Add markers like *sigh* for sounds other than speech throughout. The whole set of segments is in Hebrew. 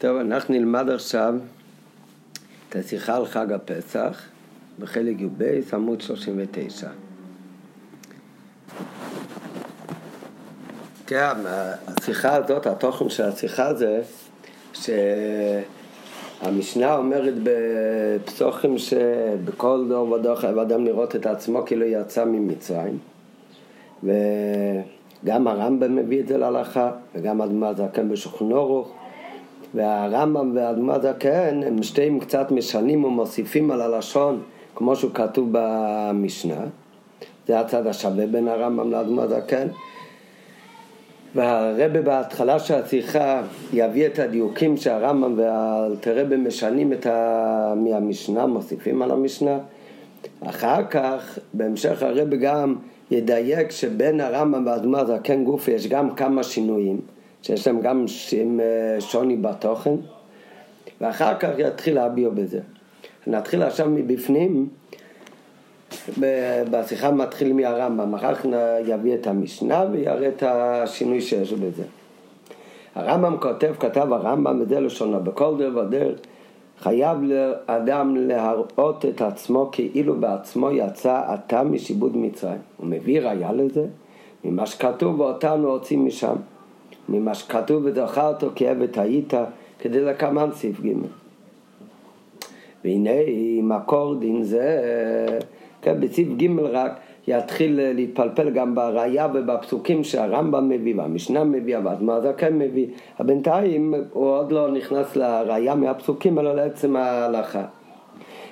טוב, אנחנו נלמד עכשיו את השיחה על חג הפסח בחלק י"ב, עמוד 39. כן, השיחה הזאת, התוכן של השיחה זה שהמשנה אומרת בפסוחים שבכל דור ודור חייב אדם לראות את עצמו כאילו יצא ממצרים וגם הרמב"ם מביא את זה להלכה וגם אדמה זקן בשולחן אורוך והרמב"ם ואדמה זקן הם שתיהם קצת משנים ומוסיפים על הלשון כמו שהוא כתוב במשנה. זה הצד השווה בין הרמב"ם לאדמה זקן והרבה בהתחלה של השיחה יביא את הדיוקים שהרמב"ם והאלתרבה משנים את ה... מהמשנה, מוסיפים על המשנה. אחר כך, בהמשך הרבה גם ידייק שבין הרמב"ם והאדמה זקן גופי יש גם כמה שינויים, שיש להם גם שוני בתוכן, ואחר כך יתחיל להביע בזה. נתחיל עכשיו מבפנים. בשיחה מתחיל מהרמב"ם, אחר כך יביא את המשנה ויראה את השינוי שיש בזה. הרמב"ם כותב, כתב הרמב"ם, וזה לשונו, בכל דרך ודרך חייב לאדם להראות את עצמו כאילו בעצמו יצא אתה משיבוד מצרים. הוא מביא ראיה לזה, ממה שכתוב ואותנו הוצאים משם. ממה שכתוב וזכרת כי עבד היית, כדי לקמן סעיף ג'. והנה מקור דין זה כן, בסעיף ג' רק יתחיל להתפלפל גם בראייה ובפסוקים שהרמב"ם מביא והמשנה מביא והאדמה כן מביא. בינתיים הוא עוד לא נכנס לראייה מהפסוקים אלא לעצם ההלכה.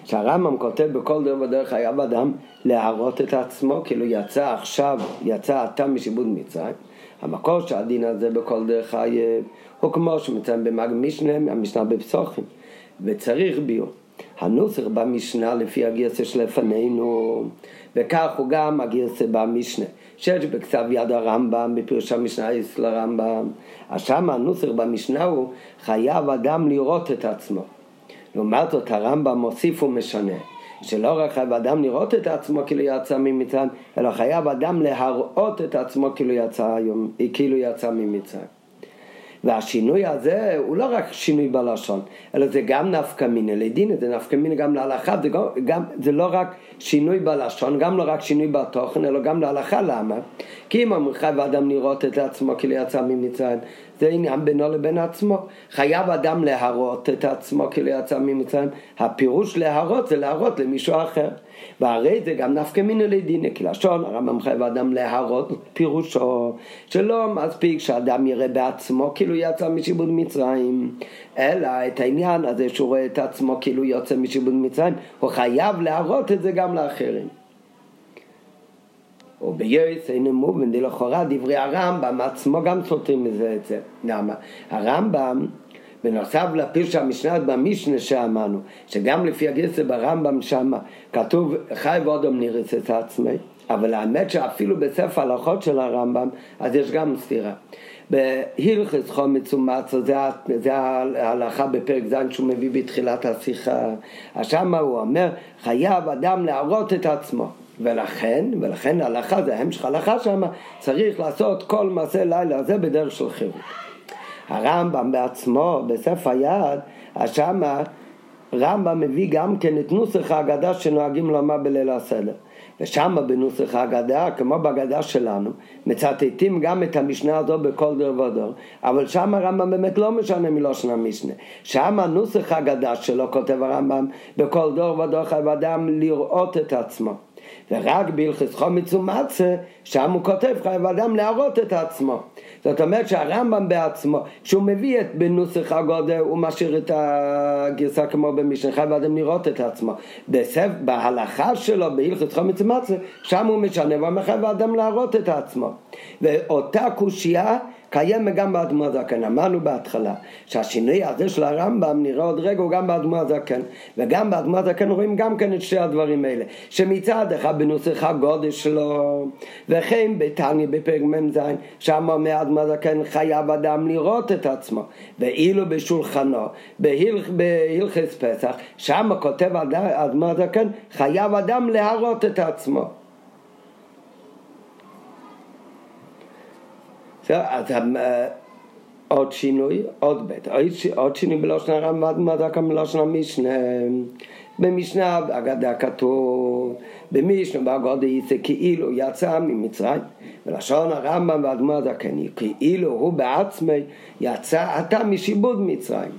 שהרמב"ם כותב בכל דרך ודרך חייב אדם להראות את עצמו כאילו יצא עכשיו, יצא אתה משיבוד מצרים. המקור של הדין הזה בכל דרך חייב הוא כמו שמציין במג משנה, המשנה בפסוחים וצריך ביור. הנוסח במשנה לפי הגרסה שלפנינו, וכך הוא גם הגרסה במשנה, שיש בכתב יד הרמב"ם, בפירוש המשנה יש לרמב"ם, אז שם הנוסח במשנה הוא חייב אדם לראות את עצמו. לעומת זאת הרמב"ם מוסיף ומשנה, שלא רק חייב אדם לראות את עצמו כאילו יצא ממצרים, אלא חייב אדם להראות את עצמו כאילו יצא, כאילו יצא ממצרים. והשינוי הזה הוא לא רק שינוי בלשון, אלא זה גם נפקא מינא לדין, זה נפקא מינא גם להלכה, זה, גם, זה לא רק שינוי בלשון, גם לא רק שינוי בתוכן, אלא גם להלכה, למה? כי אם אמר חייב אדם לראות את עצמו כאילו יצא ממצרים, זה עניין בינו לבין עצמו. חייב אדם להראות את עצמו כאילו יצא ממצרים, הפירוש להראות זה להראות למישהו אחר. והרי זה גם נפקא מינא לדינא, כי לשון הרמב"ם חייב אדם להראות פירושו, שלא מספיק שאדם יראה בעצמו כאילו יצא משיבוד מצרים, אלא את העניין הזה שהוא רואה את עצמו כאילו יוצא משיבוד מצרים, הוא חייב להראות את זה גם לאחרים. ובייס אין מובן, לכאורה דברי הרמב"ם עצמו גם סותרים מזה את זה. למה? הרמב"ם בנוסף לפירוש המשנה במשנה שאמרנו, שגם לפי הגרסה ברמב"ם שם כתוב חי ואודום נרס את עצמי, אבל האמת שאפילו בספר ההלכות של הרמב"ם אז יש גם סתירה. בהלכס חומץ ומצו, זה, ההלכה בפרק ז' שהוא מביא בתחילת השיחה, אז שם הוא אומר חייב אדם להראות את עצמו ולכן, ולכן ההלכה זה המשך ההלכה שם, צריך לעשות כל מעשה לילה זה בדרך של חירות. הרמב"ם בעצמו, בספר יד, אז שמה רמב"ם מביא גם כן את נוסח ההגדה שנוהגים לומר בליל הסדר. ושם בנוסח ההגדה, כמו בהגדה שלנו, מצטטים גם את המשנה הזו בכל דור ודור, אבל שם הרמב"ם באמת לא משנה מלושן המשנה. שם נוסח ההגדה שלו, כותב הרמב"ם, בכל דור ודור חייב אדם לראות את עצמו. ורק בהלכס חומץ ומצה, שם הוא כותב חייב אדם להראות את עצמו. זאת אומרת שהרמב"ם בעצמו, כשהוא מביא את בנוסח הגודל, הוא משאיר את הגרסה כמו במשנה, חייב אדם לראות את עצמו. בסף, בהלכה שלו, בהלכס חומץ ומצה, שם הוא משנה ואומר חייב אדם להראות את עצמו. ואותה קושייה קיים גם באדמו הזקן. אמרנו בהתחלה שהשינוי הזה של הרמב"ם נראה עוד רגע הוא גם באדמו הזקן וגם באדמו הזקן רואים גם כן את שתי הדברים האלה שמצד אחד בנוסח הגודל שלו וכן בתניא בפרק מ"ז שם אומר אדמו הזקן חייב אדם לראות את עצמו. ואילו בשולחנו בהלכ, בהלכס פסח שם כותב אדמו הזקן חייב אדם להראות את עצמו. אז עוד שינוי, עוד בית, עוד שינוי בלושן הרמב"ם, דקה בלושן המשנה. במשנה אגדה כתוב, במשנה באגודה יצא כאילו יצא ממצרים, ולשון הרמב"ם והאדמו"ר הזקני, כאילו הוא בעצמי יצא אתה משיבוד מצרים.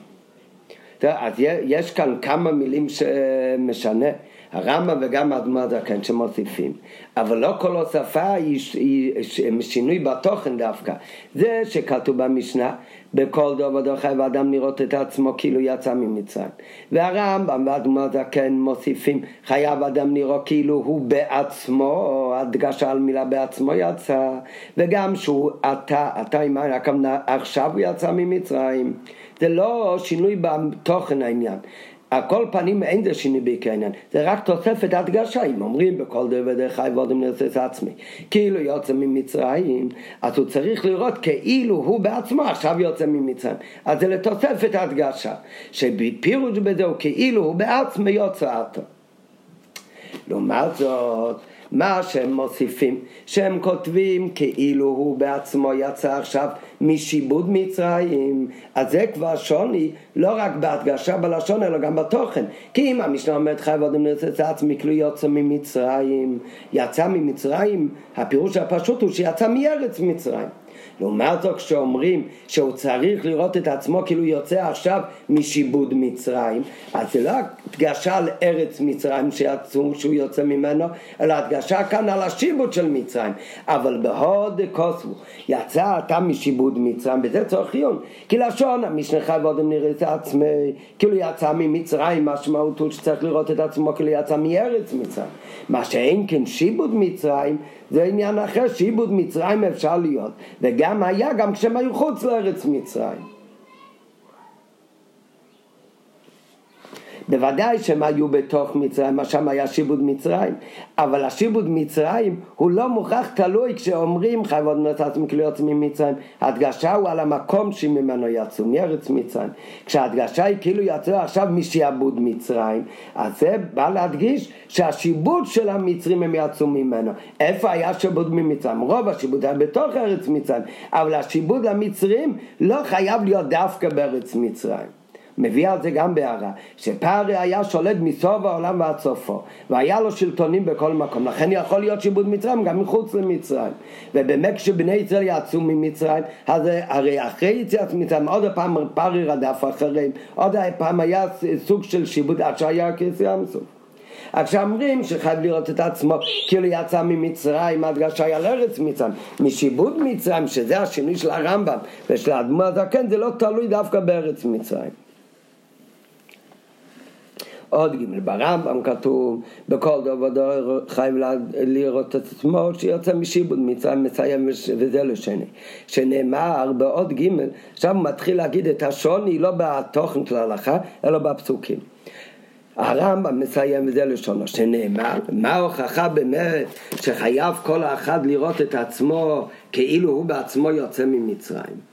אז יש כאן כמה מילים שמשנה. הרמב"ם וגם האדמו"ר הזקן שמוסיפים. אבל לא כל הוספה היא שינוי בתוכן דווקא. זה שכתוב במשנה, בכל דור ודור חייב האדם לראות את עצמו כאילו יצא ממצרים. והרמב"ם והאדמו"ר הזקן מוסיפים, חייב אדם לראות כאילו הוא בעצמו, הדגשה על מילה בעצמו יצא, וגם שהוא אתה, אתה עם הכוונה, עכשיו הוא יצא ממצרים. זה לא שינוי בתוכן העניין. על כל פנים אין זה שינוי בעיקר העניין, זה רק תוספת הדגשה, אם אומרים בכל דבר דרך חי ועודם נרסס עצמי, כאילו יוצא ממצרים, אז הוא צריך לראות כאילו הוא בעצמו עכשיו יוצא ממצרים, אז זה לתוספת הדגשה, שבפירוש בזה הוא כאילו הוא בעצמו יוצא אותו. לעומת זאת, מה שהם מוסיפים, שהם כותבים כאילו הוא בעצמו יצא עכשיו משיבוד מצרים, אז זה כבר שוני לא רק בהדגשה בלשון אלא גם בתוכן. כי אם המשנה אומרת חי ועודם נרצה עצמי כאילו יוצא ממצרים, יצא ממצרים, הפירוש הפשוט הוא שיצא מארץ מצרים. לעומת זאת כשאומרים שהוא צריך לראות את עצמו כאילו יוצא עכשיו משיבוד מצרים? אז זה לא הדגשה על ארץ מצרים שיצאו שהוא יוצא ממנו אלא הדגשה כאן על השיבוד של מצרים. אבל בהוד קוסמו יצא אתה משיבוד מצרים בזה צורך עיון. כי לשון המשנה חי ועודם נראה את עצמי כאילו יצא ממצרים משמעות הוא שצריך לראות את עצמו כאילו יצא מארץ מצרים. מה שאין כן שיבוד מצרים זה עניין אחר, שעיבוד מצרים אפשר להיות, וגם היה גם כשהם היו חוץ לארץ מצרים. בוודאי שהם היו בתוך מצרים, שם היה שיבוד מצרים, אבל השיבוד מצרים הוא לא מוכרח תלוי כשאומרים חייבות נתת כאילו יוצאים ממצרים, ההדגשה הוא על המקום שממנו יצאו, מארץ מצרים. כשההדגשה היא כאילו יצאו עכשיו משעבוד מצרים, אז זה בא להדגיש שהשיבוד של המצרים הם יצאו ממנו. איפה היה שיבוד ממצרים? רוב השיבוד היה בתוך ארץ מצרים, אבל השיבוד למצרים לא חייב להיות דווקא בארץ מצרים. מביא על זה גם בהערה, שפארי היה שולט מסוף העולם ועד סופו, והיה לו שלטונים בכל מקום, לכן יכול להיות שיבוד מצרים גם מחוץ למצרים. ובאמת כשבני ישראל יצאו ממצרים, אז הרי אחרי יציאת מצרים עוד פעם פארי רדף אחריהם, עוד פעם היה סוג של שיבוד עד שהיה כיסא המסוף. עכשיו אומרים שחייב לראות את עצמו כאילו יצא ממצרים, הדגשה על ארץ מצרים, משיבוד מצרים, שזה השינוי של הרמב"ם ושל האדמו"ר הזקן, זה לא תלוי דווקא בארץ מצרים. עוד ג' ברמב"ם כתוב בכל דבר דבר חייב לראות את עצמו שיוצא משיבוד מצרים מסיים וזה לשני שנאמר בעוד ג' עכשיו הוא מתחיל להגיד את השוני לא בתוכן של ההלכה אלא בפסוקים. הרמב"ם מסיים וזה לשונו שנאמר מה ההוכחה באמת שחייב כל האחד לראות את עצמו כאילו הוא בעצמו יוצא ממצרים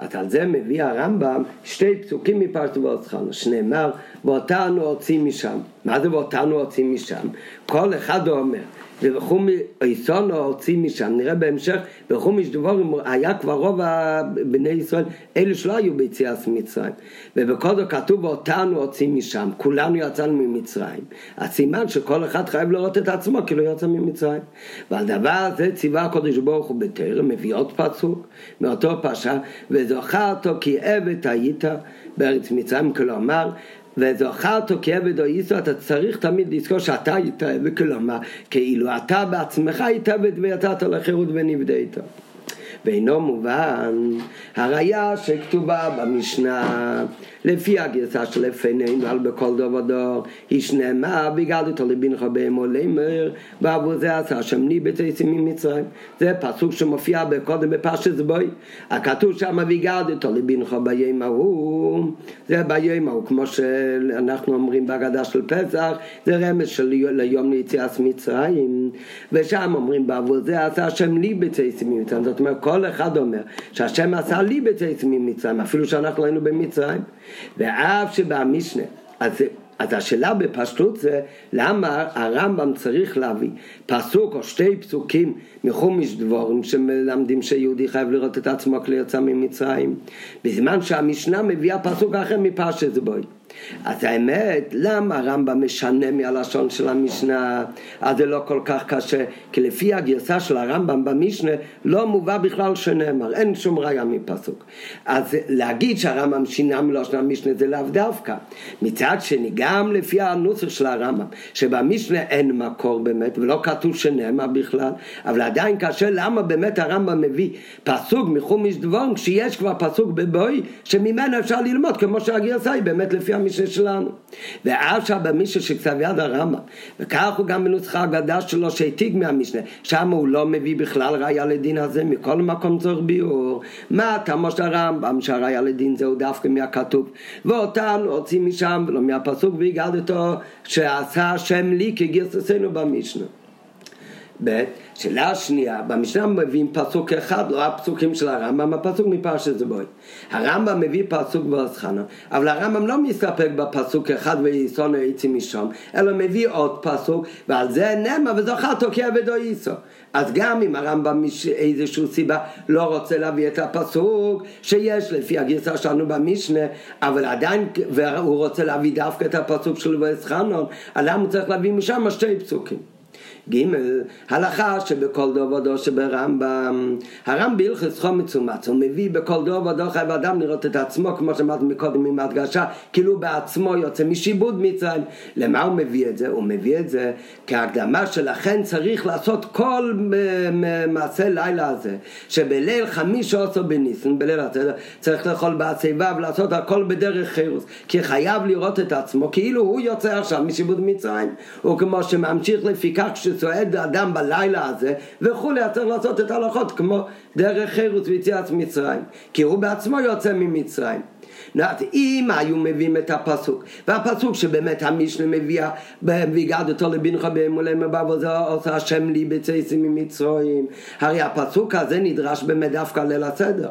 אז על זה מביא הרמב"ם שתי פסוקים מפרשת ואוסחנו, שנאמר, ואותנו הוציא משם. מה זה ואותנו הוציא משם? כל אחד אומר, ובחום איסונו הוציא משם, נראה בהמשך, בחום דבורים היה כבר רוב בני ישראל, אלה שלא היו ביציאת מצרים. ובקודו כתוב ואותנו הוציא משם, כולנו יצאנו ממצרים. הסימן שכל אחד חייב לראות את עצמו כאילו יצא ממצרים. ועל דבר הזה ציווה הקודש ברוך הוא בטרם, מביא עוד פסוק מאותו פרשה, וזוכרת כי עבד היית בארץ מצרים, כלומר וזוכרת כעבד או איסו, אתה צריך תמיד לזכור שאתה עבד, כלומר, כאילו אתה בעצמך עבד ויצאת לחירות ונפדית. ואינו מובן הראיה שכתובה במשנה לפי הגרסה שלפנינו על בכל דור ודור היא שנאמר והגדתו לבנך באמור לאמר ועבור זה עשה השם ניבט עשים ממצרים זה פסוק שמופיע קודם בפרשת בוי הכתוב שם והגדתו לבנך ביום ההוא. זה ביום ההוא כמו שאנחנו אומרים בהגדה של פסח זה רמז של ליום ליציאת מצרים. ושם אומרים בעבור זה עשה השם ניבט עשים ממצרים זאת אומרת כל אחד אומר שהשם עשה ליבט עשים ממצרים אפילו שאנחנו היינו במצרים ואף שבמשנה, אז אז השאלה בפשטות זה למה הרמב"ם צריך להביא פסוק או שתי פסוקים מחומש דבורים שמלמדים שיהודי חייב לראות את עצמו כלי יצא ממצרים? בזמן שהמשנה מביאה פסוק אחר מפרשת בוי אז האמת, למה הרמב"ם משנה מהלשון של המשנה? אז זה לא כל כך קשה, כי לפי הגרסה של הרמב"ם במשנה לא מובא בכלל שנאמר, אין שום ראיה מפסוק. אז להגיד שהרמב"ם שינה מלשון המשנה זה לאו דווקא. מצד שני, גם לפי הנוסח של הרמב"ם, שבמשנה אין מקור באמת, ולא כתוב שנאמר בכלל, אבל עדיין קשה למה באמת הרמב"ם מביא פסוק מחומיש דבורם, כשיש כבר פסוק בבואי, שממנו אפשר ללמוד, כמו שהגרסה היא באמת לפי המשנה שלנו. ועכשיו במשנה של כתב יד הרמב"ם, וכך הוא גם בנוסחה הגדה שלו שהעתיק מהמשנה, שם הוא לא מביא בכלל ראיה לדין הזה, מכל מקום צורך ביאור. מה תמו של הרמב"ם שהראיה לדין זהו דווקא מהכתוב, ואותנו הוציא משם ולא מהפסוק והגדתו שעשה השם לי כגרססנו במשנה. ב', שאלה שנייה, במשנה מביאים פסוק אחד, לא הפסוקים של הרמב"ם, הפסוק מפרשת זבוי. הרמב"ם מביא פסוק באוסחנה, אבל הרמב"ם לא מסתפק בפסוק אחד ויסונו יצא משם, אלא מביא עוד פסוק, ועל זה נאמר וזוכר תוקע ודו ייסו. אז גם אם הרמב"ם מאיזושהי סיבה לא רוצה להביא את הפסוק שיש לפי הגרסה שלנו במשנה, אבל עדיין, והוא רוצה להביא דווקא את הפסוק של ואס חנון, אז הוא צריך להביא משם שתי פסוקים? ג' הלכה שבכל דור ודור שברמב"ם הרם בהלכס חומץ ומצ הוא מביא בכל דור ודור חייב אדם לראות את עצמו כמו שאמרתי מקודם עם הדגשה כאילו בעצמו יוצא משיבוד מצרים למה הוא מביא את זה? הוא מביא את זה כהקדמה שלכן צריך לעשות כל מעשה לילה הזה שבליל חמיש עשר בניסן בליל הסדר צריך לאכול בעציבה ולעשות הכל בדרך חירוס כי חייב לראות את עצמו כאילו הוא יוצא עכשיו משיבוד מצרים וכמו שממשיך לפיכך שצועד אדם בלילה הזה וכולי, צריך לעשות את ההלכות כמו דרך חירוס ויציאת מצרים כי הוא בעצמו יוצא ממצרים נת, אם היו מביאים את הפסוק, והפסוק שבאמת המשנה מביאה, והגדתו לבנך באמולי מבב וזה עושה השם לי בצייסים ממצרים, הרי הפסוק הזה נדרש באמת דווקא ליל הסדר.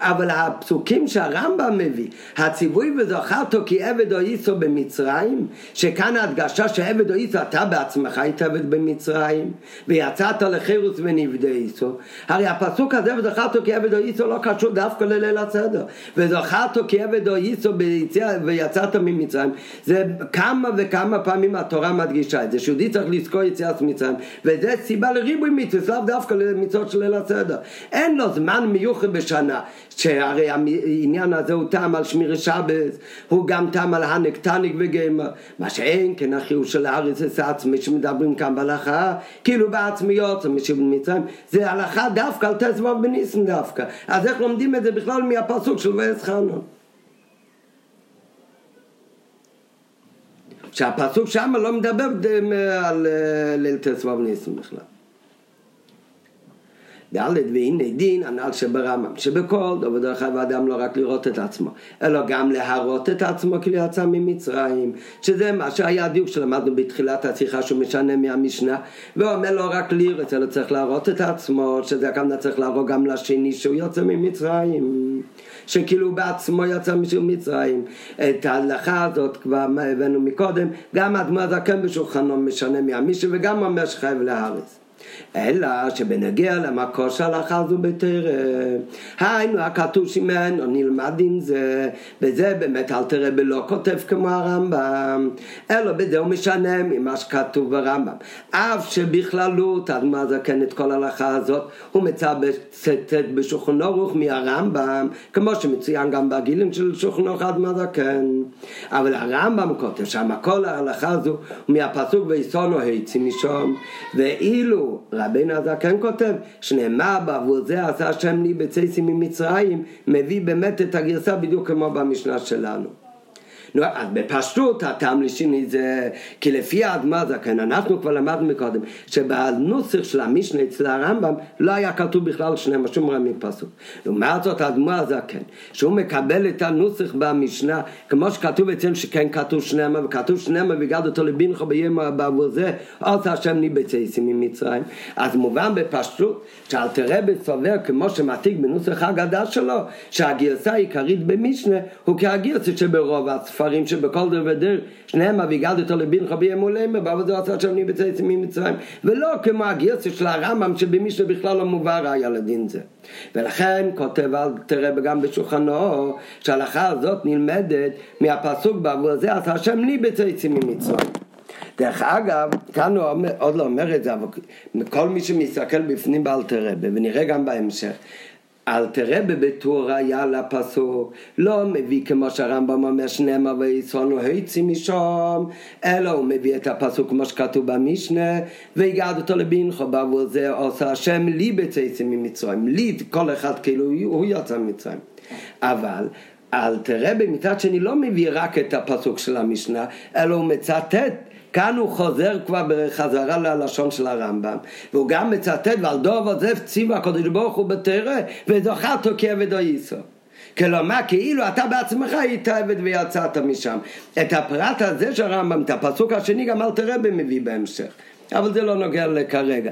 אבל הפסוקים שהרמב"ם מביא, הציווי וזכרתו כי עבד או איסו במצרים, שכאן ההדגשה שעבד או איסו, אתה בעצמך היית עבד במצרים, ויצאת לחירוס ונבדה איסו, הרי הפסוק הזה וזכרתו כי עבד או איסו לא קשור דווקא לליל הסדר, וזכרתו כי עבד או איסו ויצאת ממצרים, זה כמה וכמה פעמים התורה מדגישה את זה, שיהודי צריך לזכור יציאת מצרים, וזה סיבה לריבוי מצוות, לאו דווקא למצוות של ליל הסדר. אין לו זמן מיוחד בשנה שהרי העניין הזה הוא טעם על שמיר שבס, הוא גם טעם על הנק תניק וגמר, מה שאין כן החיוב של הארץ זה עצמי שמדברים כאן בהלכה, כאילו בעצמיות, משיב מצרים, זה הלכה דווקא על תזבוב בניסן דווקא, אז איך לומדים את זה בכלל מהפסוק של ואס חנון? שהפסוק שם לא מדבר על ליל תזבוב בניסן בכלל. ד' והנה דין הנ"ל שברמב"ם, שבכל דבר דרך אגב האדם לא רק לראות את עצמו, אלא גם להראות את עצמו כאילו יצא ממצרים, שזה מה שהיה הדיוק שלמדנו בתחילת השיחה שהוא משנה מהמשנה, והוא אומר לא רק לראות, אלא צריך להראות את עצמו, שזה גם צריך להראות גם לשני שהוא יוצא ממצרים. שכאילו בעצמו יצא ממצרים. את ההלכה הזאת כבר הבאנו מקודם, גם אדמו הזקן בשולחנו משנה מהמישהו וגם אומר שחייב לארץ. אלא שבנגיע למקור של זו בתרא. היינו הכתוב שמנו נלמד עם זה, וזה באמת אל תראה בלא כותב כמו הרמב"ם, אלא בזה הוא משנה ממה שכתוב ברמב"ם. אף שבכללות, אז מה זה כן את כל ההלכה הזאת, הוא מצטט בשולחן אורוך מהרמב"ם, כמו שמצוין גם בגילים של שולחן אורוך עד מה זה כן. אבל הרמב"ם כותב שם כל ההלכה הזו מהפסוק ויסונו היצי משום, ואילו רבינו הזקן כותב שנאמר בעבור זה עשה השם לי בצייסים ממצרים מביא באמת את הגרסה בדיוק כמו במשנה שלנו נו, אז בפשטות הטעם לשני זה, כי לפי האדמה זקן, אנחנו כבר למדנו מקודם, שבנוסח של המשנה אצל הרמב"ם לא היה כתוב בכלל שניהם שום רמי פסוק. לעומת זאת האדמה זקן, שהוא מקבל את הנוסח במשנה, כמו שכתוב אצלנו שכן כתוב שניהם, וכתוב שניהם וגד אותו לבינך ביום בעבור זה, עושה השם ניבצייסים ממצרים. אז מובן בפשטות, שאל תראה בסובר כמו שמעתיק בנוסח הגדה שלו, שהגרסה העיקרית במשנה הוא כהגרסה שברוב הספר. הספרים שבכל דבר ודרך, שניהם אביגדתו לבינך בימולמה, בעבודו עשה שם בצאצא ממצרים, ולא כמו הגרסה של הרמב"ם שבמישהו בכלל לא מובא ראיה לדין זה. ולכן כותב אל תראה גם בשולחנו שההלכה הזאת נלמדת מהפסוק בעבור זה עשה השם בצאצא ממצרים. דרך אגב, כאן הוא עוד לא אומר את זה, אבל כל מי שמסתכל בפנים באלתר רבה, ונראה גם בהמשך, אלתר רבה בתור היה לפסוק, לא מביא כמו שהרמב"ם אומר שנאמר ויצאנו היצי משם, אלא הוא מביא את הפסוק כמו שכתוב במשנה, והגעת אותו לבינכו בעבור זה עושה השם לי בצאצא ממצרים, לי כל אחד כאילו הוא יצא ממצרים, אבל אלתר רבה מצד שני לא מביא רק את הפסוק של המשנה, אלא הוא מצטט כאן הוא חוזר כבר בחזרה ללשון של הרמב"ם והוא גם מצטט ועל דוב עוזב ציווה הקדוש ברוך הוא בתרא וזוכרתו כעבד או ייסו כלומר כאילו אתה בעצמך היית עבד ויצאת משם. את הפרט הזה של הרמב"ם את הפסוק השני גם אל תראה במביא בהמשך אבל זה לא נוגע לכרגע.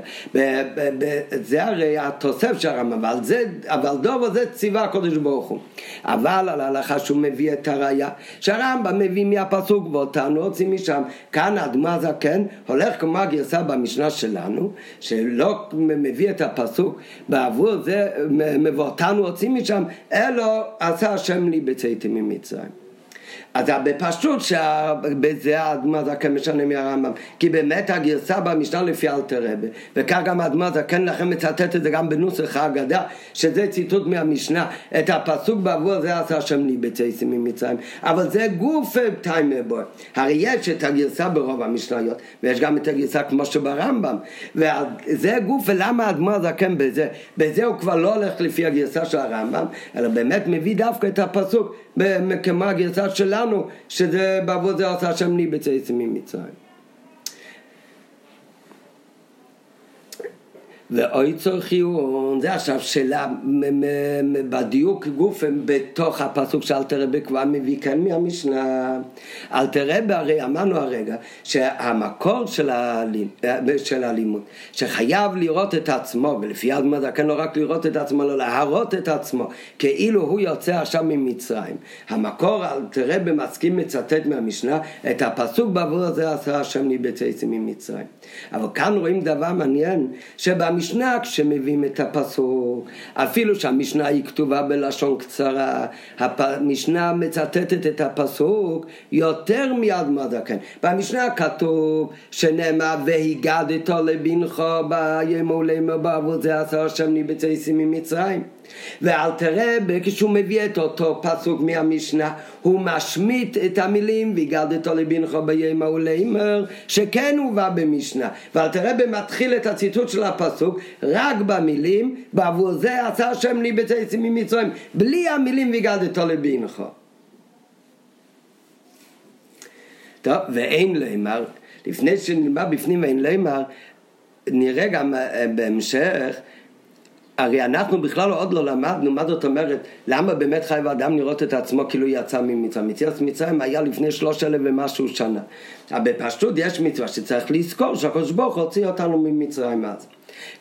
זה הרי התוסף של הרמב"ם, אבל, זה, אבל דובו זה ציווה הקודש ברוך הוא. אבל על ההלכה שהוא מביא את הראייה, שהרמב"ם מביא מהפסוק ואותנו רוצים משם. כאן האדמה הזקן הולך כמו הגרסה במשנה שלנו, שלא מביא את הפסוק בעבור זה, ואותנו רוצים משם, אלו עשה השם לי בצאתי ממצרים. אז בפשוט שבזה האדמה זקן משנה מהרמב"ם. כי באמת הגרסה במשנה לפי אלתר רבה וכך גם האדמה זקן לכם מצטט את זה גם בנוסח ההגדה שזה ציטוט מהמשנה. את הפסוק בעבור זה עשה השם לי בצייסים ממצרים. אבל זה גוף טיימר בו הרי יש את הגרסה ברוב המשניות ויש גם את הגרסה כמו שברמב"ם. וזה גוף ולמה האדמה זקן בזה? בזה הוא כבר לא הולך לפי הגרסה של הרמב"ם אלא באמת מביא דווקא את הפסוק כמו הגרסה שלנו, שזה בעבור זה עשה השם לי בצאצאים ממצרים. ואוי צורך עיון, זה עכשיו שאלה בדיוק גוף בתוך הפסוק של אלתרבה כבר מביא כאן מהמשנה. אלתרבה הרי אמרנו הרגע שהמקור של, האלים, של הלימוד שחייב לראות את עצמו ולפי אדמה זקן לא רק לראות את עצמו אלא להראות את עצמו כאילו הוא יוצא עכשיו ממצרים. המקור אלתרבה מסכים מצטט מהמשנה את הפסוק בעבור הזה עשה השם לי בצאצאים ממצרים. אבל כאן רואים דבר מעניין שבא במשנה כשמביאים את הפסוק, אפילו שהמשנה היא כתובה בלשון קצרה, המשנה מצטטת את הפסוק יותר מאדמה זקן. במשנה כתוב שנאמר והגדתו לבנך ביום ולמה בעבור זה עשה השם ניבצייסים ממצרים. ואל תראה כשהוא מביא את אותו פסוק מהמשנה הוא משמיט את המילים והגדתו לבנך ביום ולאמר שכן הובא במשנה. ואל תראה במתחיל את הציטוט של הפסוק רק במילים בעבור זה עשה השם לי בצייצים ממצרים בלי המילים והגדתו לבנך. טוב ואין לאמר לפני שנלמד בפנים ואין לאמר נראה גם אה, בהמשך הרי אנחנו בכלל עוד לא למדנו מה זאת אומרת למה באמת חייב האדם לראות את עצמו כאילו יצא ממצרים. יציאת מצרים היה לפני שלוש אלף ומשהו שנה. אבל בפשטות יש מצווה שצריך לזכור שהקדוש ברוך הוציא אותנו ממצרים אז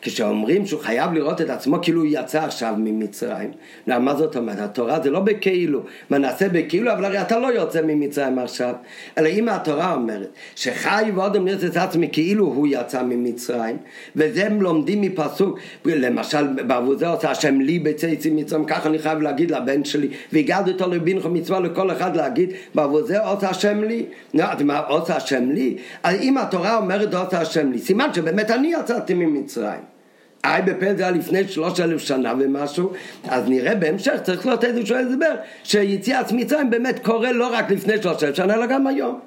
כשאומרים שהוא חייב לראות את עצמו כאילו הוא יצא עכשיו ממצרים. מה זאת אומרת? התורה זה לא בכאילו, מה נעשה בכאילו, אבל הרי אתה לא יוצא ממצרים עכשיו. אלא אם התורה אומרת שחי ואודם לראות את עצמי כאילו הוא יצא ממצרים, וזה הם לומדים מפסוק, למשל בעבור זה עושה השם לי בצאצי מצרים, ככה אני חייב להגיד לבן שלי, והגעתי אותו לבינכו מצווה לכל אחד להגיד, בעבור זה עושה השם לי. נו, מה עושה השם לי? אם התורה אומרת עושה השם לי, סימן שבאמת אני יצאתי ממצרים. היי בפל זה היה לפני שלוש אלף שנה ומשהו, אז נראה בהמשך, צריך להיות איזשהו הסבר, שיציאת מצרים באמת קורה לא רק לפני שלוש אלף שנה, אלא גם היום.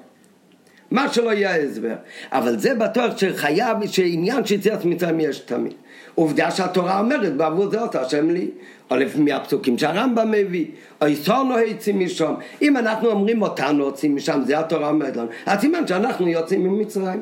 מה שלא יהיה ההסבר. אבל זה בטוח שחייב, שעניין של יציאת מצרים יש תמיד. עובדה שהתורה אומרת, בעבור זה אותה השם לי, או לפי מהפסוקים שהרמב"ם מביא, או יסורנו היצאים משם. אם אנחנו אומרים אותנו יוצאים משם, זה התורה אומרת לנו, אז סימן שאנחנו יוצאים ממצרים.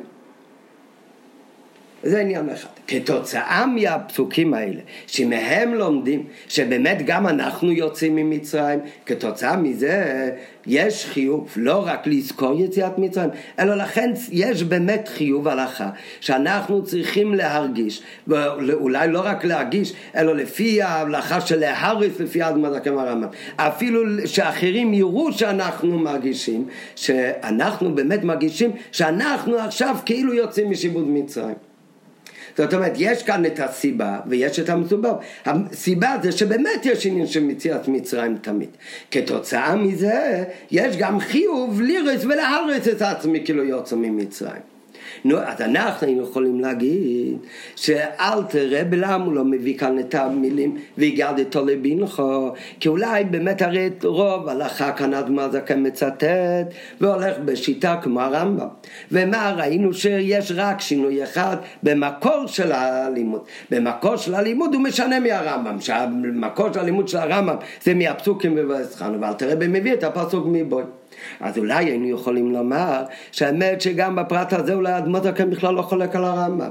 זה עניין אחד. כתוצאה מהפסוקים האלה, שמהם לומדים שבאמת גם אנחנו יוצאים ממצרים, כתוצאה מזה יש חיוב לא רק לזכור יציאת מצרים, אלא לכן יש באמת חיוב הלכה שאנחנו צריכים להרגיש, ואולי לא רק להרגיש, אלא לפי ההלכה של להריס לפי אדמת הרמב"ם, אפילו שאחרים יראו שאנחנו מרגישים, שאנחנו באמת מרגישים שאנחנו עכשיו כאילו יוצאים משיבוד מצרים. זאת אומרת, יש כאן את הסיבה ויש את המסובב. הסיבה זה שבאמת יש עניין של מציאת מצרים תמיד. כתוצאה מזה, יש גם חיוב לירס ולהרס את עצמי כאילו יוצא ממצרים. נו, אז אנחנו היינו יכולים להגיד שאל תראה בלמה הוא לא מביא כאן את המילים והגדתו לבינכו כי אולי באמת הרי את רוב הלכה כאן אדמה זקן מצטט והולך בשיטה כמו הרמב"ם. ומה ראינו שיש רק שינוי אחד במקור של הלימוד. במקור של הלימוד הוא משנה מהרמב"ם שהמקור של הלימוד של הרמב"ם זה מהפסוקים בבסחן אבל תראה במביא את הפסוק מבוי אז אולי היינו יכולים לומר שהאמת שגם בפרט הזה אולי אדמות הכם בכלל לא חולק על הרמב"ם.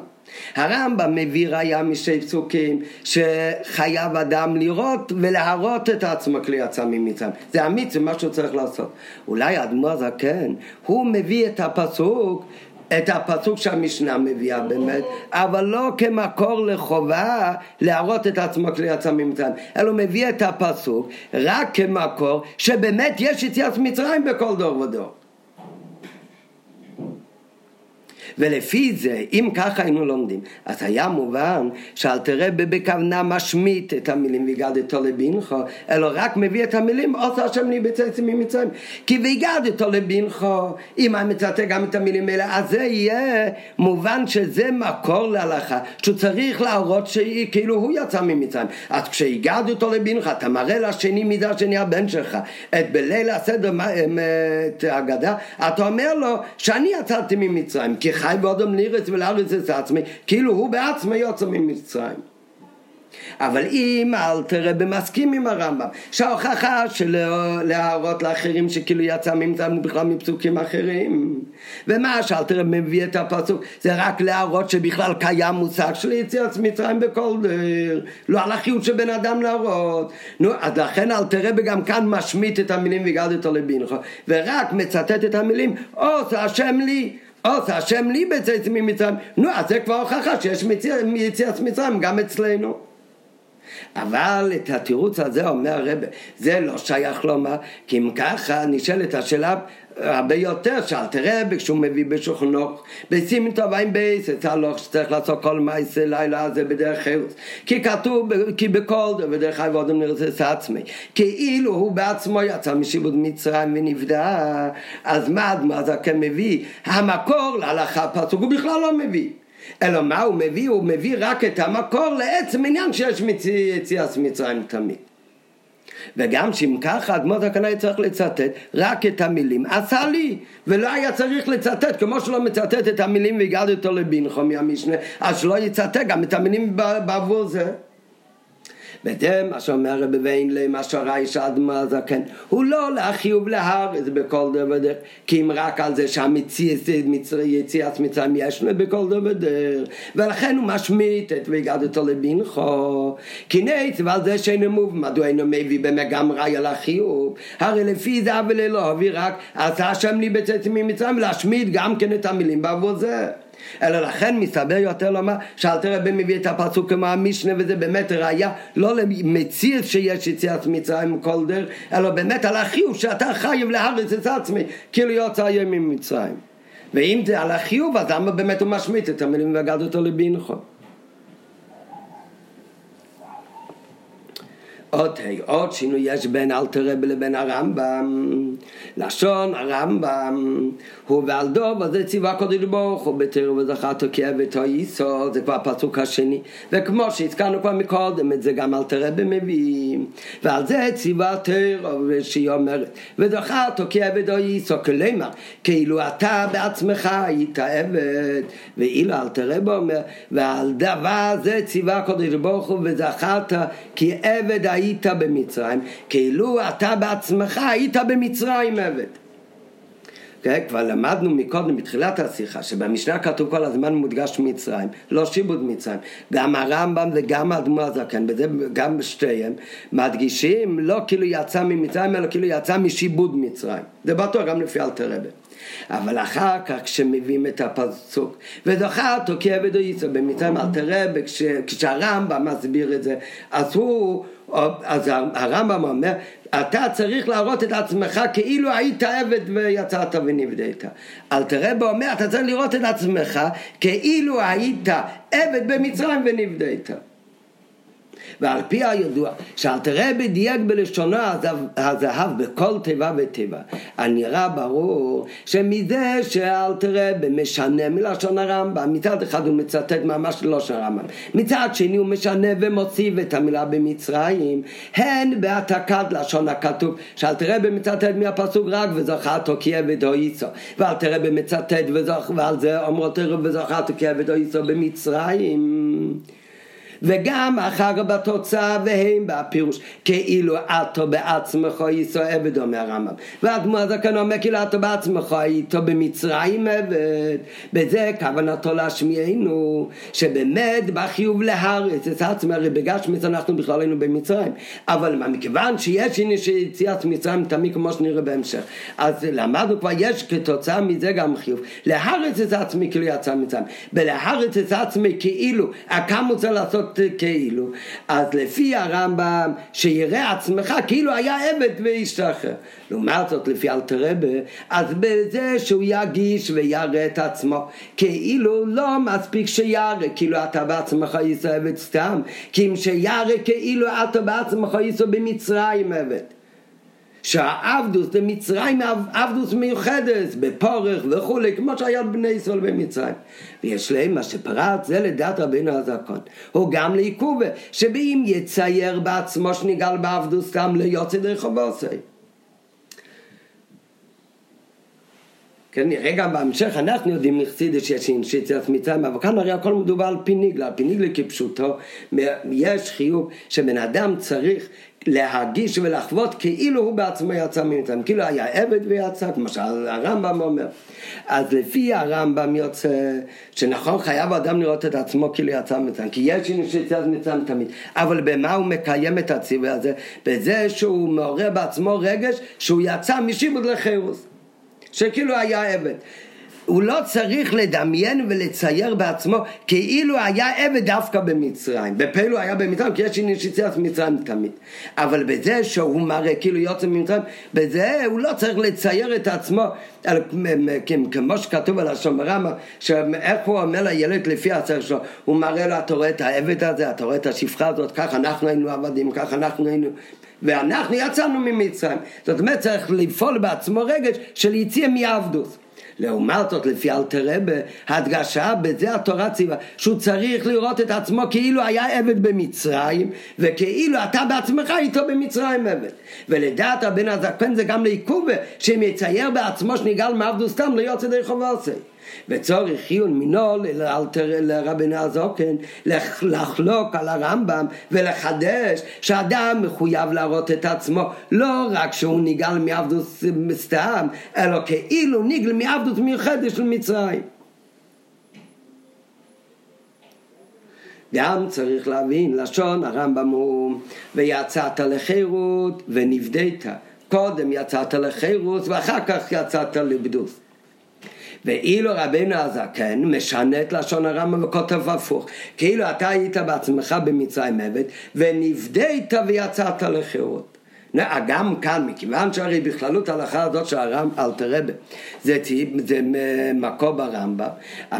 הרמב"ם מביא ראיה משתי פסוקים שחייב אדם לראות ולהראות את עצמו כלי יצא ממצרים. זה אמיץ, זה מה שהוא צריך לעשות. אולי האדמו"ר הזקן, הוא מביא את הפסוק את הפסוק שהמשנה מביאה באמת, אבל לא כמקור לחובה להראות את עצמו כלי יצא ממצרים, אלא מביא את הפסוק רק כמקור שבאמת יש יציאת מצרים בכל דור ודור. ולפי זה, אם ככה היינו לומדים, אז היה מובן שאל תראה בכוונה משמיט את המילים והגדתו לבינך, אלא רק מביא את המילים, עושה השם לי בצאצים ממצרים. כי והגדתו לבינך, אם אני מצטט גם את המילים האלה, אז זה יהיה מובן שזה מקור להלכה, שהוא צריך להראות שכאילו הוא יצא ממצרים. אז כשהגדתו לבינך, אתה מראה לשני מידה שני הבן שלך, את בליל הסדר, את ההגדה, אתה אומר לו שאני יצאתי ממצרים, כי חי באודם נירץ ולארץ את עצמי, כאילו הוא בעצמו יוצא ממצרים. אבל אם אל תראה במסכים עם הרמב"ם, שההוכחה של להראות לאחרים שכאילו יצא ממצרים הוא בכלל מפסוקים אחרים. ומה שאל תראה מביא את הפסוק, זה רק להראות שבכלל קיים מושג של יציאת מצרים בכל דרך, לא על החיוב של בן אדם להראות. נו, אז לכן אל תראה וגם כאן משמיט את המילים והגדת לבינך, ורק מצטט את המילים, עושה השם לי. עושה השם לי בצאת ממצרים, נו אז זה כבר הוכחה שיש יציאת מצרים גם אצלנו. אבל את התירוץ הזה אומר הרב, זה לא שייך לומר, כי אם ככה נשאלת השאלה הרבה יותר, שאל תראה כשהוא מביא בשוכנוך, בשים טובים בייס, את הלוך שצריך לעשות כל מעשה לילה הזה בדרך חילוץ. כי כתוב, כי בכל דבר בדרך חי ועודם נרצס עצמי. כאילו הוא בעצמו יצא משיבוד מצרים ונפדה, אז מה אדמה זה כן מביא? המקור להלכה פסוק הוא בכלל לא מביא. אלא מה הוא מביא? הוא מביא רק את המקור לעצם עניין שיש יציאת מצרים תמיד. וגם שאם ככה אדמות הכנאי צריך לצטט רק את המילים. עשה לי ולא היה צריך לצטט כמו שלא מצטט את המילים והגעתי אותו לבינכו מהמשנה אז שלא יצטט גם את המילים בעבור זה וזה מה שאומר רבי ויינלי, מה שראה אדמה הזקן, הוא לא להחיוב להר, זה בכל דבר דרך, כי אם רק על זה שהיציאת מצרים ישנה בכל דבר דרך, ולכן הוא משמיט את והגדתו לבינכו, כי נץ ועל זה שאינו מוב, מדוע אינו מביא במגם ראי על החיוב, הרי לפי זה אבל הביא רק, עשה השם לי בצאת ממצרים, להשמיט גם כן את המילים בעבור זה. אלא לכן מסתבר יותר לומר שאלתר רבי מביא את הפסוק כמו המשנה וזה באמת ראייה לא למציר שיש יציאת מצרים כל דרך אלא באמת על החיוב שאתה חייב להרץ את עצמי כאילו יוצא היום ממצרים. ואם זה על החיוב אז למה באמת הוא משמיט את המילים והגד אותו לבינכו עוד היי, עוד שינוי יש בין אלתר רבי לבין הרמב"ם. לשון הרמב"ם הוא ועל דוב אז זה ציווה קודש ברוך הוא בתירו כאבת או ייסו זה כבר הפסוק השני. וכמו שהזכרנו כבר מקודם את זה גם אלתר רבי מביא. ועל זה ציווה תירו שהיא אומרת וזכרתו כאבת או ייסו כלומר כאילו אתה בעצמך היית עבד ואילו אלתר רבי אומר ועל דבר זה ציווה קודש ברוך הוא וזכרת כי עבד היית במצרים, כאילו אתה בעצמך היית במצרים עבד. כן? כבר למדנו מקודם, בתחילת השיחה, שבמשנה כתוב כל הזמן מודגש מצרים, לא שיבוד מצרים. גם הרמב"ם וגם האדמו"ר הזקן, וזה גם בשתיהם, מדגישים לא כאילו יצא ממצרים, אלא כאילו יצא משיבוד מצרים. זה בטוח גם לפי אלתר רבי. אבל אחר כך כשמביאים את הפסוק וזכר תוקע ודויסו במצרים אלתר רבי כשהרמב"ם מסביר את זה אז הוא אז הרמב"ם אומר אתה צריך להראות את עצמך כאילו היית עבד ויצאת ונבדית. אלתר רבי אומר אתה צריך לראות את עצמך כאילו היית עבד במצרים ונבדית. ועל פי הידוע שאלתרעבי דייק בלשונו הזהב בכל תיבה ותיבה. הנראה ברור שמזה שאלתרעבי משנה מלשון הרמב"ם. מצד אחד הוא מצטט ממש ללשון הרמב"ם. מצד שני הוא משנה ומוסיף את המילה במצרים. הן בהעתקת לשון הכתוב שאלתרעבי מצטט מהפסוק רק וזכר תוקיע ודויסו ואלתרעבי מצטט ועל זה אומרות וזכר תוקיע ודויסו במצרים וגם אחר בתוצאה והם בפירוש כאילו אתו בעצמך איסו עבד אומר הרמב"ם. והאדמו"ר הזקן אומר כאילו אתו בעצמך איתו במצרים עבד. בזה כוונתו להשמיענו שבאמת בחיוב להרס את עצמם הרי בגשמיס אנחנו בכלל היינו במצרים. אבל מה מכיוון שיש הנה שיציאת מצרים תמיד כמו שנראה בהמשך אז למדנו כבר יש כתוצאה מזה גם חיוב. להרס את עצמי כאילו יצא מצרים. בלהרס את עצמי כאילו כמה רוצה לעשות לעשות כאילו. אז לפי הרמב"ם, שיראה עצמך כאילו היה עבד וישתחרר. לעומת זאת, לפי אלתרבה, אז בזה שהוא יגיש ויראה את עצמו, כאילו לא מספיק שירא, כאילו אתה בעצמך יישא עבד סתם, כי אם שירא כאילו אתה בעצמך יישא במצרים עבד. שהעבדוס במצרים עבדוס מיוחדת, בפורך וכולי, כמו שהיה בני ישראל במצרים. ויש להם מה שפרט זה לדעת רבינו הזקון. הוא גם לעיכובה, שבאם יצייר בעצמו שניגל בעבדוס סתם ליוצא דרך חובוסי. כן, נראה גם בהמשך, אנחנו יודעים מחסידס שיש אינשיציית מצרים, אבל כאן הרי הכל מדובר על פיניגלה, על כפשוטו, יש חיוב שבן אדם צריך להרגיש ולחוות כאילו הוא בעצמו יצא ממצרים, כאילו היה עבד ויצא, כמו שהרמב"ם אומר. אז לפי הרמב"ם יוצא שנכון חייב האדם לראות את עצמו כאילו יצא ממצרים, כי יש שינוי שיצא ממצרים תמיד, אבל במה הוא מקיים את הציווי הזה? בזה שהוא מעורר בעצמו רגש שהוא יצא משיבוד לחירוס, שכאילו היה עבד. הוא לא צריך לדמיין ולצייר בעצמו כאילו היה עבד דווקא במצרים. בפלו היה במצרים כי יש שיציאת מצרים תמיד. אבל בזה שהוא מראה כאילו יוצא ממצרים, בזה הוא לא צריך לצייר את עצמו כמו שכתוב על השם ברמה, שאיך הוא אומר לילד לפי הצער שלו, הוא מראה לו, אתה רואה את העבד הזה, אתה רואה את השפחה הזאת, ככה אנחנו היינו עבדים, ככה אנחנו היינו... ואנחנו יצאנו ממצרים. זאת אומרת, צריך לפעול בעצמו רגש של יציאה מעבדוס. לעומת זאת לפי אלתר רבה הדגשה בזה התורה ציווה שהוא צריך לראות את עצמו כאילו היה עבד במצרים וכאילו אתה בעצמך איתו במצרים עבד. ולדעת הבן הזקן זה גם לעיכובה שאם יצייר בעצמו שניגל מעבדו סתם לא יוצא דרך חובוסי וצורך חיון מינו לרבני הזוקן לחלוק על הרמב"ם ולחדש שאדם מחויב להראות את עצמו לא רק שהוא ניגל מעבדוס סתם אלא כאילו ניגל מעבדוס מיוחדת של מצרים. גם צריך להבין, לשון הרמב"ם הוא ויצאת לחירות ונבדית קודם יצאת לחירות ואחר כך יצאת לבדוס ואילו רבנו הזקן משנה את לשון הרמב"ם וכותב הפוך כאילו אתה היית בעצמך במצרים עבד ונבדית ויצאת לחירות גם כאן, מכיוון שהרי בכללות ההלכה הזאת של הרמב"ם, אלתרבה, זה, זה מקור ברמב"ם,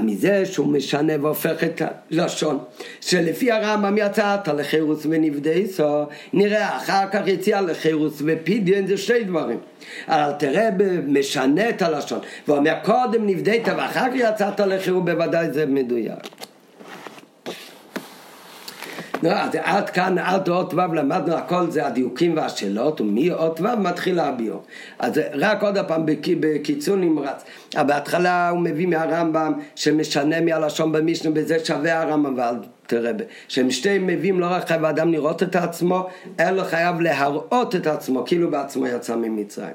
מזה שהוא משנה והופך את הלשון, שלפי הרמב"ם יצאת לחירוס ונבדייסו, נראה אחר כך יציאה לחירוס ופידיון זה שתי דברים. אלתרבה משנה את הלשון, ואומר קודם נבדית ואחר כך יצאת לחירוס, בוודאי זה מדויק. לא, אז עד כאן, עד אות ו' למדנו הכל זה הדיוקים והשאלות, ומאות ו' מתחיל הביור. אז רק עוד פעם בקיצור נמרץ. בהתחלה הוא מביא מהרמב"ם שמשנה מהלשון במשנה בזה שווה הרמב"ם, אלתרבה, שהם שתי מביאים לא רק חייב האדם לראות את עצמו, אלא חייב להראות את עצמו, כאילו בעצמו יצא ממצרים.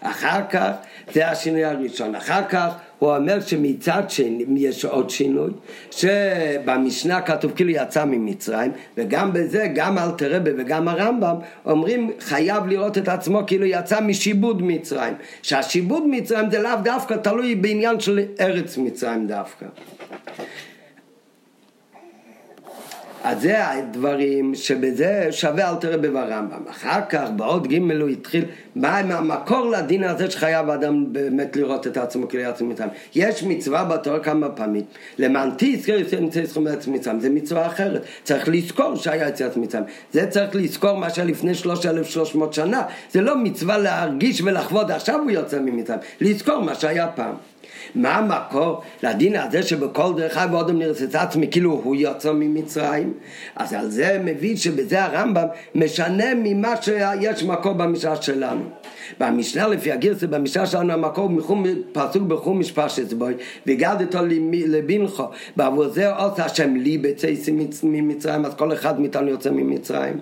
אחר כך, זה השינוי הראשון, אחר כך הוא אומר שמצד שני יש עוד שינוי, שבמשנה כתוב כאילו יצא ממצרים, וגם בזה, גם אלתרבה וגם הרמב"ם אומרים חייב לראות את עצמו כאילו יצא משיבוד מצרים, שהשיבוד מצרים זה לאו דווקא תלוי בעניין של ארץ מצרים דווקא. אז זה הדברים שבזה שווה אל תראה ברמב"ם. אחר כך, בעוד ג' הוא התחיל, מה עם המקור לדין הזה שחייב אדם באמת לראות את עצמו כאילו יצא מצרים. יש מצווה בתור כמה פעמים, למען תזכר יצא סכום ארץ מצרים, זה מצווה אחרת. צריך לזכור שהיה יציאת מצרים. זה צריך לזכור מה שהיה לפני 3,300 שנה. זה לא מצווה להרגיש ולחוות עכשיו הוא יוצא ממצרים. לזכור מה שהיה פעם. מה המקור לדין הזה שבכל דרך אגב אדם נרצה עצמי? כאילו הוא יוצא ממצרים? אז על זה מבין שבזה הרמב"ם משנה ממה שיש מקור במשנה שלנו. במשנה לפי הגרסה במשנה שלנו המקור מחום, פסוק משפשת בוי וגד לבינכו בעבור זה עושה השם לי בצייסי ממצרים אז כל אחד מאיתנו יוצא ממצרים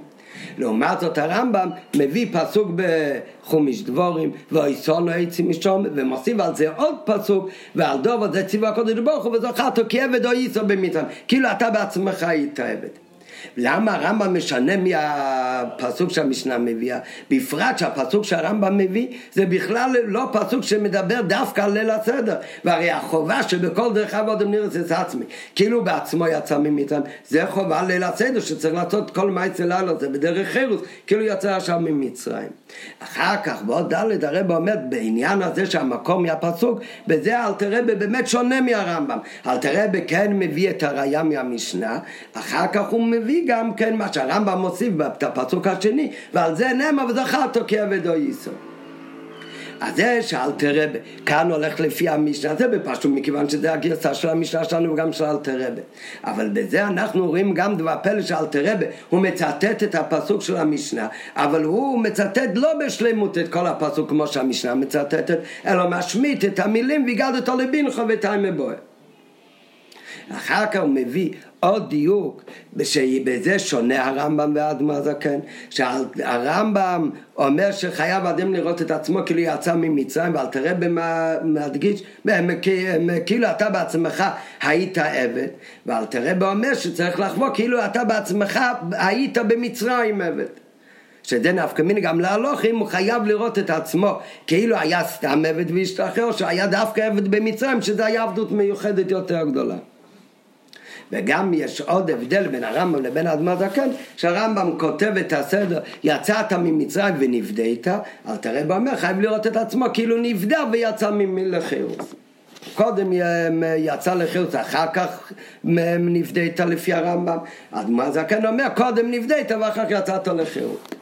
לעומת זאת הרמב"ם מביא פסוק בחומיש דבורים ואיסונו עצים משום ומוסיף על זה עוד פסוק ועל דובר זה ציווה הקודש ברוך הוא וזוכרתו כי עבד או איסו במצרים כאילו אתה בעצמך היית עבד למה הרמב"ם משנה מהפסוק שהמשנה מביאה? בפרט שהפסוק שהרמב"ם מביא זה בכלל לא פסוק שמדבר דווקא על ליל הסדר. והרי החובה שבכל דרך עבוד נראה את עצמי. כאילו בעצמו יצא ממצרים. זה חובה ליל הסדר שצריך לעשות כל מה אצל לילה זה בדרך חירוס. כאילו יצא עכשיו ממצרים. אחר כך בעוד ד' הרב אומר בעניין הזה שהמקום מהפסוק בזה אלתרבה באמת שונה מהרמב"ם. אלתרבה כן מביא את הראייה מהמשנה אחר כך הוא מביא גם כן מה שהרמב"ם מוסיף בפסוק השני ועל זה נאמר וזכרת כעבד או ייסור אז זה שאלתר רבה, כאן הולך לפי המשנה, זה בפשוט מכיוון שזה הגרסה של המשנה שלנו וגם של אלתר רבה. אבל בזה אנחנו רואים גם דבר פלא של אלתר רבה, הוא מצטט את הפסוק של המשנה, אבל הוא מצטט לא בשלמות את כל הפסוק כמו שהמשנה מצטטת, אלא משמיט את המילים והגד אותו לבינכו ותאי מבואה. אחר כך הוא מביא עוד דיוק, שבזה שונה הרמב"ם ואדמה הזקן, שהרמב"ם אומר שחייב אדם לראות את עצמו כאילו יצא ממצרים, ואל תראה במה מדגיש, כאילו אתה בעצמך היית עבד, ואל תראה באומר שצריך לחבור כאילו אתה בעצמך היית במצרים עבד. שזה נפקא מיני גם להלוכים, הוא חייב לראות את עצמו כאילו היה סתם עבד והשתחרר, שהיה דווקא עבד במצרים, שזה היה עבדות מיוחדת יותר גדולה. וגם יש עוד הבדל בין הרמב"ם לבין האדמו"ר זקן, שהרמב"ם כותב את הסדר, יצאת ממצרים ונפדית, אל תראה באומר, חייב לראות את עצמו כאילו נפדה ויצא לחירוס. קודם יצא לחירוס, אחר כך נפדית לפי הרמב"ם. האדמו"ר זקן אומר, קודם נפדית ואחר כך יצאת לחירוס.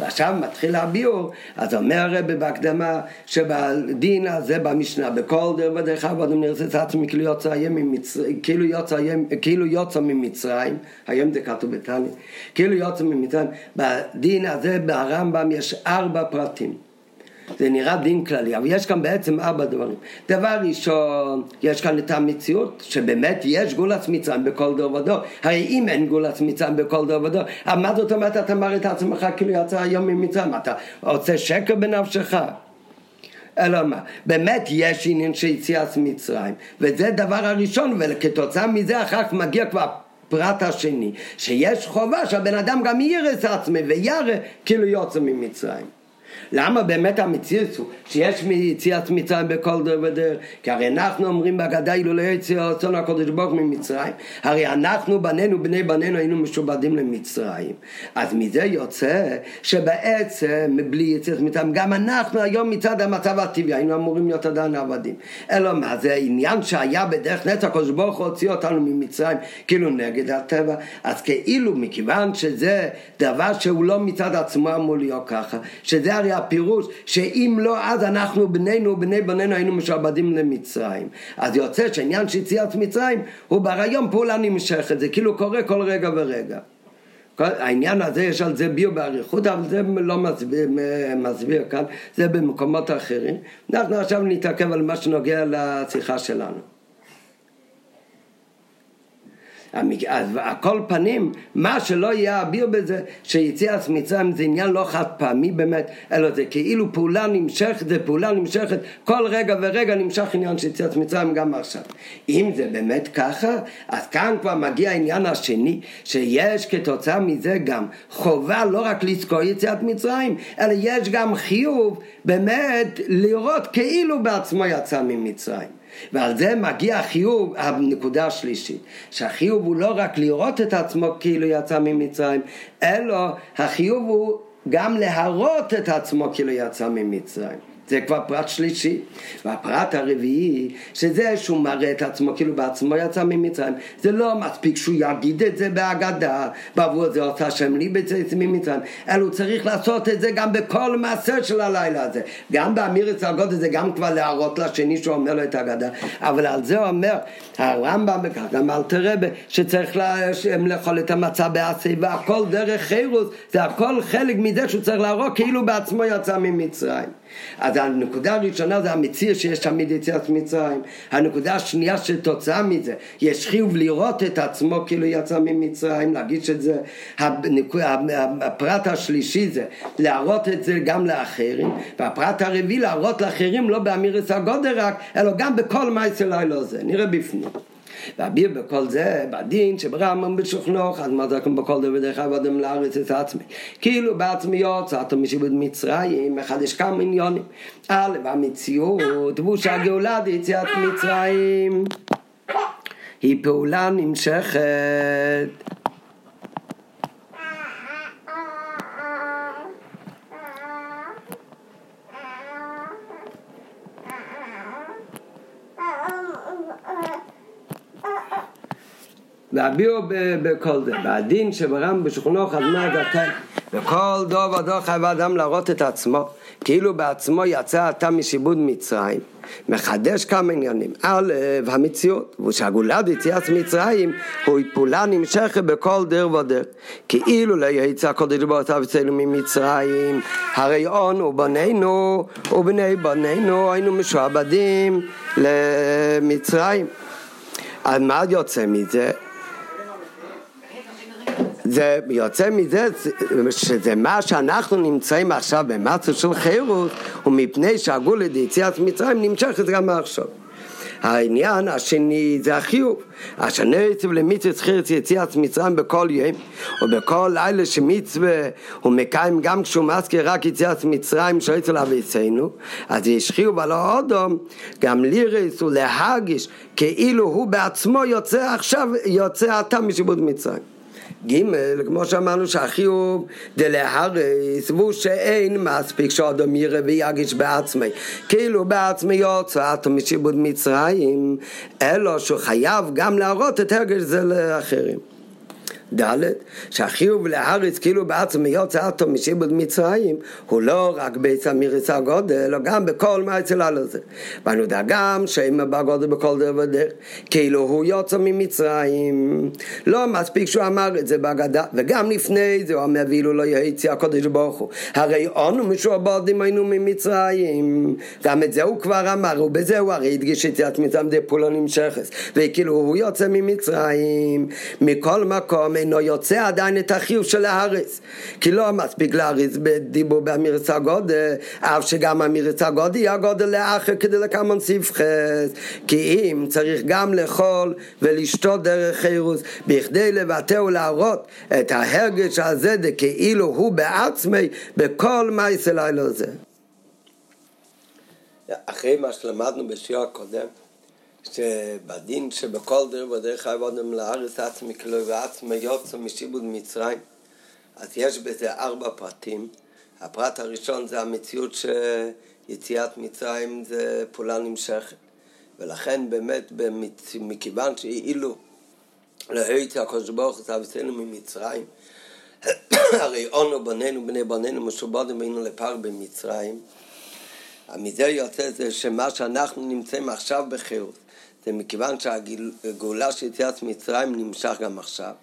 ועכשיו מתחיל הביאור, אז אומר הרב בהקדמה שבדין הזה במשנה, בכל דרך ודרך אבודם נרצה את עצמי כאילו יוצא ממצרים, כאילו יוצא, כאילו יוצא ממצרים, היום זה כתוב בתניא, כאילו יוצא ממצרים, בדין הזה ברמב"ם יש ארבע פרטים. זה נראה דין כללי, אבל יש כאן בעצם ארבע דברים. דבר ראשון, יש כאן את המציאות, שבאמת יש גולת מצרים בכל דור ודור. הרי אם אין גולת מצרים בכל דור ודור, אז מה זאת אומרת אתה מראה את עצמך כאילו יצא היום ממצרים? אתה עושה שקר בנפשך? אלא מה, באמת יש עניין של יציאת מצרים, וזה דבר הראשון, וכתוצאה מזה אחר כך מגיע כבר פרט השני, שיש חובה שהבן אדם גם את עצמי וירא כאילו יוצא ממצרים. למה באמת המציאות הוא שיש מיציאת מצרים בכל דר ודר? כי הרי אנחנו אומרים בהגדה אילולא יצא רצון הקודש ברוך ממצרים, הרי אנחנו בנינו בני בנינו היינו משובדים למצרים. אז מזה יוצא שבעצם בלי יציאת מצרים גם אנחנו היום מצד המצב הטבעי היינו אמורים להיות עדיין עבדים. אלא מה זה עניין שהיה בדרך נצח הקודש ברוך הוא הוציא אותנו ממצרים כאילו נגד הטבע אז כאילו מכיוון שזה דבר שהוא לא מצד עצמו אמור להיות ככה שזה הרי הפירוש שאם לא אז אנחנו בנינו ובני בנינו היינו משעבדים למצרים. אז יוצא שהעניין של יציאת מצרים הוא ברעיון פעולה נמשכת, זה כאילו קורה כל רגע ורגע. העניין הזה יש על זה ביו באריכות אבל זה לא מסביר, מסביר כאן, זה במקומות אחרים. אנחנו עכשיו נתעכב על מה שנוגע לשיחה שלנו. אז על כל פנים, מה שלא יהיה אביר בזה, שיציאת מצרים זה עניין לא חד פעמי באמת, אלא זה כאילו פעולה נמשכת, זה פעולה נמשכת, כל רגע ורגע נמשך עניין של יציאת מצרים גם עכשיו. אם זה באמת ככה, אז כאן כבר מגיע העניין השני, שיש כתוצאה מזה גם חובה לא רק לזכור יציאת מצרים, אלא יש גם חיוב באמת לראות כאילו בעצמו יצא ממצרים. ועל זה מגיע החיוב, הנקודה השלישית, שהחיוב הוא לא רק לראות את עצמו כאילו יצא ממצרים, אלא החיוב הוא גם להראות את עצמו כאילו יצא ממצרים. זה כבר פרט שלישי. והפרט הרביעי, שזה שהוא מראה את עצמו כאילו בעצמו יצא ממצרים, זה לא מספיק שהוא יגיד את זה בהגדה, בעבור זה עושה שם לי בצאת ממצרים, אלא הוא צריך לעשות את זה גם בכל מעשה של הלילה הזה. גם באמירס הגודל זה גם כבר להראות לשני שהוא אומר לו את ההגדה, אבל על זה אומר הרמב"ם גם אל תראה שצריך לאכול את המצה בעשי והכל דרך חירוס, זה הכל חלק מזה שהוא צריך להראות כאילו בעצמו יצא ממצרים. אז הנקודה הראשונה זה המציר שיש תמיד יציאת מצרים. הנקודה השנייה שתוצאה מזה, יש חיוב לראות את עצמו כאילו יצא ממצרים, להגיד שזה, הפרט השלישי זה להראות את זה גם לאחרים, והפרט הרביעי להראות לאחרים לא באמירס הגודל רק, אלא גם בכל מייסר לילה זה. נראה בפנים. ואביר בכל זה, בדין שברמב"ם בשוכנוך, אז כמו בכל דבר דרך עבודם לארץ את עצמי. כאילו בעצמי יוצאת משיבוד מצרים, אחד יש כמה עניונים. א', המציאות, והוא שהגאולה דיציאת מצרים היא פעולה נמשכת. להביאו בכל זה. והדין שברם בשכונו חזמה דתן. וכל דור ודור חייב האדם להראות את עצמו, כאילו בעצמו יצא אתה משיבוד מצרים. מחדש כמה עניינים. א', המציאות, ושהגולת יציאת מצרים הוא פעולה נמשכת בכל דר ודר. כאילו לא יצא הקודש ברוך הוא אצלנו ממצרים, הרי און ובנינו ובני בנינו היינו משועבדים למצרים. אז מה יוצא מזה? זה יוצא מזה שזה מה שאנחנו נמצאים עכשיו במצב של חירות ומפני שהגולה דיציאת מצרים נמשכת גם עכשיו העניין השני זה החיוב. השנה יצב למצווה זכירת יציאת מצרים בכל יום ובכל לילה שמצווה הוא מקיים גם כשהוא מזכיר רק יציאת מצרים שיוצא להביסנו אז יש חיוב על האודום גם לירס ולהגיש כאילו הוא בעצמו יוצא עכשיו יוצא עתה משיבוד מצרים ג' כמו שאמרנו שהחיוב דלהרס והוא שאין מספיק שאדם יראה ויגיש בעצמי. כאילו בעצמי יוצאת משיבוד מצרים אלא שהוא חייב גם להראות את הרגש זה לאחרים ד' שהחיוב לארץ כאילו בעצם יוצאתו משיבוד מצרים הוא לא רק בעץ אמירס הגודל אלא גם בכל מה אצל הזה ואנו יודע גם שאם בגודל בכל דרך ודרך כאילו הוא יוצא ממצרים. לא מספיק שהוא אמר את זה בהגדה וגם לפני זה הוא אומר ואילו לא יצא הקודש ברוך הוא. הרי אנו משועבדים היינו ממצרים. גם את זה הוא כבר אמר ובזה הוא הרי הדגיש יציאת מצרים זה פעולה נמשכת. וכאילו הוא יוצא ממצרים. מכל מקום אינו יוצא עדיין את החיוב של הארץ כי לא מספיק להריץ בדיבור באמירס הגודל אף שגם אמירס הגודל היא הגודל לאחר כדי לקמון ספחס. כי אם צריך גם לאכול ולשתות דרך חירוס בכדי לבטא ולהראות את ההרגש הזה כאילו הוא בעצמי בכל מייס לילה זה. אחרי מה שלמדנו בשיעור הקודם שבדין שבכל דרך ודרך עבודם לארץ עצמי כלו ועצמי יוצא משיבוד מצרים. אז יש בזה ארבע פרטים. הפרט הראשון זה המציאות שיציאת מצרים זה פעולה נמשכת. ולכן באמת במצ... מכיוון שאילו לא הייתי הקדוש ברוך הוא תאביסנו ממצרים *coughs* הרי אונו בנינו בני בנינו משובדים היינו לפר במצרים. מזה יוצא זה שמה שאנחנו נמצאים עכשיו בחירות זה מכיוון שהגאולה של יציאת מצרים נמשך גם עכשיו.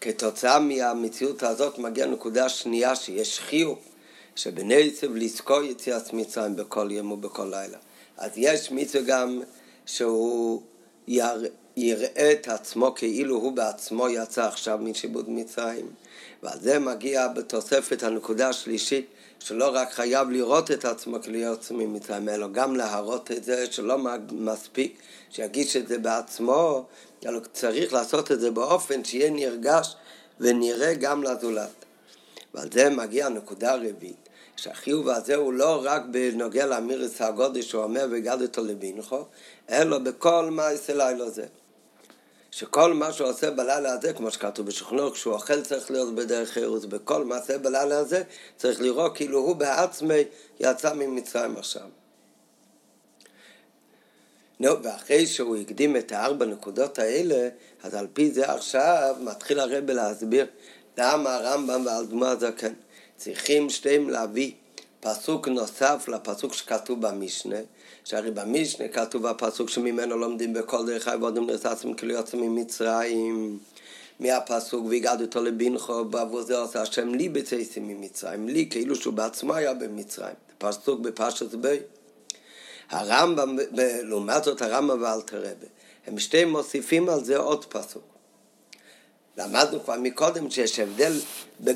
כתוצאה מהמציאות הזאת מגיעה נקודה שנייה שיש חיוב שבני צב לזכור יציאת מצרים בכל יום ובכל לילה. אז יש מצווה גם שהוא יראה את עצמו כאילו הוא בעצמו יצא עכשיו משיבוד מצרים. ועל זה מגיע בתוספת הנקודה השלישית, שלא רק חייב לראות את עצמו כאילו יוצא ממצרים, אלא גם להראות את זה, שלא מספיק שיגיש את זה בעצמו, אלא צריך לעשות את זה באופן שיהיה נרגש ונראה גם לזולת. ועל זה מגיע הנקודה הרביעית, שהחיוב הזה הוא לא רק בנוגע לאמירס הגודל שהוא אומר וגדתו לבינכו, אלא בכל מעשה לילה זה. שכל מה שהוא עושה בלילה הזה, כמו שכתוב בשכנוע, כשהוא אוכל צריך להיות בדרך חירוס, בכל מעשה בלילה הזה צריך לראות כאילו הוא בעצמי יצא ממצרים עכשיו. נו, ואחרי שהוא הקדים את הארבע נקודות האלה, אז על פי זה עכשיו מתחיל הרב להסביר למה הרמב"ם והאדמו הזקן צריכים שתיהם להביא פסוק נוסף לפסוק שכתוב במשנה, שהרי במשנה כתוב הפסוק שממנו לומדים בכל דרך העבודים נרססים כאילו יוצאים ממצרים מהפסוק והגעתי אותו לבינכו בעבור זה עושה השם לי בצייסים ממצרים לי כאילו שהוא בעצמו היה במצרים. פסוק בפרשת בי. הרמב"ם, לעומת זאת הרמב"ם ואלתר הם שתיהם מוסיפים על זה עוד פסוק למדנו כבר מקודם שיש הבדל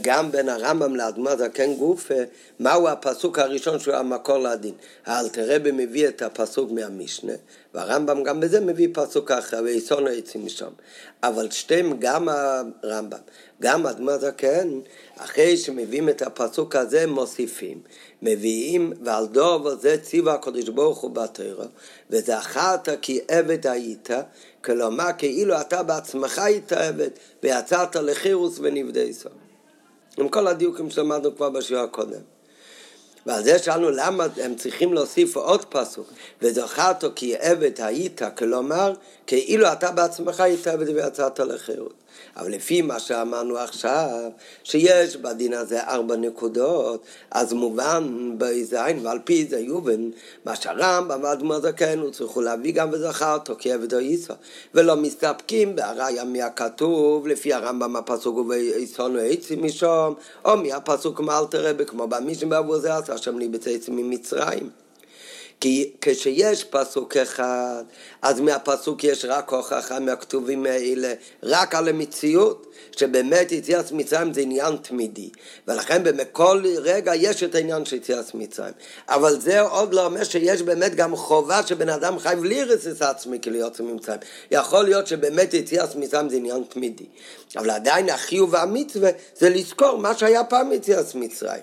גם בין הרמב"ם לאדמת זקן גופה, מהו הפסוק הראשון שהוא המקור לדין. האלתרבה מביא את הפסוק מהמשנה, והרמב"ם גם בזה מביא פסוק אחר, ויסון העצים משם. אבל שתיהם, גם הרמב"ם, גם אדמת זקן, אחרי שמביאים את הפסוק הזה, מוסיפים. מביאים, ועל דור וזה ציווה הקדוש ברוך הוא בתורה, וזכרת כי עבד היית, כלומר כאילו אתה בעצמך היית עבד, ויצאת לחירוס ונבדי סוף. עם כל הדיוקים שלמדנו כבר בשיעור הקודם. ועל זה שאלנו למה הם צריכים להוסיף עוד פסוק, וזכרת כי עבד היית, כלומר, כאילו אתה בעצמך היית עבד ויצאת לחירות. אבל לפי מה שאמרנו עכשיו, שיש בדין הזה ארבע נקודות, אז מובן בזין, ועל פי זה יובן, מה שהרמב"ם ואדמו זקן, צריכו להביא גם וזכר אותו כעבד היסו, ולא מסתפקים בהראיה מהכתוב, לפי הרמב"ם הפסוק הוא ויסונו עצים משום, או מהפסוק מאלתר רבי, כמו במישן בעבור זה עשה שם לי בצאצים ממצרים. כי כשיש פסוק אחד, אז מהפסוק יש רק הוכחה מהכתובים האלה, רק על המציאות, שבאמת יציאת מצרים זה עניין תמידי, ולכן בכל רגע יש את העניין של יציאת מצרים. אבל זה עוד לא אומר שיש באמת גם חובה שבן אדם חייב לירס את עצמי כלהיות ממצרים. יכול להיות שבאמת יציאת מצרים זה עניין תמידי, אבל עדיין החיוב והמצווה זה לזכור מה שהיה פעם יציאת מצרים.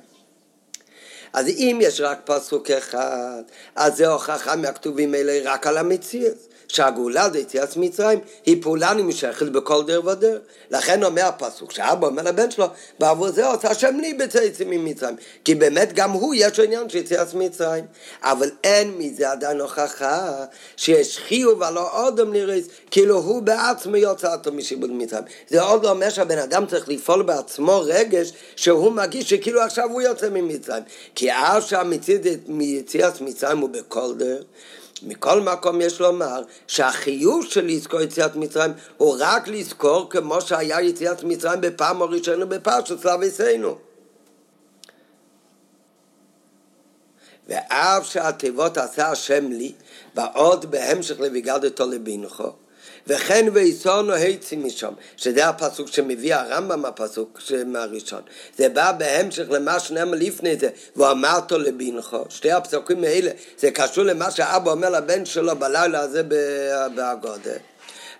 אז אם יש רק פסוק אחד, אז זה הוכחה מהכתובים האלה רק על המציאות. שהגאולה זה יציאת מצרים היא פעולה נמשכת בכל דר ודר. לכן אומר הפסוק, שאבא אומר לבן שלו, בעבור זה עושה השם לי בצאצים ממצרים. כי באמת גם הוא יש לו עניין של יציאת מצרים. אבל אין מזה עדיין הוכחה שיש חיוב על האודם לירס, כאילו הוא בעצמו יוצא אותו משיבוד מצרים. זה עוד לא אומר שהבן אדם צריך לפעול בעצמו רגש שהוא מרגיש שכאילו עכשיו הוא יוצא ממצרים. כי אף שהמציאות מיציאת מצרים הוא בכל דר, מכל מקום יש לומר שהחיוב של לזכור יציאת מצרים הוא רק לזכור כמו שהיה יציאת מצרים בפעם הראשונה בפרשת סלוויסנו. ואף שהתיבות עשה השם לי, ועוד בהמשך לביגדתו לבינכו. וכן ויסונו היצי משם, שזה הפסוק שמביא הרמב"ם הפסוק מהראשון. זה בא בהמשך למה שנאמר לפני זה, ואמרת לבינכו. שתי הפסוקים האלה, זה קשור למה שאבא אומר לבן שלו בלילה הזה בהגודה.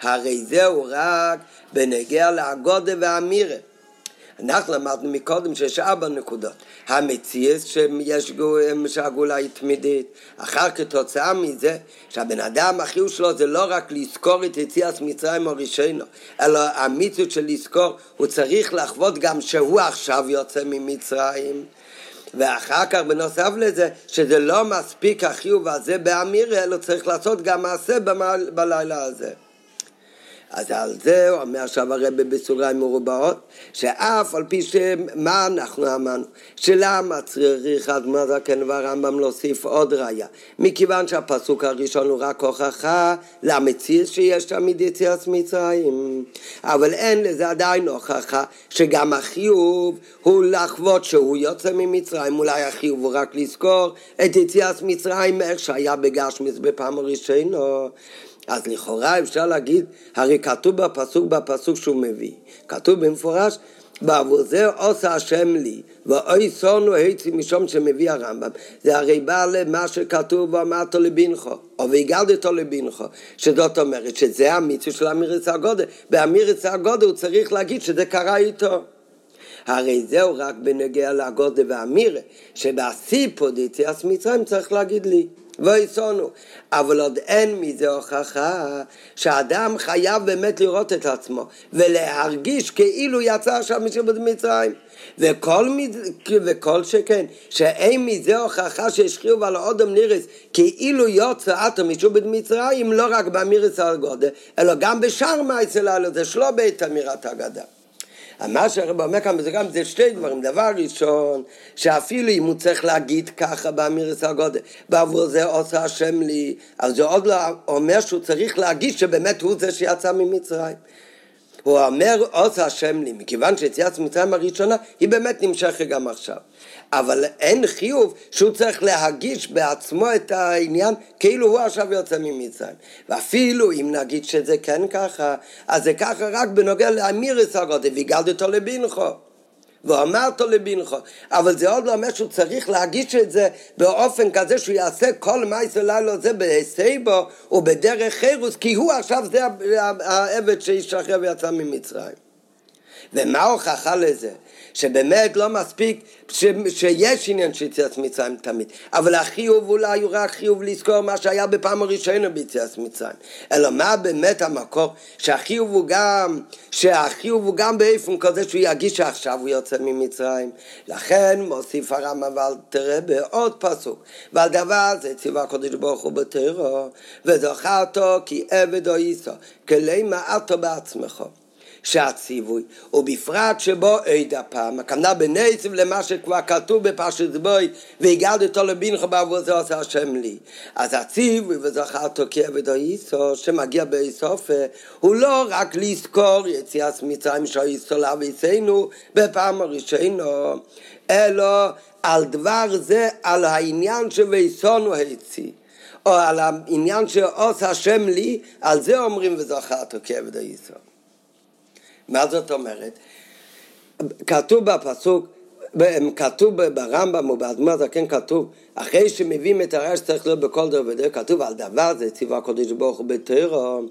הרי זהו רק בנגיע להגודה והמירה. אנחנו למדנו מקודם שיש ארבע נקודות. המציאס שיש שהגאולה היא תמידית. אחר כתוצאה מזה שהבן אדם החיוב שלו זה לא רק לזכור את יציאת מצרים הראשינו, אלא המצוות של לזכור, הוא צריך לחוות גם שהוא עכשיו יוצא ממצרים. ואחר כך בנוסף לזה, שזה לא מספיק החיוב הזה באמירה, אלא צריך לעשות גם מעשה בלילה הזה. אז על זה אומר עכשיו הרב בסוגריים מרובעות, שאף על פי שמה אנחנו אמרנו, שלמה צריך אדמה זקן והרמב"ם להוסיף עוד ראיה, מכיוון שהפסוק הראשון הוא רק הוכחה למציאות שיש תמיד יציאת מצרים, אבל אין לזה עדיין הוכחה שגם החיוב הוא לחוות שהוא יוצא ממצרים, אולי החיוב הוא רק לזכור את יציאת מצרים איך שהיה בגשמיס בפעם הראשונה אז לכאורה אפשר להגיד, הרי כתוב בפסוק, בפסוק שהוא מביא, כתוב במפורש, בעבור זה עושה השם לי, ואוי סונו היצי משום שמביא הרמב"ם. זה הרי בא למה שכתוב ואמרת לבינכו, או והגדתו לבינכו, שזאת אומרת שזה המיצו של אמירץ הגודל. באמירץ הגודל הוא צריך להגיד שזה קרה איתו. הרי זהו רק בנגיע לגודל והמירה, שבסיפו דיציאס מצרים צריך להגיד לי. ויסונו. אבל עוד אין מזה הוכחה שאדם חייב באמת לראות את עצמו ולהרגיש כאילו יצא עכשיו משבט מצרים. וכל, וכל שכן, שאין מזה הוכחה שהשחירו על האודם נירס כאילו יוצא אטו משובד מצרים, לא רק באמירס על גודל, אלא גם בשאר מייסל הלו, זה שלא בית אמירת אגדה. מה שהרב אומר כאן זה גם זה שתי דברים. דבר ראשון, שאפילו אם הוא צריך להגיד ככה באמירס הגודל, בעבור זה עושה השם לי, אז זה עוד לא אומר שהוא צריך להגיד שבאמת הוא זה שיצא ממצרים. הוא אומר עושה השם לי, מכיוון שיציאת מצרים הראשונה היא באמת נמשכת גם עכשיו. אבל אין חיוב שהוא צריך להגיש בעצמו את העניין כאילו הוא עכשיו יוצא ממצרים. ואפילו אם נגיד שזה כן ככה, אז זה ככה רק בנוגע לאמירס הגודל, והגלת אותו לבינכו. ואמרת לבינכו, אבל זה עוד לא אומר שהוא צריך להגיש את זה באופן כזה שהוא יעשה כל מייסר לילה זה בהסייבו ובדרך חירוס, כי הוא עכשיו זה העבד שישחרר ויצא ממצרים. ומה ההוכחה לזה? שבאמת לא מספיק ש, שיש עניין של יציאת מצרים תמיד, אבל החיוב אולי הוא רק חיוב לזכור מה שהיה בפעם הראשונה ביציאת מצרים, אלא מה באמת המקור שהחיוב הוא גם, שהחיוב הוא גם באיפן כזה שהוא ירגיש שעכשיו הוא יוצא ממצרים, לכן מוסיף הרם אבל תראה בעוד פסוק, ועל דבר זה ציווה הקדוש ברוך הוא בטרו, וזכרתו כי עבד או איסו, כלי מעטו בעצמך. שהציווי, ובפרט שבו עד הפעם, הכוונה בנצב למה שכבר כתוב בפרשת בוי, והגדתו לבינך בעבור זה עושה השם לי. אז הציווי וזכרתו כעבד האיסו, שמגיע באיסופה, הוא לא רק לזכור יציאת מצרים שהאיסו לאביסנו בפעם הראשונה, אלא על דבר זה, על העניין שוויסונו הציא. או על העניין שעושה השם לי, על זה אומרים וזכרתו כעבד האיסו. מה זאת אומרת? כתוב בפסוק, כתוב ברמב"ם ובאדמה זה כן כתוב, אחרי שמביאים את הרעש צריך להיות בכל דבר ודרך, כתוב על דבר זה ציווה הקודש ברוך הוא בטרו,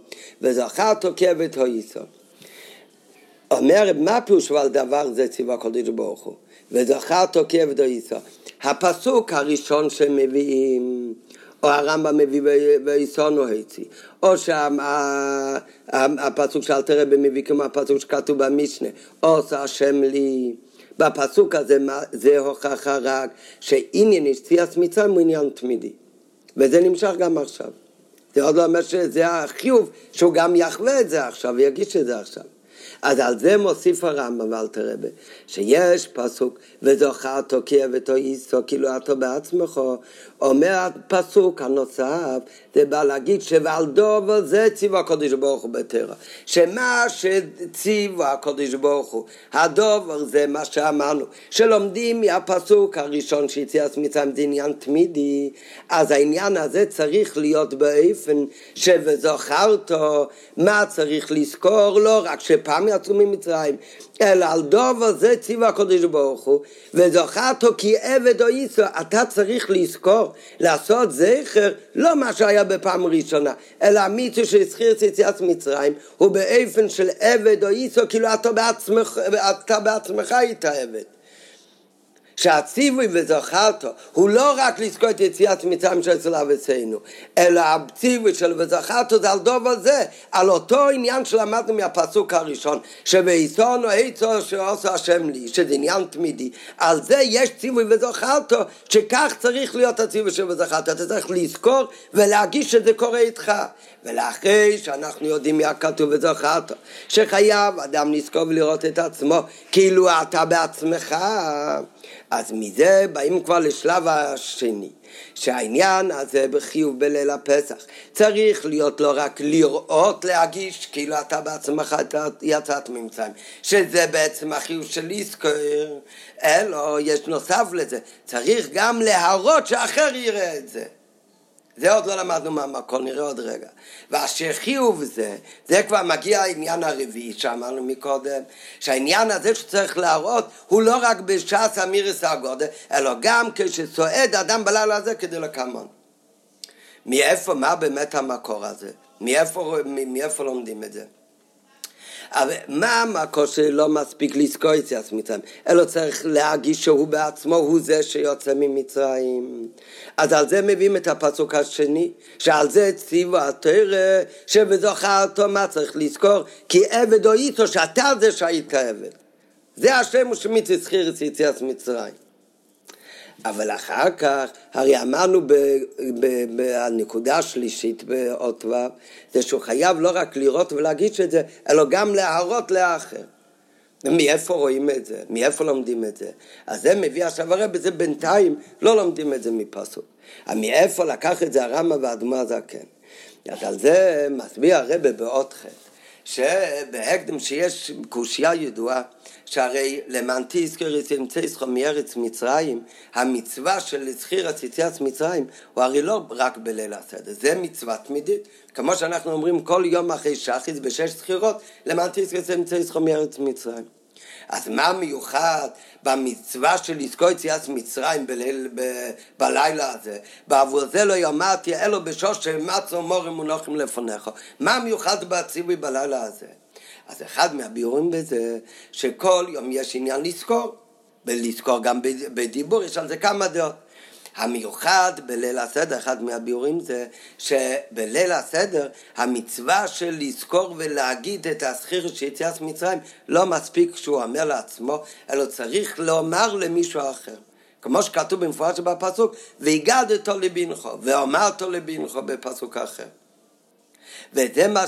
וזכר תוקף את הויסו. אומר, מה פירוש על דבר זה ציווה הקודש ברוך הוא? וזכר תוקף את הויסו. הפסוק הראשון שמביאים או הרמב"ם מביא ויסונו היצי, או שהפסוק של אלתרבה מביא כמו הפסוק שכתוב במשנה, עושה השם לי. בפסוק הזה זה הוכחה רק שעניין יציאת מצרים הוא עניין תמידי. וזה נמשך גם עכשיו. זה עוד לא אומר שזה החיוב שהוא גם יחווה את זה עכשיו ויגיש את זה עכשיו. אז על זה מוסיף הרמב"ם ואל תרבה, שיש פסוק וזוכר תוקיע ותויסו כאילו אתה בעצמך, אומר הפסוק הנוסף, זה בא להגיד שבעל דובר זה ציווה הקודש ברוך הוא בטרע, שמה שציווה הקודש ברוך הוא, הדובר זה מה שאמרנו, שלומדים מהפסוק הראשון שיציאת מצרים זה עניין תמידי, אז העניין הזה צריך להיות באופן שבזוכרתו, מה צריך לזכור, לא רק שפעם יצאו ממצרים, אלא על דובר זה ציווה הקודש ברוך הוא, וזוכרתו כי עבד או איסו, אתה צריך לזכור, לעשות זכר, לא מה שהיה בפעם ראשונה, אלא המיצו שהזכיר את יציאת מצרים, הוא באופן של עבד או איסו, כאילו אתה בעצמך, אתה בעצמך היית עבד. שהציווי וזכרתו הוא לא רק לזכור את יציאת מצרים של אצל אבצינו, אלא הציווי של וזכרתו זה על דובר זה, על אותו עניין שלמדנו מהפסוק הראשון, שבעיסון או עצו שעושה השם לי, שזה עניין תמידי, על זה יש ציווי וזכרתו, שכך צריך להיות הציווי של וזכרתו, אתה צריך לזכור ולהגיש שזה קורה איתך. ולאחרי שאנחנו יודעים מה כתוב וזכרת, שחייב אדם לזכור ולראות את עצמו כאילו אתה בעצמך אז מזה באים כבר לשלב השני, שהעניין הזה בחיוב בליל הפסח צריך להיות לא רק לראות להגיש כאילו אתה בעצמך יצאת ממצרים, שזה בעצם החיוב של לזכור, אלא יש נוסף לזה, צריך גם להראות שאחר יראה את זה. זה עוד לא למדנו מהמקור, נראה עוד רגע. והשחיוב זה, זה כבר מגיע העניין הרביעי שאמרנו מקודם, שהעניין הזה שצריך להראות הוא לא רק בש"ס אמירס הגודל, אלא גם כשסועד אדם בלילה הזה כדי לקמון. מאיפה, מה באמת המקור הזה? מאיפה, מאיפה לומדים את זה? אבל מה המקור שלא מספיק לזכור יציאת מצרים? אלא צריך להגיש שהוא בעצמו הוא זה שיוצא ממצרים. אז על זה מביאים את הפסוק השני, שעל זה ציוו התרא, שבזוכרתו מה צריך לזכור? כי עבד או איתו, שאתה זה שהיית עבד. זה השם ושמיץ הזכיר יציאת מצרים. אבל אחר כך, הרי אמרנו בנקודה השלישית באות ו', זה שהוא חייב לא רק לראות ולהגיש את זה, אלא גם להראות לאחר. מאיפה רואים את זה? מאיפה לומדים את זה? אז זה מביא עכשיו הרי בזה בינתיים לא לומדים את זה מפסוק. מאיפה לקח את זה הרמב"ם והאדמה הזקן? אז על זה מסביר הרבה באות ח' שבהקדם שיש קושייה ידועה שהרי למען תזכר יצא מארץ מצרים, המצווה של זכירת יציאת מצרים הוא הרי לא רק בליל הסדר, זה מצווה תמידית. כמו שאנחנו אומרים כל יום אחרי שחיס בשש זכירות, למען תזכר יצא מארץ מצרים. אז מה מיוחד במצווה של לזכור יציאת מצרים בליל, ב, בלילה הזה? בעבור זה לא יאמרתי אלו בשוש שמצו מורים מונחים לפניך. מה מיוחד בציווי בלילה הזה? אז אחד מהביאורים בזה, שכל יום יש עניין לזכור, ולזכור גם בדיבור, יש על זה כמה דעות. המיוחד בליל הסדר, אחד מהביאורים זה שבליל הסדר המצווה של לזכור ולהגיד את הזכיר של יציאת מצרים לא מספיק שהוא אומר לעצמו, אלא צריך לומר למישהו אחר. כמו שכתוב במפורש בפסוק, והגדתו לבנכו, ואמרתו לבנכו בפסוק אחר. וזה מה,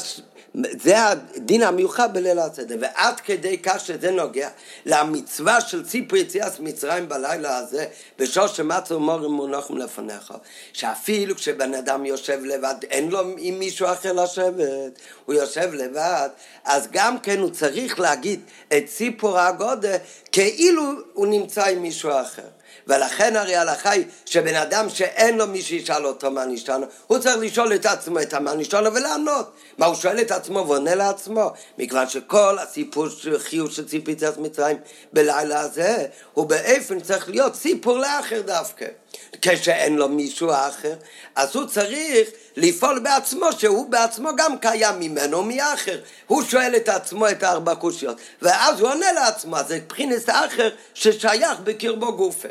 זה הדין המיוחד בליל הסדר, ועד כדי כך שזה נוגע למצווה של ציפור יציאת מצרים בלילה הזה, בשור שמצו מורים מונחים לפניך, שאפילו כשבן אדם יושב לבד, אין לו עם מישהו אחר לשבת, הוא יושב לבד, אז גם כן הוא צריך להגיד את ציפור הגודל כאילו הוא נמצא עם מישהו אחר. ולכן הרי ההלכה היא שבן אדם שאין לו מי שישאל אותו מה נשתנו, הוא צריך לשאול את עצמו את המה נשתנו ולענות. מה הוא שואל את עצמו ועונה לעצמו? מכיוון שכל הסיפור של חיוב של ציפיתת מצרים בלילה הזה, הוא באופן צריך להיות סיפור לאחר דווקא. כשאין לו מישהו אחר, אז הוא צריך לפעול בעצמו, שהוא בעצמו גם קיים ממנו מאחר. הוא שואל את עצמו את הארבע קושיות, ואז הוא עונה לעצמו, אז זה מבחינת האחר ששייך בקרבו גופה.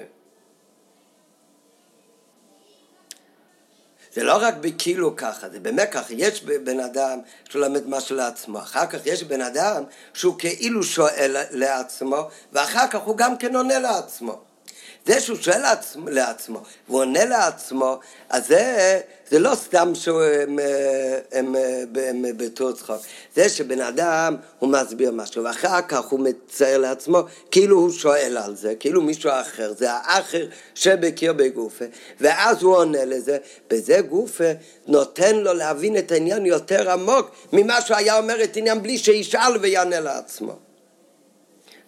זה לא רק בכאילו ככה, זה באמת ככה. יש בן אדם שהוא לומד משהו לעצמו, אחר כך יש בן אדם שהוא כאילו שואל לעצמו, ואחר כך הוא גם כן עונה לעצמו. זה שהוא שואל לעצמו, לעצמו עונה לעצמו, אז זה, זה לא סתם שהם הם, הם, הם בתור צחוק. זה שבן אדם הוא מסביר משהו, ואחר כך הוא מצייר לעצמו כאילו הוא שואל על זה, כאילו מישהו אחר, זה האחר שבקיר בגופה, ואז הוא עונה לזה, בזה גופה נותן לו להבין את העניין יותר עמוק ממה שהוא היה אומר את העניין בלי שישאל ויענה לעצמו.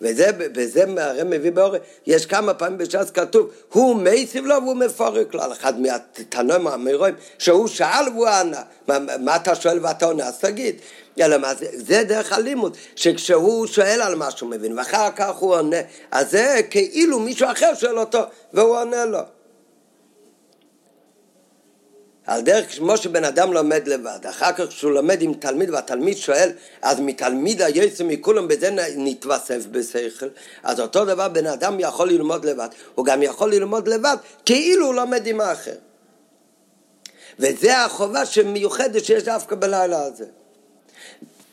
וזה, וזה הרי מביא באורי, יש כמה פעמים בש"ס כתוב, הוא מייסיב לו והוא מפורק לו, על אחד מהתנועים האמירואים, שהוא שאל והוא ענה, מה, מה אתה שואל ואתה עונה, אז תגיד. אלא מה זה, זה דרך הלימוד, שכשהוא שואל על מה שהוא מבין, ואחר כך הוא עונה, אז זה כאילו מישהו אחר שואל אותו, והוא עונה לו. על דרך כמו שבן אדם לומד לבד, אחר כך כשהוא לומד עם תלמיד והתלמיד שואל, אז מתלמיד היוצא מכולם בזה נתווסף בשכל, אז אותו דבר בן אדם יכול ללמוד לבד, הוא גם יכול ללמוד לבד כאילו הוא לומד עם האחר. וזה החובה שמיוחדת שיש דווקא בלילה הזה.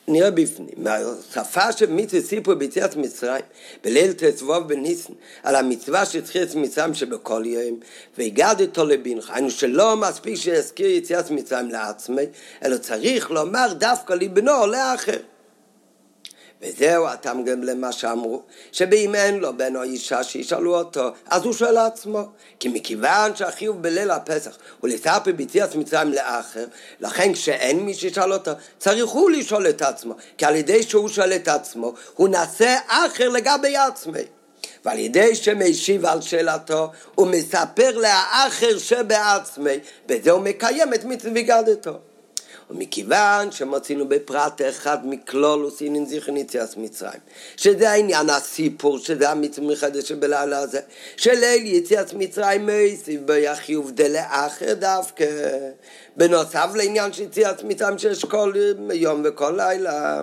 נראה בפנים, מהשפה של מצווה סיפור ביציאת מצרים, בליל תצבוב בניסן, על המצווה שצריך את מצרים שבכל יום, והגדתו לבנך, היינו שלא מספיק שיזכיר יציאת מצרים לעצמי, אלא צריך לומר דווקא לבנו לאחר. וזהו הטעם גם למה שאמרו, שבאם אין לו בן או אישה שישאלו אותו, אז הוא שואל לעצמו. כי מכיוון שהחיוב בליל הפסח הוא לספר ביציאת מצרים לאחר, לכן כשאין מי שישאל אותו, צריך הוא לשאול את עצמו. כי על ידי שהוא שואל את עצמו, הוא נעשה אחר לגבי עצמי. ועל ידי שמשיב על שאלתו הוא מספר לאחר שבעצמי, בזה הוא מקיים את מצווה וגדתו. ומכיוון שמצינו בפרט אחד מכלולוס אינין זיכרון יציאת מצרים, שזה העניין הסיפור, שזה המצווה מחדש שבלילה הזה, שליל יציאת מצרים מייסיב ביחיוב דלאחר דווקא, בנוסף לעניין של יציאת מצרים שיש כל יום וכל לילה.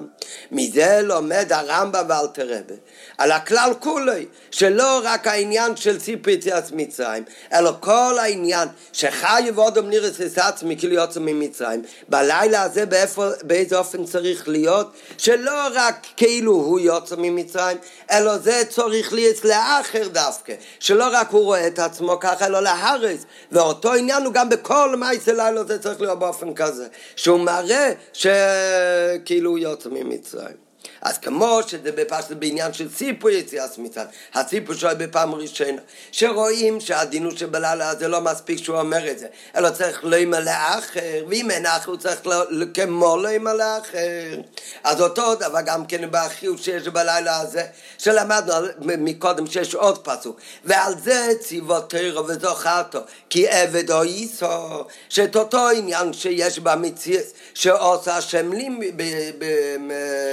מזה לומד הרמב"ם ואלתר רבה, על הכלל כולי, שלא רק העניין של סיפור יציאת מצרים, אלא כל העניין שחי ואודם נראה את עצמי כאילו יוצא ממצרים, בלילה הזה באיפה, באיזה אופן צריך להיות, שלא רק כאילו הוא יוצא ממצרים, אלא זה צריך להיות לאחר דווקא, שלא רק הוא רואה את עצמו ככה, אלא להרס, ואותו עניין הוא גם בכל מעשה לילה זה צריך להיות באופן כזה, שהוא מראה שכאילו יוצא ממצרים. אז כמו שזה בפשט בעניין של סיפור יציאת מצרים, הסיפור שלו בפעם ראשונה, שרואים שהדינות שבלילה הזה לא מספיק שהוא אומר את זה, אלא צריך לא ימלא אחר, ואם אין אחר הוא צריך לא, כמו לא ימלא אחר. אז אותו דבר גם כן בחיוב שיש בלילה הזה, שלמדנו מקודם שיש עוד פסוק, ועל זה ציוו תירו וזוכרתו, כי עבד או איסו, שאת אותו עניין שיש במציאות, שעושה השם לי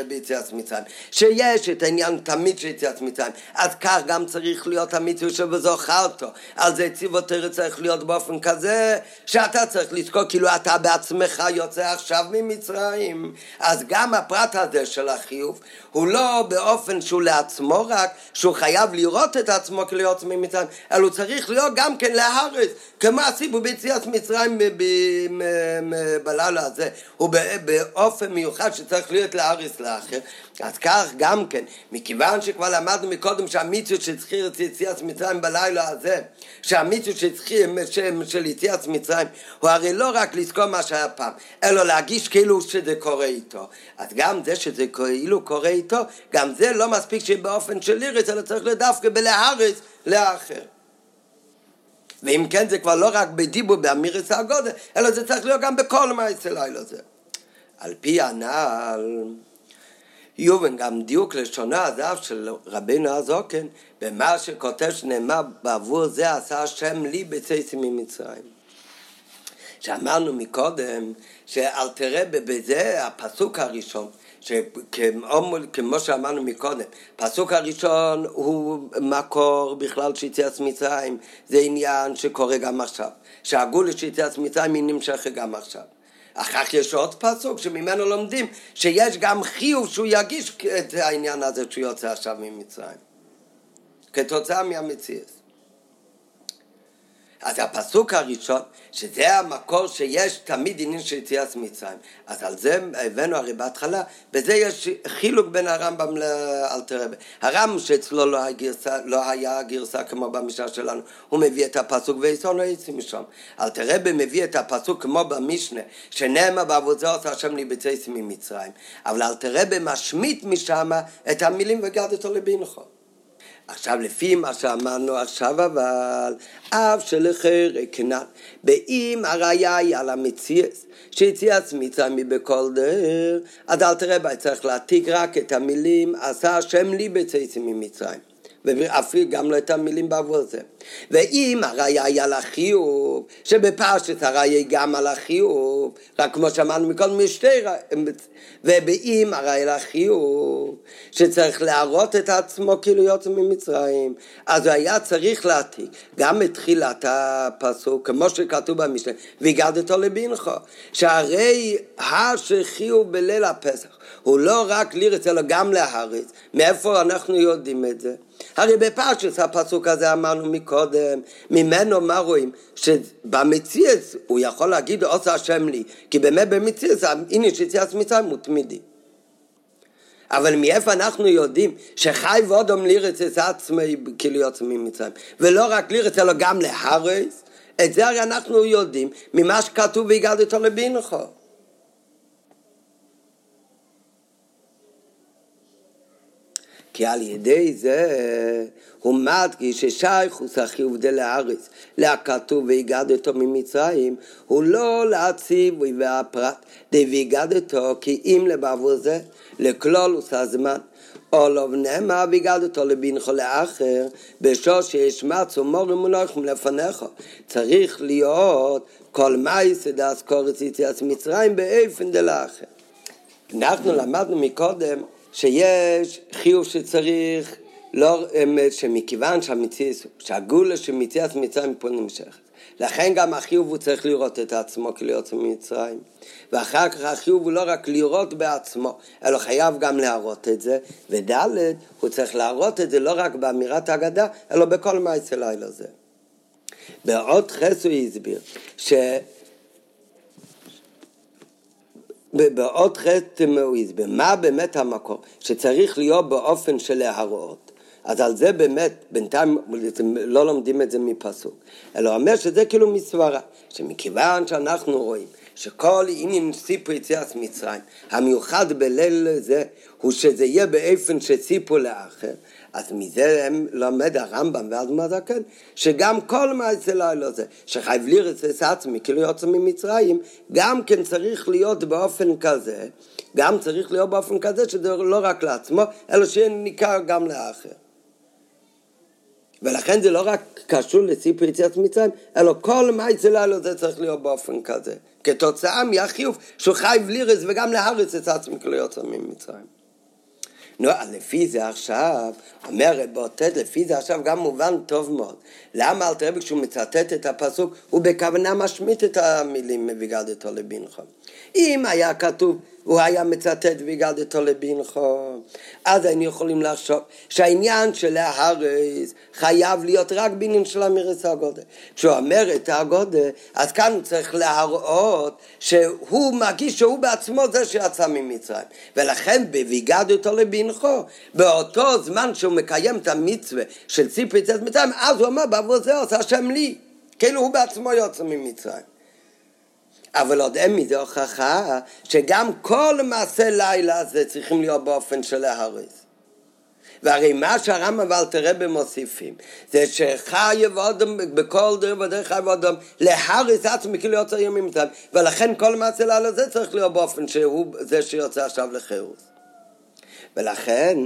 ביציאת מצרים, שיש את העניין תמיד של יציאת מצרים, אז כך גם צריך להיות המצווה שבזוכרתו, על זה ציוו תירו צריך להיות באופן כזה, שאתה צריך לזכור כאילו אתה בעצמך יוצא עכשיו ממצרים, אז גם הפרט הזה של החיוב הוא לא באופן שהוא לעצמו רק, שהוא חייב לראות את עצמו כלהיות ממצרים, אלא הוא צריך להיות גם כן להארץ, כמו הסיפור ביציאת מצרים בלילה הזה, הוא באופן מיוחד שצריך להיות לארץ לאחר, אז כך גם כן, מכיוון שכבר למדנו מקודם שהמיצות שצריכים את יציאת מצרים בלילה הזה, שהמיצות שצריכים של יציאת מצרים, הוא הרי לא רק לזכור מה שהיה פעם, אלא להגיש כאילו שזה קורה איתו. אז גם זה שזה כאילו קורה איתו, גם זה לא מספיק שבאופן של לירס, אלא צריך לדווקא בלהרס לאחר. ואם כן זה כבר לא רק בדיבור באמירס הגודל, אלא זה צריך להיות גם בכל מעשה לילה זה. על פי הנעל, יובן גם דיוק לשונה הזהב של רבינו הזוקן, במה שכותב שנאמר בעבור זה עשה השם לי בצייסים ממצרים. שאמרנו מקודם, שאל תראה בזה הפסוק הראשון, שכמו שאמרנו מקודם, פסוק הראשון הוא מקור בכלל של יציאת מצרים, זה עניין שקורה גם עכשיו, שהגולה של מצרים היא נמשכת גם עכשיו. אחר כך יש עוד פסוק שממנו לומדים שיש גם חיוב שהוא יגיש את העניין הזה שהוא יוצא עכשיו ממצרים. כתוצאה מהמציאות אז הפסוק הראשון, שזה המקור שיש תמיד עניין של יציאת מצרים, אז על זה הבאנו הרי בהתחלה, בזה יש חילוק בין הרמב"ם לאלתרבה. הרמב"ם שאצלו לא, הגרסה, לא היה הגרסה כמו במשנה שלנו, הוא מביא את הפסוק ואיסון לא יצא משם. אלתרבה מביא את הפסוק כמו במשנה, שנאמר בעבודה עושה השם לי בצייסי ממצרים, אבל אלתרבה משמיט משם את המילים וגדתו לבינך. עכשיו לפי מה שאמרנו עכשיו אבל אף שלחר כנען. באם הראיה היא על המציאס שיציאת מצרים מבכל דר אז אל תראה בה צריך להעתיק רק את המילים עשה השם לי בצייצים ממצרים ואפילו גם לא את המילים בעבור זה. ואם הראיה היא על החיוב, שבפרשת הראיה היא גם על החיוב, רק כמו שאמרנו מקודם משתי ובאם הראיה על החיוב, שצריך להראות את עצמו כאילו יוצא ממצרים, אז הוא היה צריך להעתיק גם את תחילת הפסוק, כמו שכתוב במשנה, והגדתו לבינך, שהרי השחיוב בליל הפסח הוא לא רק לירץ אלא גם להרץ, מאיפה אנחנו יודעים את זה? הרי בפרשת הפסוק הזה אמרנו מקודם, ממנו מה רואים? שבמציאס הוא יכול להגיד עושה השם לי, כי באמת במציאס הנה שיציאת מצרים הוא תמידי. אבל מאיפה אנחנו יודעים שחי ואודום לירץ את עצמי כאילו יוצא ממצרים, ולא רק לירץ אלא גם להרס? את זה הרי אנחנו יודעים ממה שכתוב והגעתי לבינך. כי על ידי זה הוא מדגיש ששייכוס החיוב דלארץ להכתוב והגדתו ממצרים הוא לא להציב והפרט די והגדתו כי אם לבעבור זה לכלולוס הזמן או לא נאמר והגדתו לבינך לאחר, בשור שיש מצו מורים מונחים לפניך. צריך להיות כל מייס דאס קורץ יציאת מצרים באיפן דלאחר. אנחנו למדנו מקודם שיש חיוב שצריך, לא, שמכיוון שהמציאות, שהגולה של מציאת מצרים פה נמשכת. לכן גם החיוב הוא צריך לראות את עצמו כלהיות ממצרים. ואחר כך החיוב הוא לא רק לראות בעצמו, אלא חייב גם להראות את זה, וד' הוא צריך להראות את זה לא רק באמירת ההגדה, אלא בכל מעשה לילה זה. בעוד חס הוא הסביר ש... בעוד חטא הוא הסביר, מה באמת המקור? שצריך להיות באופן של להראות. אז על זה באמת, בינתיים לא לומדים את זה מפסוק, אלא אומר שזה כאילו מסברה, שמכיוון שאנחנו רואים שכל עניין סיפו יציאת מצרים, המיוחד בליל זה, הוא שזה יהיה באופן שסיפו לאחר, אז מזה לומד הרמב"ם והאדמו"ר הזקן, שגם כל מעשה לילה זה, שחייב לירץ את עצמי, כאילו יוצא ממצרים, גם כן צריך להיות באופן כזה, גם צריך להיות באופן כזה שזה לא רק לעצמו, אלא שיהיה ניכר גם לאחר. ולכן זה לא רק קשור לסיפור יציאת מצרים, אלא כל מעשה לילה זה צריך להיות באופן כזה. כתוצאה מהחיוב שהוא חייב לירס וגם להרס את עצמי כאילו יוצא ממצרים. נו, לפי זה עכשיו, אומר רב אותד, לפי זה עכשיו גם מובן טוב מאוד. למה אל תראה כשהוא מצטט את הפסוק, הוא בכוונה משמיט את המילים מ"ויגדתו לבנך". אם היה כתוב הוא היה מצטט והגדתו לבינכו. אז היינו יכולים לחשוב שהעניין של ההרס חייב להיות רק בעניין של אמירס הגודל. כשהוא אומר את הגודל, אז כאן הוא צריך להראות שהוא מרגיש שהוא בעצמו זה שיצא ממצרים. ולכן ב"ויגדתו לבינכו", באותו זמן שהוא מקיים את המצווה של ציפי יצאת מצרים, אז הוא אומר בעבור זה עושה השם לי. כאילו הוא בעצמו יוצא ממצרים. אבל עוד אין מזה הוכחה שגם כל מעשה לילה זה צריכים להיות באופן של להרס. והרי מה שהרמב"ם ואלתרבה מוסיפים זה שחייב אדם בכל דרך ודרך חייב אדם להרס עצמי כאילו יוצא ימים מצרים ולכן כל מעשה לילה זה צריך להיות באופן שהוא זה שיוצא עכשיו לחירוס. ולכן,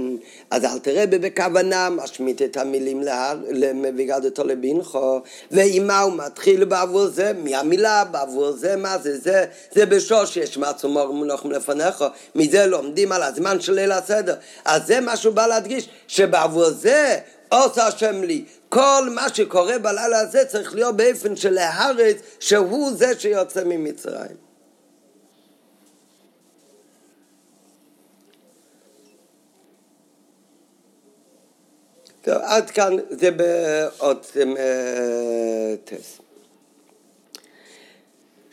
אז אל תראה בכוונה משמיט את המילים למביגדתו לבינכו, ועם מה הוא מתחיל בעבור זה, מהמילה בעבור זה, מה זה, זה, זה בשוש יש מצו מור מונחם לפניך, מזה לומדים על הזמן של ליל הסדר. אז זה מה שהוא בא להדגיש, שבעבור זה עושה השם לי. כל מה שקורה בלילה הזה צריך להיות באופן של להרץ, שהוא זה שיוצא ממצרים. טוב, עד כאן זה בעוד אה, טס.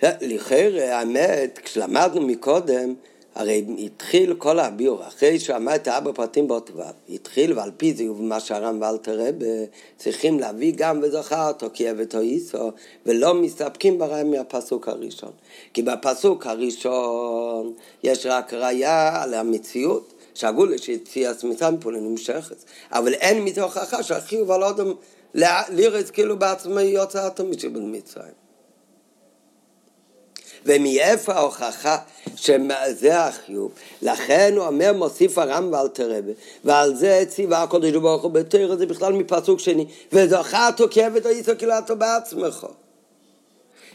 לכאורה, האמת, כשלמדנו מקודם, הרי התחיל כל הביור, אחרי שאמר את הארבע פרטים באות ו', התחיל ועל פי זה מה שהר"ם ואלתר רבה צריכים להביא גם וזכר אותו כי עבד או איסו ולא מסתפקים ברעי מהפסוק הראשון כי בפסוק הראשון יש רק ראייה על המציאות שהגולה שיציאת מצרים פה לנמשכת. אבל אין מזה הוכחה שהחיוב על אדם לירץ כאילו בעצמו יוצא התמיד שבמצרים. ומאיפה ההוכחה שזה החיוב? לכן הוא אומר מוסיף הרם ואל תרבה ועל זה ציווה הקודש ברוך הוא בתרא זה בכלל מפסוק שני וזכרתו כעבד או איסו כאילו בעצמך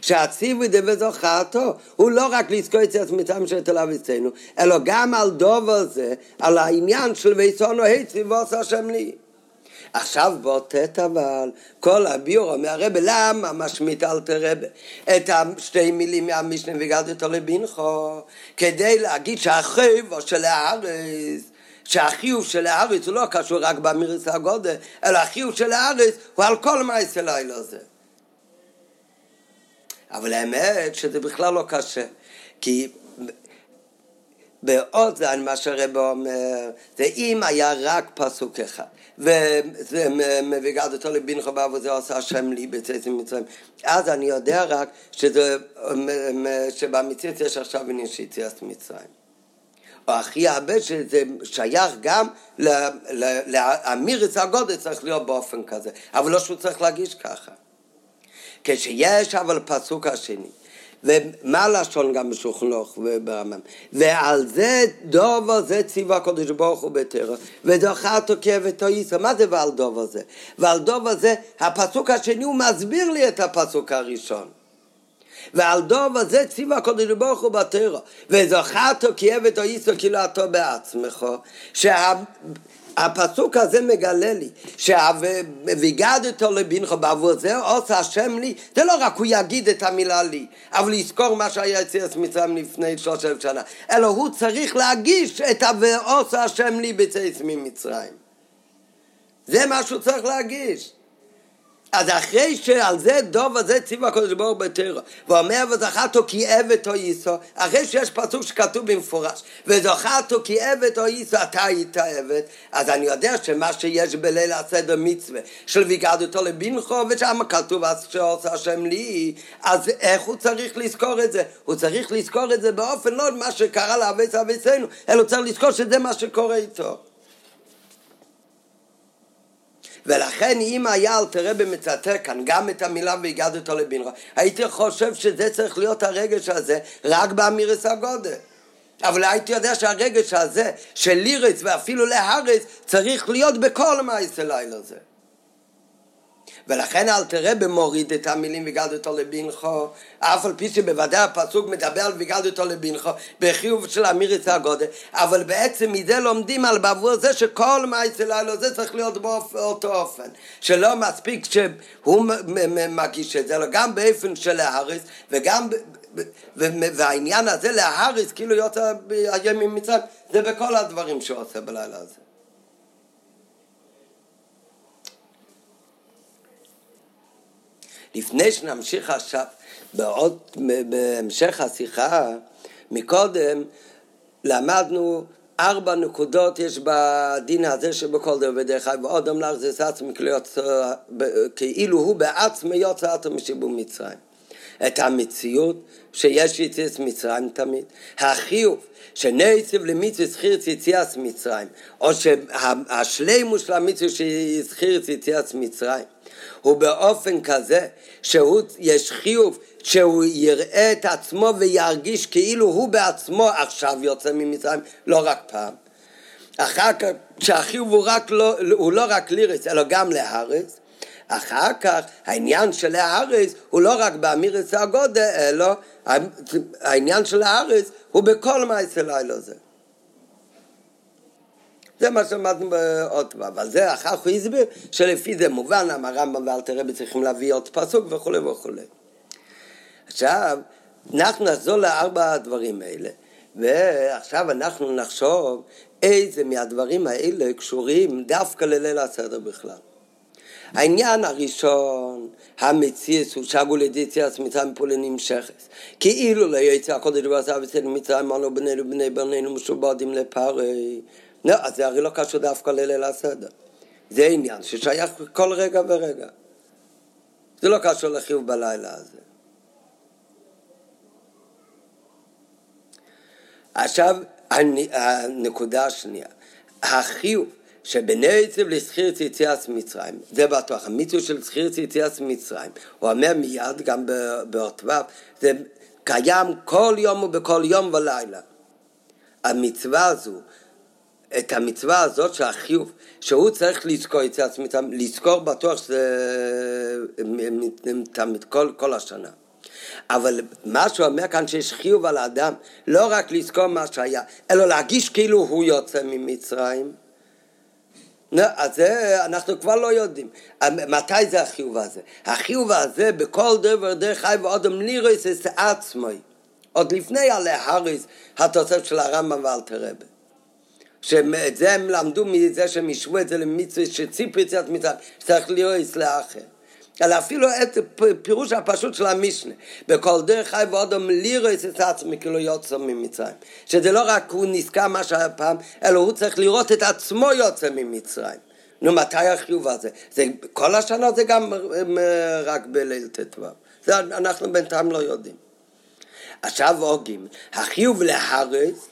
שהציווי דבא זוכרתו הוא לא רק לזכור את עצמתם של תל אצלנו, אלא גם על דובר זה, על העניין של ויסונו היצי ועושה השם לי. עכשיו באותת אבל, כל הביור אומר הרב, למה משמיט אל תרבה את השתי מילים מהמשנה וגדת לבינכו, כדי להגיד שהחיוב של הארץ שהחיוב של הארץ הוא לא קשור רק באמירס הגודל, אלא החיוב של הארץ הוא על כל מעשה לילה הזה. אבל האמת שזה בכלל לא קשה, כי בעוד זה מה שהרב אומר, זה אם היה רק פסוק אחד, וזה מבגד אותו לבינך בא וזה עושה השם לי בצאת מצרים, אז אני יודע רק שזה, שבמציאות יש עכשיו עניין יציאת מצרים. או הכי הרבה שזה שייך גם לאמירס הגודל צריך להיות באופן כזה, אבל לא שהוא צריך להגיש ככה. כשיש אבל פסוק השני, ומה לשון גם בשולחנוך וברמם. ועל זה דובר זה ציווה הקודש ברוך הוא בטרור, ודוחה את איסו. מה זה ועל דובר זה? ועל דובר זה, הפסוק השני הוא מסביר לי את הפסוק הראשון. ועל דובר זה ציווה הקודש ברוך הוא בטרור, וזוכה את איסו כאילו אתה בעצמך. שה... הפסוק הזה מגלה לי שה"ויגדתו לבנך בעבור זה עושה השם לי" זה לא רק הוא יגיד את המילה לי, אבל לזכור מה שהיה יציאת מצרים לפני שלוש אלף שנה, אלא הוא צריך להגיש את ה"ועושה השם לי" בצאת ממצרים. זה מה שהוא צריך להגיש. אז אחרי שעל זה דוב הזה ציווה הקדוש ברוך הוא בטרו ואומר וזכתו כי עבד או ייסו אחרי שיש פסוק שכתוב במפורש וזכתו כי עבד או ייסו אתה היית עבד אז אני יודע שמה שיש בליל הסדר מצווה של ויגדתו לבנכו ושם כתוב אז שעושה השם לי אז איך הוא צריך לזכור את זה? הוא צריך לזכור את זה באופן לא מה שקרה לאבס אבסנו אלא הוא צריך לזכור שזה מה שקורה איתו ולכן אם היה אלתר רבי מצטט כאן גם את המילה והגדת לבנחה, הייתי חושב שזה צריך להיות הרגש הזה רק באמירס הגודל. אבל הייתי יודע שהרגש הזה של לירס ואפילו להרס צריך להיות בכל מעשה לילה הזה. ולכן אל תראה במוריד את המילים וגדתו לבנכו, אף על פי שבוודאי הפסוק מדבר על וגדתו לבנכו בחיוב של אמירית הגודל, אבל בעצם מזה לומדים על בעבור זה שכל מעשה לילה זה צריך להיות באותו אופן, שלא מספיק שהוא מגיש את זה, אלא גם באופן של להריס וגם והעניין הזה להריס כאילו יוצא היום ממצרים, זה בכל הדברים שהוא עושה בלילה הזה. לפני שנמשיך עכשיו בעוד, בהמשך השיחה, מקודם למדנו ארבע נקודות יש בדין הזה שבכל דבר ודרך אגב ואודם להחזיס עצמי כאילו הוא בעצמו יוצא אותו משיבום מצרים. את המציאות שיש יציאת מצרים תמיד, החיוב שנעצב למצווה זכיר יציאת מצרים, או שהשלימוס של המצווה שזכיר יציאת מצרים. הוא באופן כזה שיש חיוב שהוא יראה את עצמו וירגיש כאילו הוא בעצמו עכשיו יוצא ממצרים, לא רק פעם. אחר כך, שהחיוב הוא, רק לא, הוא לא רק לירס אלא גם להרס, אחר כך העניין של הארץ הוא לא רק באמירס הגודל, אלא העניין של הארץ הוא בכל מעשה לילה הזה. זה מה שלמדנו בעוד פעם, אבל זה אחר כך הוא הסביר שלפי זה מובן למה הרמב"ם ואלתר רבי צריכים להביא עוד פסוק וכולי וכולי. עכשיו, אנחנו נחזור לארבע הדברים האלה, ועכשיו אנחנו נחשוב איזה מהדברים האלה קשורים דווקא לליל הסדר בכלל. העניין הראשון, המציאס הוא שגו יציאת מצרים פה לנמשכת. כאילו לא יצא הקודש הוא בסדר מצרים, אנו בנינו בני בנינו משובדים לפרי. לא, אז זה הרי לא קשור דווקא לליל הסדר. זה עניין ששייך כל רגע ורגע. זה לא קשור לחיוב בלילה הזה. עכשיו, הנקודה השנייה, החיוב שבנעצב לזכיר יציאת מצרים, זה בטוח, המיצוי של זכיר יציאת מצרים, הוא אומר מיד גם באות ו', זה קיים כל יום ובכל יום ולילה. המצווה הזו את המצווה הזאת של החיוב, שהוא צריך לזכור את עצמי, לזכור בטוח שזה תמיד כל, כל השנה. אבל מה שהוא אומר כאן שיש חיוב על האדם, לא רק לזכור מה שהיה, אלא להגיש כאילו הוא יוצא ממצרים. לא, אז זה אנחנו כבר לא יודעים. מתי זה החיוב הזה? החיוב הזה בכל דבר דרך חי ואודם לירס את עצמי. עוד לפני הלהריס התוספת של הרמב"ם ואלתר רבי. שאת זה הם למדו מזה שהם ישבו את זה למצווה שציפו יציאת מצרים, שצריך להיות לאחר. אלא אפילו את פירוש הפשוט של המשנה, בכל דרך חי ואודם לירוס את עצמי כאילו יוצא ממצרים. שזה לא רק הוא נזכר מה שהיה פעם, אלא הוא צריך לראות את עצמו יוצא ממצרים. נו, מתי החיוב הזה? זה, כל השנה זה גם רק בליל ט"ו. זה אנחנו בינתיים לא יודעים. עכשיו הוגים, החיוב להרס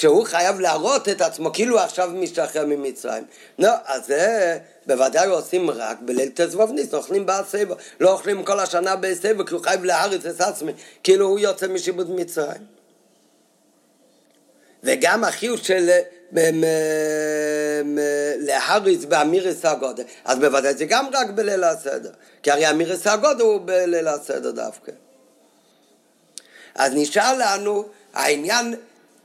שהוא חייב להראות את עצמו כאילו עכשיו משתחרר ממצרים. לא, אז זה בוודאי עושים רק בליל ט"ו ניס, אוכלים בסבב, לא אוכלים כל השנה בסבב, כי הוא חייב להריץ את עצמי, כאילו הוא יוצא משיבוד מצרים. וגם החיוב של להריץ באמירס הגודל, אז בוודאי זה גם רק בליל הסדר, כי הרי אמירס הגודל הוא בליל הסדר דווקא. אז נשאר לנו העניין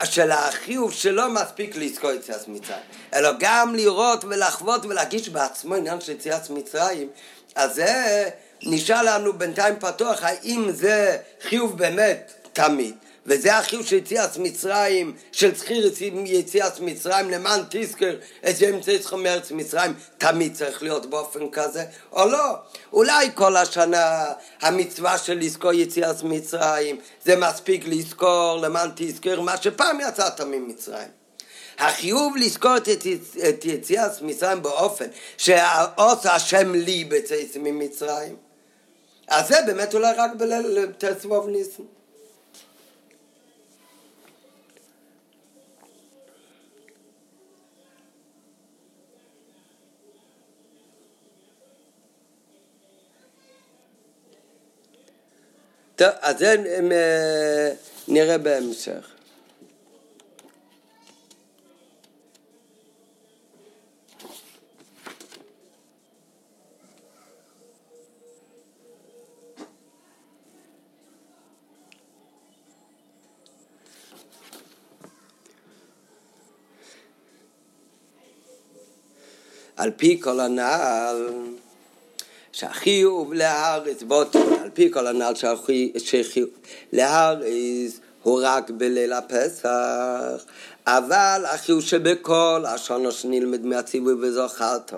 של החיוב שלא מספיק לזכור יציאת מצרים, אלא גם לראות ולחוות ולהגיש בעצמו עניין של יציאת מצרים, אז זה נשאר לנו בינתיים פתוח, האם זה חיוב באמת תמיד, וזה החיוב של יציאת מצרים, של זכיר יציאת מצרים למען תזכר את זה אמצעי צריכים מארץ מצרים, תמיד צריך להיות באופן כזה, או לא. אולי כל השנה המצווה של לזכור יציאת מצרים, זה מספיק לזכור למען תזכר מה שפעם יצאת ממצרים. החיוב לזכור את, את יציאת מצרים באופן שעושה השם לי בצאצא ממצרים, אז זה באמת אולי רק בליל תצבוב ניסן. טוב, אז זה אה, נראה בהמשך. על פי כל הנעל שהחיוב להארץ באותו, על פי כל הנ"ל שהחיוב להארץ הוא רק בליל הפסח, אבל החיוב שבכל השונו שנלמד מהציווי וזוכרתו.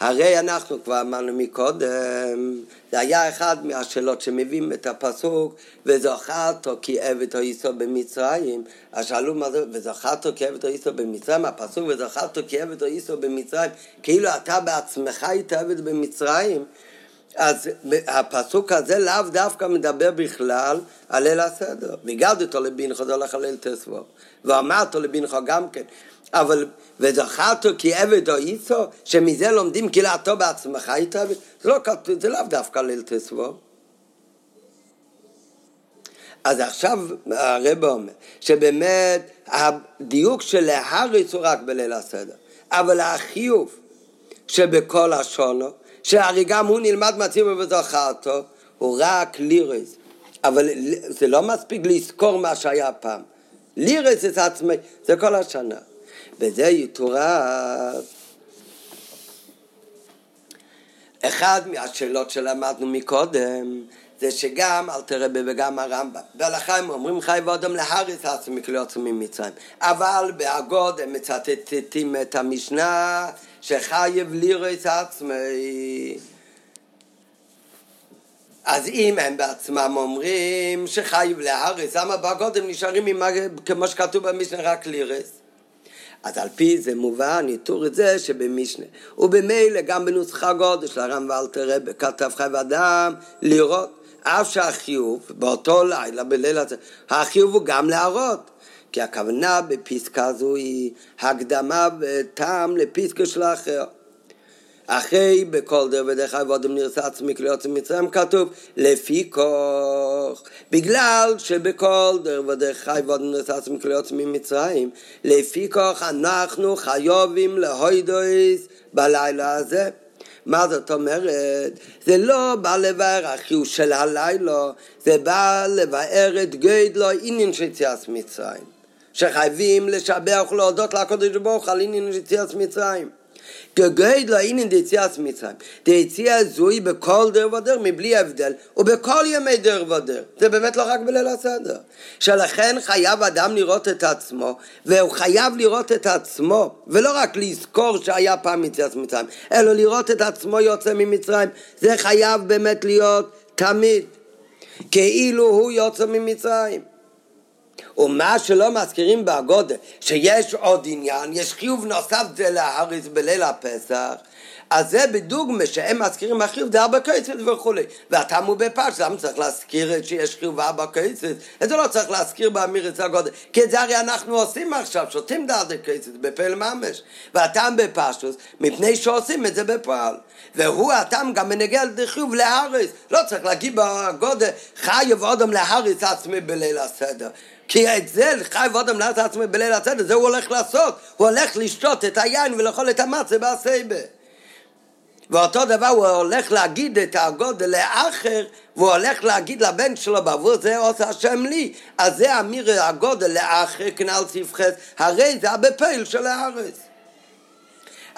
הרי אנחנו כבר אמרנו מקודם, זה היה אחד מהשאלות שמביאים את הפסוק וזוכרתו כי עבד או איסו במצרים אז שאלו מה זה וזוכרתו כי עבד או איסו במצרים הפסוק וזוכרתו כי עבד או איסו במצרים כאילו אתה בעצמך היית עבד במצרים. אז הפסוק הזה לאו דווקא מדבר בכלל על ליל הסדר. והגדתו לבינך זה הולך על ליל תסבו ואמרתו לבינך גם כן אבל וזכרתו כי עבד או איסו, שמזה לומדים אתה בעצמך זה לא זה לאו דווקא ליל תסבו. אז עכשיו הרב אומר שבאמת הדיוק של להריץ הוא רק בליל הסדר, אבל החיוב שבכל השונו, שהרי גם הוא נלמד מהציבור וזכרתו, הוא רק לירס, אבל זה לא מספיק לזכור מה שהיה פעם. לירס את עצמי, זה כל השנה. וזה יתורף. אחד מהשאלות שלמדנו מקודם זה שגם אל תראה וגם הרמב"ם בהלכה הם אומרים חי ואודם להריס עצמי מכליות ממצרים אבל באגוד הם מצטטים את המשנה שחייב לירס עצמי. אז אם הם בעצמם אומרים שחייב להריס למה באגוד הם נשארים עם, כמו שכתוב במשנה רק לירס אז על פי זה מובן, יתור את זה שבמשנה. ובמילא גם בנוסחה גודל של הרם ואלתר רב כתב חי ואדם לראות, אף שהחיוב באותו לילה, בליל הזה, החיוב הוא גם להראות. כי הכוונה בפסקה זו היא הקדמה וטעם לפסקה של האחר. אחרי בכל דר ודרך עבודם נרצה עצמי כליות מצרים כתוב לפי כוח בגלל שבכל דר ודרך עבודם נרצה עצמי כליות ממצרים לפי כוח אנחנו חיובים להוידויס בלילה הזה מה זאת אומרת? זה לא בא לבאר החיוב של הלילה, זה בא לבאר את גדלו עניין של יציאת מצרים. שחייבים לשבח ולהודות לקודש ברוך על עניין של יציאת מצרים. גגד לאינן דיציאת מצרים. דיציאה זוהי בכל דר ודר מבלי הבדל, ובכל ימי דר ודר. זה באמת לא רק בליל הסדר. שלכן חייב אדם לראות את עצמו, והוא חייב לראות את עצמו, ולא רק לזכור שהיה פעם יציאת מצרים, אלא לראות את עצמו יוצא ממצרים. זה חייב באמת להיות תמיד. כאילו הוא יוצא ממצרים. ומה שלא מזכירים באגודה, שיש עוד עניין, יש חיוב נוסף זה להאריס בליל הפסח, אז זה בדוגמה שהם מזכירים החיוב זה ארבע קייצת וכולי. והטעם הוא בפרש, למה צריך להזכיר שיש חיוב ארבע קייצת? את זה לא צריך להזכיר באמירת הגודל, כי את זה הרי אנחנו עושים עכשיו, שותים דרדי קייצת בפעל ממש. והטעם בפרשוס, מפני שעושים את זה בפועל. והוא הטעם גם מנגע על חיוב להריס. לא צריך להגיד בגודל, חייב אודם להריס עצמי בליל הסדר. כי את זה חייב אודם להריס עצמי בליל הסדר, זה הוא הולך לעשות. הוא הולך לשתות את היין ולאכול את המצה בעשייבה. ואותו דבר הוא הולך להגיד את הגודל לאחר והוא הולך להגיד לבן שלו בעבור זה עושה השם לי אז זה אמיר הגודל לאחר כנל צפחת הרי זה הבפעיל של הארץ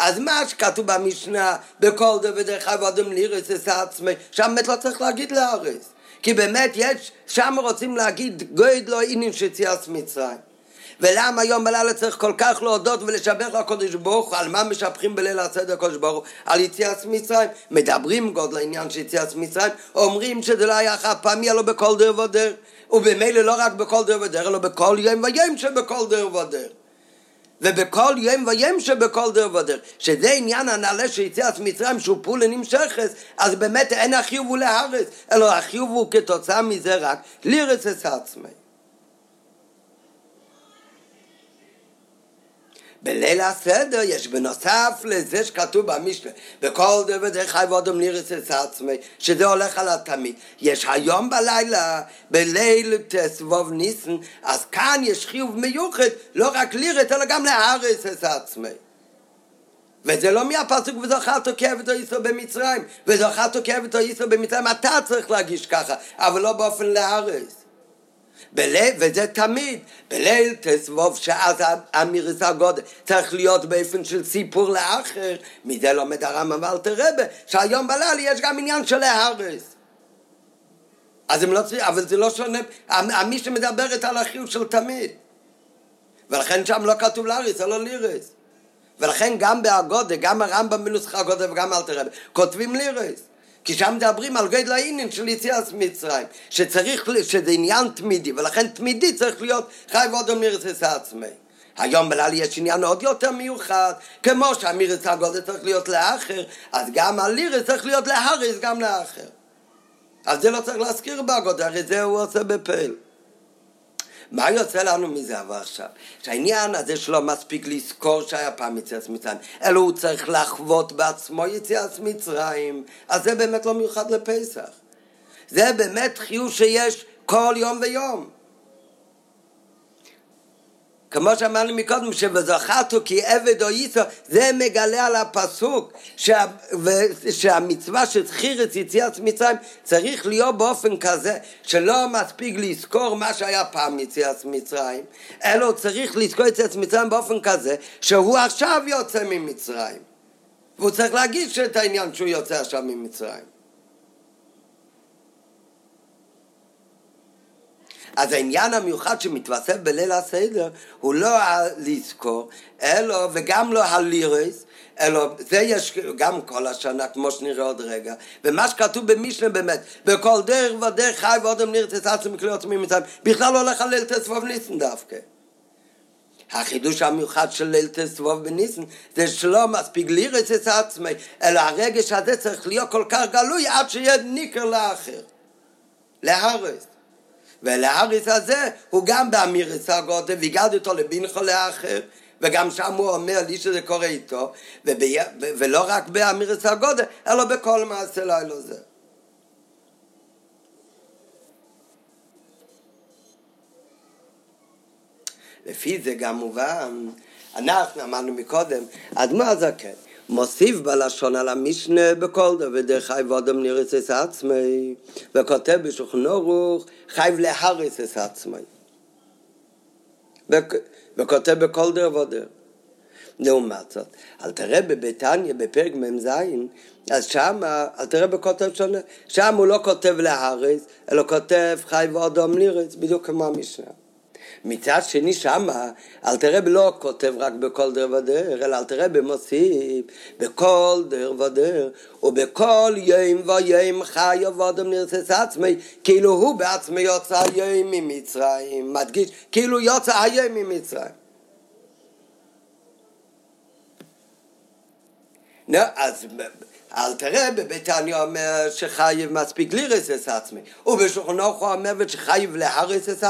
אז מה שכתוב במשנה בכל דבר דרך אדם לירס את עצמי שם באמת לא צריך להגיד לארץ כי באמת יש שם רוצים להגיד גויד לא עניין שציאס מצרים ולמה היום בלילה צריך כל כך להודות ולשבח לקודש ברוך הוא, על מה משבחים בליל הסדר הקודש ברוך הוא? על יציאת מצרים. מדברים גוד לעניין של יציאת מצרים, אומרים שזה לא היה חד פעמי, אלא בכל דר ודר. ובמילא לא רק בכל דר ודר, אלא בכל יום ויום שבכל דר ודר. ובכל יום ויום שבכל דר ודר, שזה עניין הנעלה של יציאת מצרים שהוא פולה נמשכת, אז באמת אין החיוב הוא להרס, אלא החיוב הוא כתוצאה מזה רק לירס את עצמי. בליל הסדר יש בנוסף לזה שכתוב במשנה בכל דבר דרך חי ואודם לירס את עצמי שזה הולך על התמיד. יש היום בלילה בליל תסבוב ניסן אז כאן יש חיוב מיוחד לא רק לירס אלא גם להרס את עצמי. וזה לא מהפסוק וזוכר תוקף אותו ישראל במצרים וזוכר תוקף אותו ישראל במצרים אתה צריך להגיש ככה אבל לא באופן להרס בליל, וזה תמיד, בליל תסבוב שאז אמירס הגודל צריך להיות באופן של סיפור לאחר, מזה לומד הרמב"ם ואלתר רבה, שהיום בלילה יש גם עניין של להרס. אז הם לא צריכים, אבל זה לא שונה, מי שמדברת על החיוב של תמיד. ולכן שם לא כתוב לאריס, אלא לירס. ולכן גם בהגודל, גם הרמב"ם בנוסח הגודל וגם אלתר רבה, כותבים לירס. כי שם מדברים על גדל העניין של יציאת מצרים, שצריך, שזה עניין תמידי, ולכן תמידי צריך להיות חי ועוד אמירס עצמי. היום בלילה יש עניין עוד יותר מיוחד, כמו שהמירס הגודל צריך להיות לאחר, אז גם הלירס צריך להיות להריס גם לאחר. אז זה לא צריך להזכיר בגודל, הרי זה הוא עושה בפעל. מה יוצא לנו מזה אבל עכשיו? שהעניין הזה שלא מספיק לזכור שהיה פעם יציאת מצרים, אלא הוא צריך לחוות בעצמו יציאת מצרים, אז זה באמת לא מיוחד לפסח. זה באמת חיוב שיש כל יום ויום. כמו שאמרנו מקודם, שבזכרתו כי עבד או ייסו, זה מגלה על הפסוק שה, שהמצווה של חירץ יציאת מצרים צריך להיות באופן כזה שלא מספיק לזכור מה שהיה פעם יציאת מצרים, אלא צריך לזכור יציאת מצרים באופן כזה שהוא עכשיו יוצא ממצרים. והוא צריך להגיש את העניין שהוא יוצא עכשיו ממצרים. אז העניין המיוחד שמתווסף בליל הסדר הוא לא לזכור, אלא, וגם לא הלירס, אלא זה יש גם כל השנה, כמו שנראה עוד רגע. ומה שכתוב במשנה באמת, בכל דרך ודרך חי ואודם נרצה עצמי מכלי עוצמי מצרים, בכלל לא הולך על ליל תסבוב ניסן דווקא. החידוש המיוחד של ליל תסבוב בניסן זה שלא מספיק לירס את עצמי, אלא הרגש הזה צריך להיות כל כך גלוי עד שיהיה ניקר לאחר, להרס. ולאריס הזה הוא גם באמירס הגודל, והגעתי אותו לבינכו לאחר, וגם שם הוא אומר לי שזה קורה איתו, ובי... ולא רק באמירס הגודל, אלא בכל מעשה לילה זה. לפי זה גם מובן, אנחנו אמרנו מקודם, אדמו הזקן, מוסיף בלשון על המשנה בכל דבר דרך חייב אדם נרס את עצמי וכותב בשולחן אורוך חייב להרס את עצמי. וכותב בכל דר ודר. לעומת זאת, אל תראה בביתניה בפרק מ"ז אז שם, אל תראה בכותב שונה שם הוא לא כותב להרס אלא כותב חייב אדם נרס בדיוק כמו המשנה מצד שני שמה, אלתרעב לא כותב רק בכל דר ודר, אלא אלתרעב מוסיף בכל דר ודר, ובכל יום ויום חי עבודם נרצס עצמי, כאילו הוא בעצמי יוצא היום ממצרים, מדגיש, כאילו יוצא היום ממצרים. נו, אז אל תראה, בביתניה אומר שחייב מספיק לירס את עצמי, ובשולחנוך הוא אומר שחייב להרס את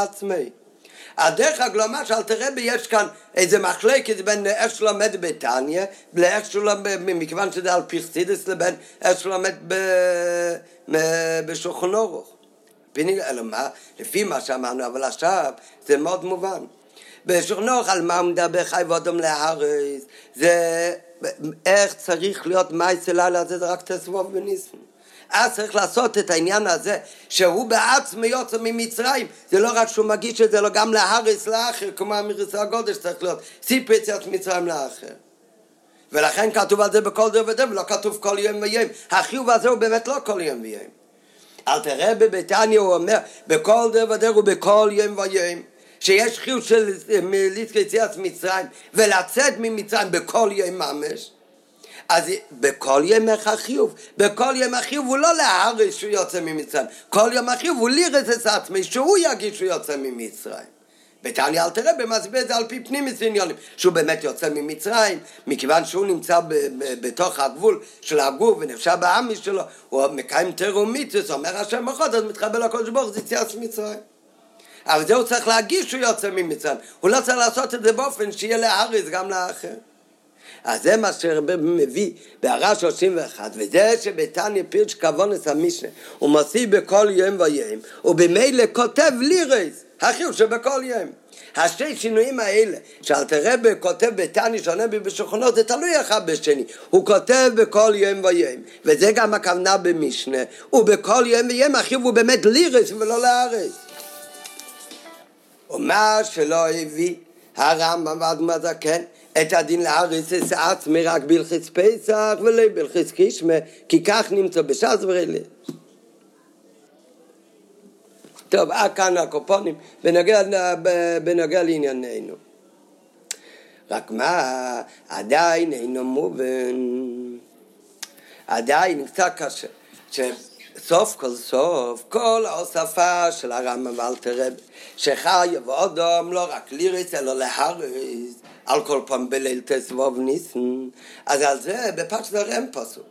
הדרך הגלומה שאל תראה יש כאן איזה מחלקת בין איך שלומד בתניא לאיך שלומד, מכיוון שזה על פרסידס לבין איך שלומד בשולחן אורוך. אלא מה? לפי מה שאמרנו, אבל עכשיו זה מאוד מובן. בשולחן אורוך על מה הוא מדבר חי ואודום להרס, זה איך צריך להיות מייסי לילה הזה, זה רק תסבוב בניסן. אז צריך לעשות את העניין הזה שהוא בעצמו יוצא ממצרים. זה לא רק שהוא מגיש את זה, אלא גם להריס לאחר כמו המריס הגודש צריך להיות. סיפר יציאת מצרים לאחר. ולכן כתוב על זה בכל דבר ודבר ולא כתוב כל יום ויום. החיוב הזה הוא באמת לא כל יום ויום. אל תראה בביתניה הוא אומר בכל דבר ודבר ובכל יום ויום שיש חיוב של יציאת מצרים ולצאת ממצרים בכל יום ממש אז בכל ימי החיוב, בכל ימי החיוב הוא לא להרס שהוא יוצא ממצרים, כל יום החיוב הוא לירס את עצמי שהוא יגיד שהוא יוצא ממצרים. בתניא אל תראה במסביר את זה על פי פנים עניונים, שהוא באמת יוצא ממצרים, מכיוון שהוא נמצא ב- ב- בתוך הגבול של הגוף ונחשב בעמי שלו, הוא מקיים תרומיתוס, אומר השם מחוז, אז מתחבר לקודש ברוך זה יציאת מצרים. אבל זה הוא צריך להגיש שהוא יוצא ממצרים, הוא לא צריך לעשות את זה באופן שיהיה להרס גם לאחר. אז זה מה שרבי מביא בהערה 31, וזה שבתניא פירש כוונס המשנה, הוא מוסיף בכל יום ויום, ובמילא כותב לירס, החיוב שבכל יום. השתי שינויים האלה, שאלתרבה כותב בתניא שונה בשולחנות, זה תלוי אחד בשני. הוא כותב בכל יום ויום, וזה גם הכוונה במשנה, ובכל יום ויום החיוב הוא באמת לירס ולא לארץ. ומה שלא הביא הרמב"ם ואדמה זקן, את הדין לארץ את עצמי רק בלחיץ פסח ולא בלחיץ קישמה, כי כך נמצא בש"ס ורילה. טוב, עד כאן הקופונים בנוגע, בנוגע לענייננו. רק מה, עדיין אינו מובן, עדיין קצת קשה. סוף כל סוף, כל ההוספה של הרמב"ם ואלתר רב, שחי ואודום לא רק לירס אלא להרס, על כל פעם בליל תסבוב ניסן, אז על זה בפרשת הרם פסוק.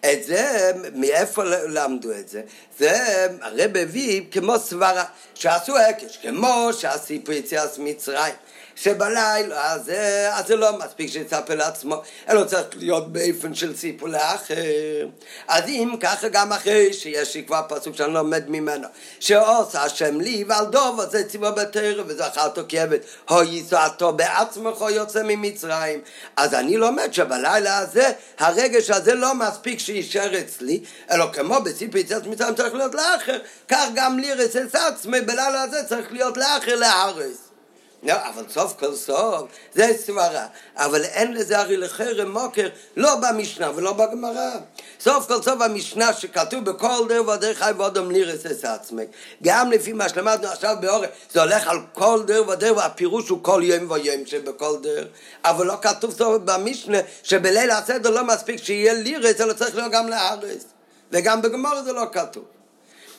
את זה, מאיפה למדו את זה? זה הרב הביא כמו סברה, שעשו הקש, כמו שעשו יציאת מצרים. שבלילה הזה, אז זה לא מספיק שיספר לעצמו, אלא צריך להיות באופן של סיפור לאחר. אז אם ככה גם אחרי שיש לי כבר פסוק שאני לומד ממנו, שעושה השם לי ועל דוב זה ציבור בתרא וזכרתו כעבד, הו יישאתו בעצמך יוצא ממצרים. אז אני לומד שבלילה הזה, הרגש הזה לא מספיק שישאר אצלי, אלא כמו בסיפור יציאת מצרים צריך להיות לאחר, כך גם לירס את עצמי בלילה הזה צריך להיות לאחר להרס. לא, אבל סוף כל סוף זה סברה, אבל אין לזה הרי לחרם מוקר לא במשנה ולא בגמרא. סוף כל סוף המשנה שכתוב בכל דר ודרך חי ואודם לירס את עצמי. גם לפי מה שלמדנו עכשיו באורן, זה הולך על כל דר ודר והפירוש הוא כל יום ויום שבכל דר, אבל לא כתוב סוף במשנה שבליל הסדר לא מספיק שיהיה לירס, אלא צריך להיות גם לארץ. וגם בגמרא זה לא כתוב.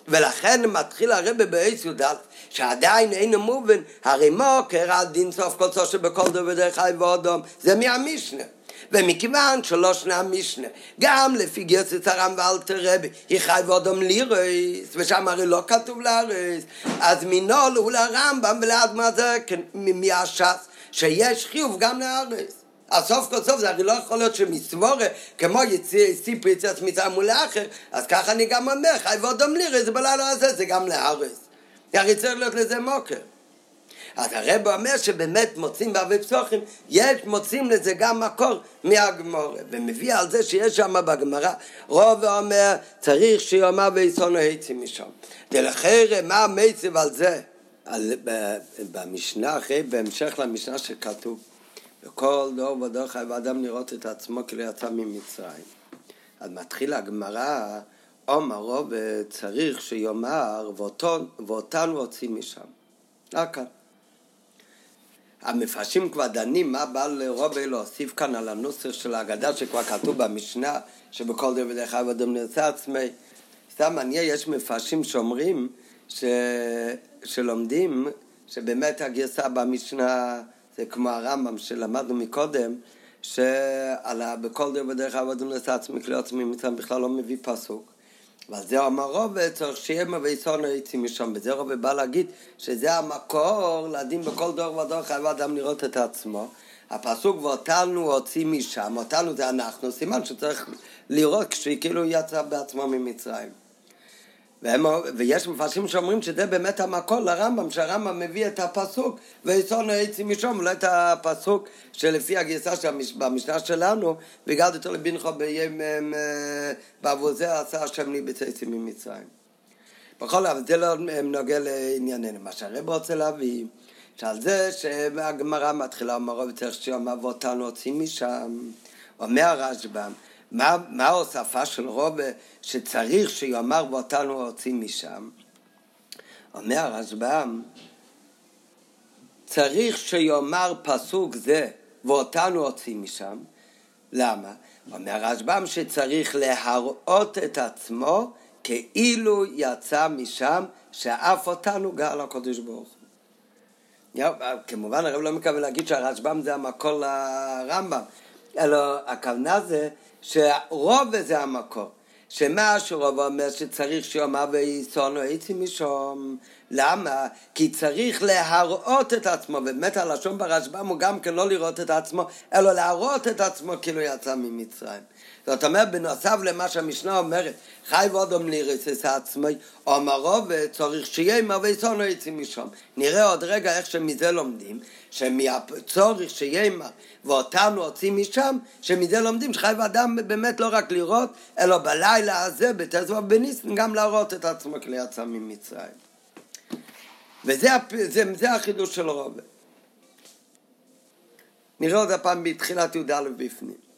ולכן מתחיל הרבה בעץ י"ד שעדיין אין מובן, הרי מוקר על דין סוף כל סוף שבכל דבר דרך חי ואודום, זה מהמשנה. ומכיוון שלא שני המשנה, גם לפי גרסת הרם ואלתר רבי, היא חי ואודום לירס, ושם הרי לא כתוב לארס, אז מנול הוא לרמב"ם ולאדמה זה מהש"ס, שיש חיוב גם לארס. אז סוף כל סוף זה הרי לא יכול להיות שמסבורה, כמו סיפור יציאת מצרים מול האחר, אז ככה אני גם אומר, חי ואודום לירס, בלילה הזה, זה גם לארס. הרי צריך להיות לזה מוקר. אז הרב אומר שבאמת מוצאים בהרבה פסוחים, יש מוצאים לזה גם מקור מהגמורה, ומביא על זה שיש שם בגמרא, רוב אומר צריך שיאמר ויסונו היצים משם. דלחרם מה המיצב על זה? על, במשנה אחרי, בהמשך למשנה שכתוב, וכל דור ודור חייב אדם לראות את עצמו כאילו יצא ממצרים. אז מתחיל הגמרא עומר רוב צריך שיאמר ואותנו רוצים משם. רק כאן. המפרשים כבר דנים מה בא לרובה להוסיף כאן על הנוסח של ההגדה שכבר כתוב במשנה שבכל דבר דרך אגב אדם נרצה עצמי. סתם מעניין, יש מפרשים שאומרים ש... שלומדים שבאמת הגרסה במשנה זה כמו הרמב"ם שלמדנו מקודם שבכל דרך ודרך עבודים לעשות עצמי כלי עצמי מצרים בכלל לא מביא פסוק. אבל זה המרוב צריך שיהיה מבייסון היצאים משם. וזה רוב בא להגיד שזה המקור לדין בכל דור ודור חייב אדם לראות את עצמו. הפסוק ואותנו הוציא משם, אותנו זה אנחנו, סימן שצריך לראות כשכאילו יצא בעצמו ממצרים. והם, ויש מפרשים שאומרים שזה באמת המקור לרמב"ם, שהרמב"ם מביא את הפסוק ויצאנו עצים משום, לא את הפסוק שלפי הגרסה במשנה שלנו, וגדתו לבנכו ביים בעבור זה עשה השם לי בצאצים ממצרים. בכל אופן, זה לא נוגע לענייננו. מה שהרב רוצה להביא, שעל זה שהגמרא מתחילה, אמרו וצריך שיאמר ואותנו הוצאים משם, אומר הרשב"ם, מה, מה ההוספה של רובה שצריך שיאמר ואותנו הוצאים משם? אומר הרשב"ם, צריך שיאמר פסוק זה ואותנו הוצאים משם. למה? אומר הרשב"ם שצריך להראות את עצמו כאילו יצא משם שאף אותנו גאל הקדוש ברוך הוא. כמובן הרב לא מקווה להגיד שהרשב"ם זה המקור לרמב"ם, אלא הכוונה זה שרוב זה המקור. שמה שרוב אומר שצריך שיאמר ויסונו עצים משום. למה? כי צריך להראות את עצמו, ובאמת הלשון ברשב"ם הוא גם כן לא לראות את עצמו, אלא להראות את עצמו כאילו יצא ממצרים. זאת אומרת, בנוסף למה שהמשנה אומרת, חי ואודום לירס עצמי, אומרו וצריך שיהיה מה ויסונו עצים משום. נראה עוד רגע איך שמזה לומדים, שמהצורך שיהיה מה ואותנו הוצאים משם, שמזה לומדים שחי ואדם באמת לא רק לראות, אלא בלילה הזה, בתזמא בניסן, גם להראות את עצמו כלי יצא ממצרים. וזה זה, זה החידוש של רובה. נראה עוד הפעם בתחילת י"א בפנים.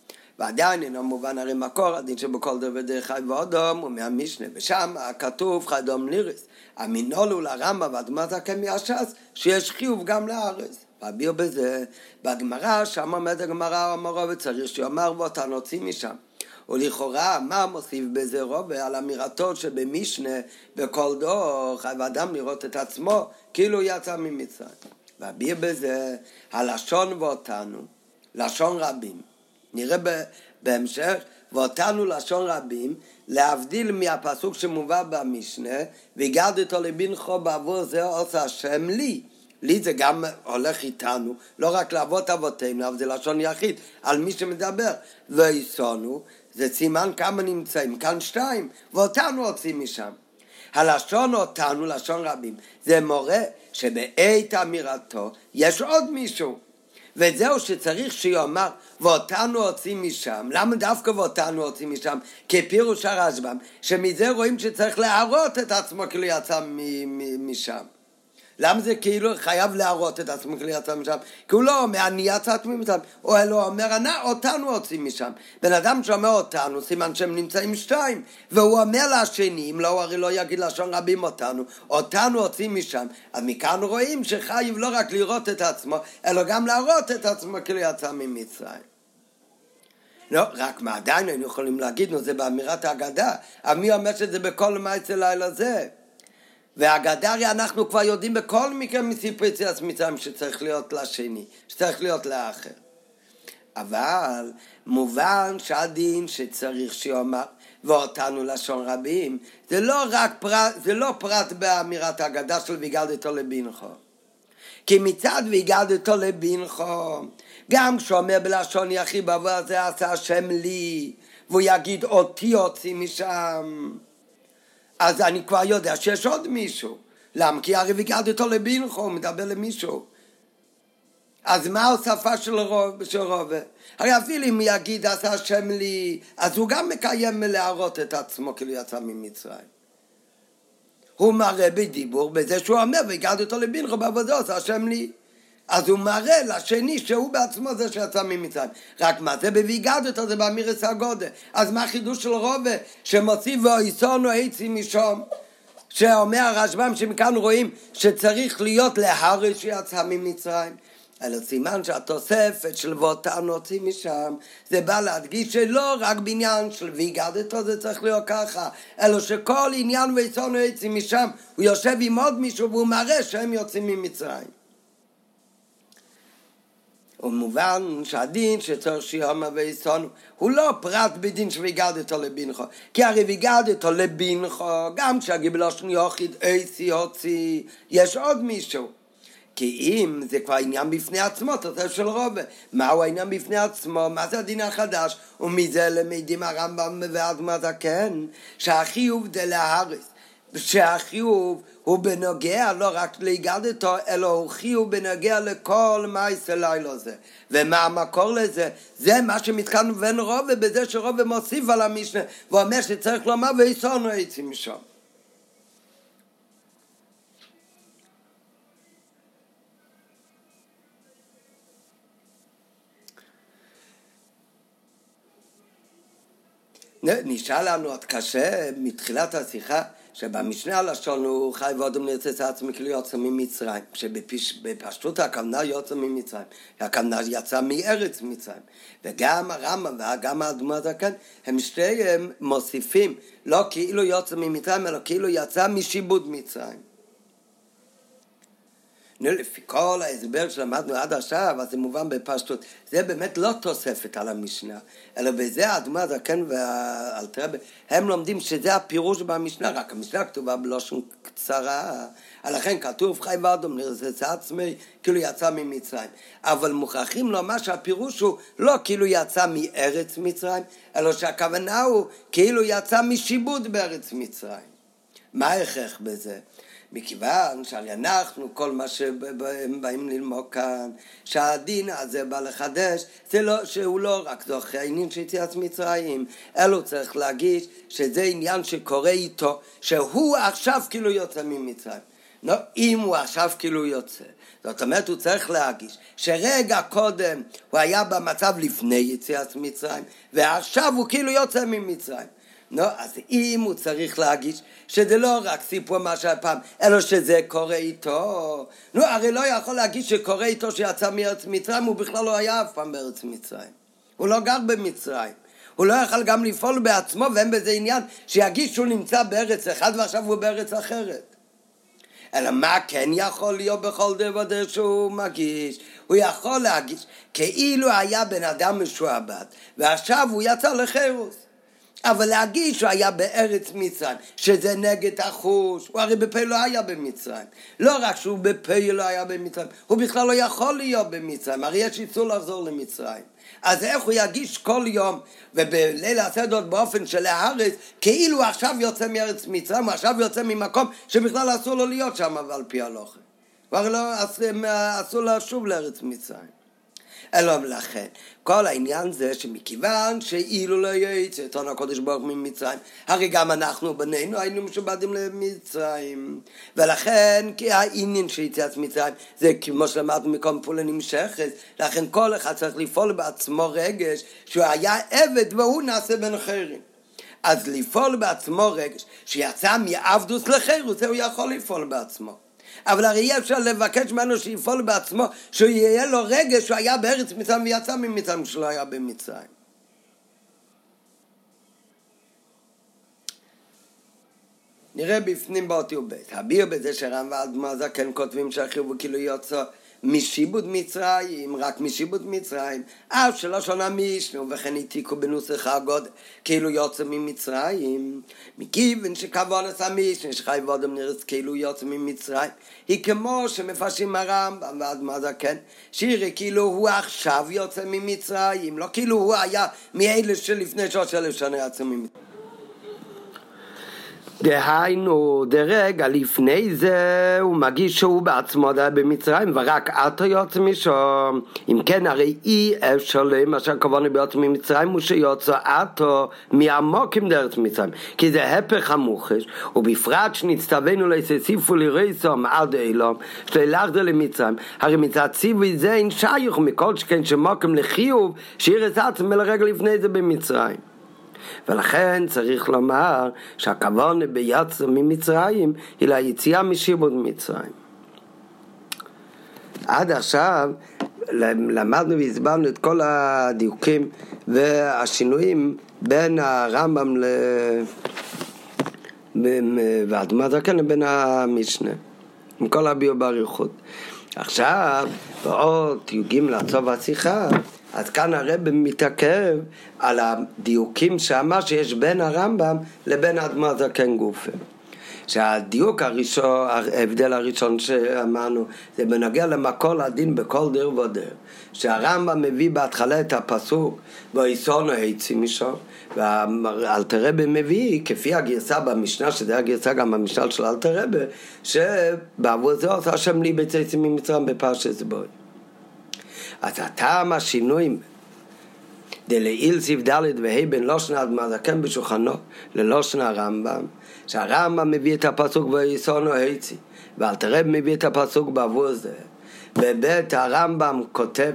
ועדיין אינו מובן הרי מקור הדין שבכל דבר דרך חי ואודום הוא מהמשנה ושם כתוב חי דום לירס המינולו לרמב"ם ואדמת הקמי הש"ס שיש חיוב גם לארץ. ואביר בזה בגמרא שם עומד הגמרא אמרו וצריך שיאמר ואותה נוציא משם. ולכאורה מה מוסיף בזה רובה על אמירתו שבמשנה בכל דור חייב אדם לראות את עצמו כאילו יצא ממצרים? ואביר בזה הלשון ואותנו לשון רבים נראה בהמשך, ואותנו לשון רבים, להבדיל מהפסוק שמובא במשנה, והגדתו לבנכו בעבור זה עושה השם לי. לי זה גם הולך איתנו, לא רק לאבות אבותינו, אבל זה לשון יחיד, על מי שמדבר. ויסונו, זה סימן כמה נמצאים, כאן שתיים, ואותנו הוצאים משם. הלשון אותנו, לשון רבים, זה מורה שבעת אמירתו יש עוד מישהו. וזהו שצריך שיאמר ואותנו הוצאים משם. למה דווקא ואותנו הוצאים משם? כפירוש הרשב"ם, שמזה רואים שצריך להראות את עצמו כאילו יצא משם. למה זה כאילו חייב להראות את עצמו כאילו יצא משם? כי הוא לא אומר אני יצאתי משם, או אלא אומר אני, אותנו הוצאים משם. בן אדם שאומר אותנו, סימן שהם נמצאים שתיים, והוא אומר לשני, אם לא, הוא הרי לא יגיד לשון רבים אותנו, אותנו הוצאים משם. אז מכאן רואים שחייב לא רק לראות את עצמו, אלא גם להראות את עצמו כאילו יצא ממצרים. לא, רק מה עדיין היינו יכולים להגיד, נו, זה באמירת ההגדה. מי אומר שזה בכל מעצה לילה זה? והגדרי אנחנו כבר יודעים בכל מקרה מסיפור יציאת מצרים שצריך להיות לשני, שצריך להיות לאחר. אבל מובן שהדין שצריך שיאמר ואותנו לשון רבים, זה לא רק פרט, זה לא פרט באמירת ההגדה של ויגדתו לבינכו. כי מצד ויגדתו לבינכו, גם כשאומר בלשון יחיד בעבור הזה עשה השם לי, והוא יגיד אותי הוציא משם. אז אני כבר יודע שיש עוד מישהו. למה? כי הרי ויגד אותו לבינכו, הוא מדבר למישהו. אז מה ההוספה של רוב, של רובה? הרי אפילו אם יגיד עשה השם לי, אז הוא גם מקיים להראות את עצמו כאילו יצא ממצרים. הוא מראה בדיבור בזה שהוא אומר ויגד אותו לבינכו בעבודו עשה השם לי. אז הוא מראה לשני שהוא בעצמו זה שיצא ממצרים. רק מה זה בוויגדתו זה באמירס הגודה. אז מה החידוש של רובה שמוציא ואיסונו עצי משום? שאומר הרשב"ם שמכאן רואים שצריך להיות להרי שיצא ממצרים. אלא סימן שהתוספת של ואותנו הוציא משם זה בא להדגיש שלא רק בעניין של ויגדתו זה צריך להיות ככה אלא שכל עניין ואיסונו עצי משם הוא יושב עם עוד מישהו והוא מראה שהם יוצאים ממצרים ומובן שהדין שצריך שיום ויסונו הוא לא פרט בדין שוויגדתו לבינכו כי הרי ויגדתו לבינכו גם כשהגיבלושן יוחיד אייסי הוצי יש עוד מישהו כי אם זה כבר עניין בפני עצמו, תוצר של רובה. מהו העניין בפני עצמו? מה זה הדין החדש? ומזה למדים הרמב"ם ואדמת הכן, שהחיוב דלהרס. שהחיוב הוא בנוגע לא רק ליגדתו, אלא הוא חיוב בנוגע לכל מייסה לילה זה. ומה המקור לזה? זה מה שמתקן בין רובה בזה שרובה מוסיף על המשנה, ואומר שצריך לומר ויסונו עצים משם. נשאל לנו עוד קשה מתחילת השיחה שבמשנה הלשון הוא חי ואודם נרצה עצמי כאילו יוצא ממצרים שבפשטות הכוונה יוצא ממצרים הכוונה יצא מארץ מצרים. וגם הרמב"ם וגם האדמו הזקן הם שתיהם מוסיפים לא כאילו יוצא ממצרים אלא כאילו יצא משיבוד מצרים לפי כל ההסבר שלמדנו עד עכשיו, אז זה מובן בפשטות. זה באמת לא תוספת על המשנה, אלא בזה האדמה הזקן והאלתרבה, הם לומדים שזה הפירוש במשנה, רק המשנה כתובה בלושן קצרה, לכן כתוב חי ואדום נרסס עצמי, כאילו יצא ממצרים. אבל מוכרחים לומר שהפירוש הוא לא כאילו יצא מארץ מצרים, אלא שהכוונה הוא כאילו יצא משיבוד בארץ מצרים. מה ההכרח בזה? מכיוון שהרי אנחנו, כל מה שהם באים ללמוד כאן, שהדין הזה בא לחדש, זה לא, שהוא לא רק זוכה העניין של יציאת מצרים, אלא צריך להגיש שזה עניין שקורה איתו, שהוא עכשיו כאילו יוצא ממצרים. לא, אם הוא עכשיו כאילו יוצא. זאת אומרת, הוא צריך להגיש שרגע קודם הוא היה במצב לפני יציאת מצרים, ועכשיו הוא כאילו יוצא ממצרים. נו, אז אם הוא צריך להגיש שזה לא רק סיפור מה שהיה פעם, אלא שזה קורה איתו, נו, הרי לא יכול להגיש שקורה איתו שיצא מארץ מצרים, הוא בכלל לא היה אף פעם בארץ מצרים. הוא לא גר במצרים. הוא לא יכול גם לפעול בעצמו, ואין בזה עניין שיגיש שהוא נמצא בארץ אחד ועכשיו הוא בארץ אחרת. אלא מה כן יכול להיות בכל דבר שהוא מגיש? הוא יכול להגיש כאילו היה בן אדם משועבד, ועכשיו הוא יצא לחירוס. אבל להגיד שהוא היה בארץ מצרים, שזה נגד החוש, הוא הרי בפה לא היה במצרים. לא רק שהוא בפה לא היה במצרים, הוא בכלל לא יכול להיות במצרים, הרי יש איסור לחזור למצרים. אז איך הוא יגיש כל יום, ובליל הסדר באופן של הארץ, כאילו עכשיו יוצא מארץ מצרים, הוא עכשיו יוצא ממקום שבכלל אסור לו להיות שם, אבל פי הלוחם. כבר לא, אסור לו לארץ מצרים. אלא לכן. כל העניין זה שמכיוון שאילו לא יצא את הקודש ברוך ממצרים, הרי גם אנחנו בנינו היינו משובדים למצרים. ולכן כי העניין של יציאת מצרים זה כמו שלמדנו מקום פעולה נמשכת, לכן כל אחד צריך לפעול בעצמו רגש שהוא היה עבד והוא נעשה בין אחרים. אז לפעול בעצמו רגש שיצא מעבדוס לחירוס, הוא יכול לפעול בעצמו. אבל הרי אי אפשר לבקש ממנו שיפעול בעצמו, שיהיה לו רגש שהוא היה בארץ מצרים ויצא ממצרים כשלא היה במצרים. נראה בפנים באותיות ב', הביר בזה שרם ואדמה זקן כותבים שהחיוב כאילו יוצא משיבוד מצרים, רק משיבוד מצרים, אף שלא שונה מישנו, וכן העתיקו בנוסח הגוד, כאילו יוצא ממצרים, מכיוון שכבון עשה מישנו, שחי ואודם נרץ כאילו יוצא ממצרים, היא כמו שמפרשים הרמב"ם ועד מה זה כן, שירי כאילו הוא עכשיו יוצא ממצרים, לא כאילו הוא היה מאלה שלפני שלוש אלף שנה יצא ממצרים. דהיינו, דרגע לפני זה הוא מגיש שהוא בעצמו היה במצרים ורק עתו יוצא משם. אם כן, הרי אי אפשר למה שהכוונה ביוצא ממצרים הוא שיוצא עתו מעמוקים דרך מצרים. כי זה הפך המוחש, ובפרט שנצטווינו לססיפו לרסום עד אילום, שלילך זה למצרים. הרי מצד ציווי זה אין שייך מכל שכן שמוקים לחיוב, שירס עצמם לרגע לפני זה במצרים. ולכן צריך לומר שהכוון ביצר ממצרים היא ליציאה משיבוד מצרים. עד עכשיו למדנו והסברנו את כל הדיוקים והשינויים בין הרמב"ם ל... ואדמת זקן לבין המשנה. עם כל הביאו באריכות. עכשיו, באות י"ג לצוב השיחה, אז כאן הרב מתעכב על הדיוקים שאמר שיש בין הרמב"ם לבין האדמו"ר הזקן גופה. שהדיוק הראשון, ההבדל הראשון שאמרנו, זה בנוגע למקור הדין בכל דיר ודיר. שהרמב"ם מביא בהתחלה את הפסוק, ואיסונו היצי משם, ואלתרבה מביא, כפי הגרסה במשנה, שזה הגרסה גם במשנה של אלתרבה, שבעבור זה עושה השם לי בצאצים ממצרים בפרשת בוי. אז הטעם השינויים דלעיל סעיף ד' וה' בין לושן עד מזקן בשולחנו? ללושן הרמב"ם שהרמב"ם מביא את הפסוק ויסונו היצי ואלתרב מביא את הפסוק בעבור זה. ובית הרמב"ם כותב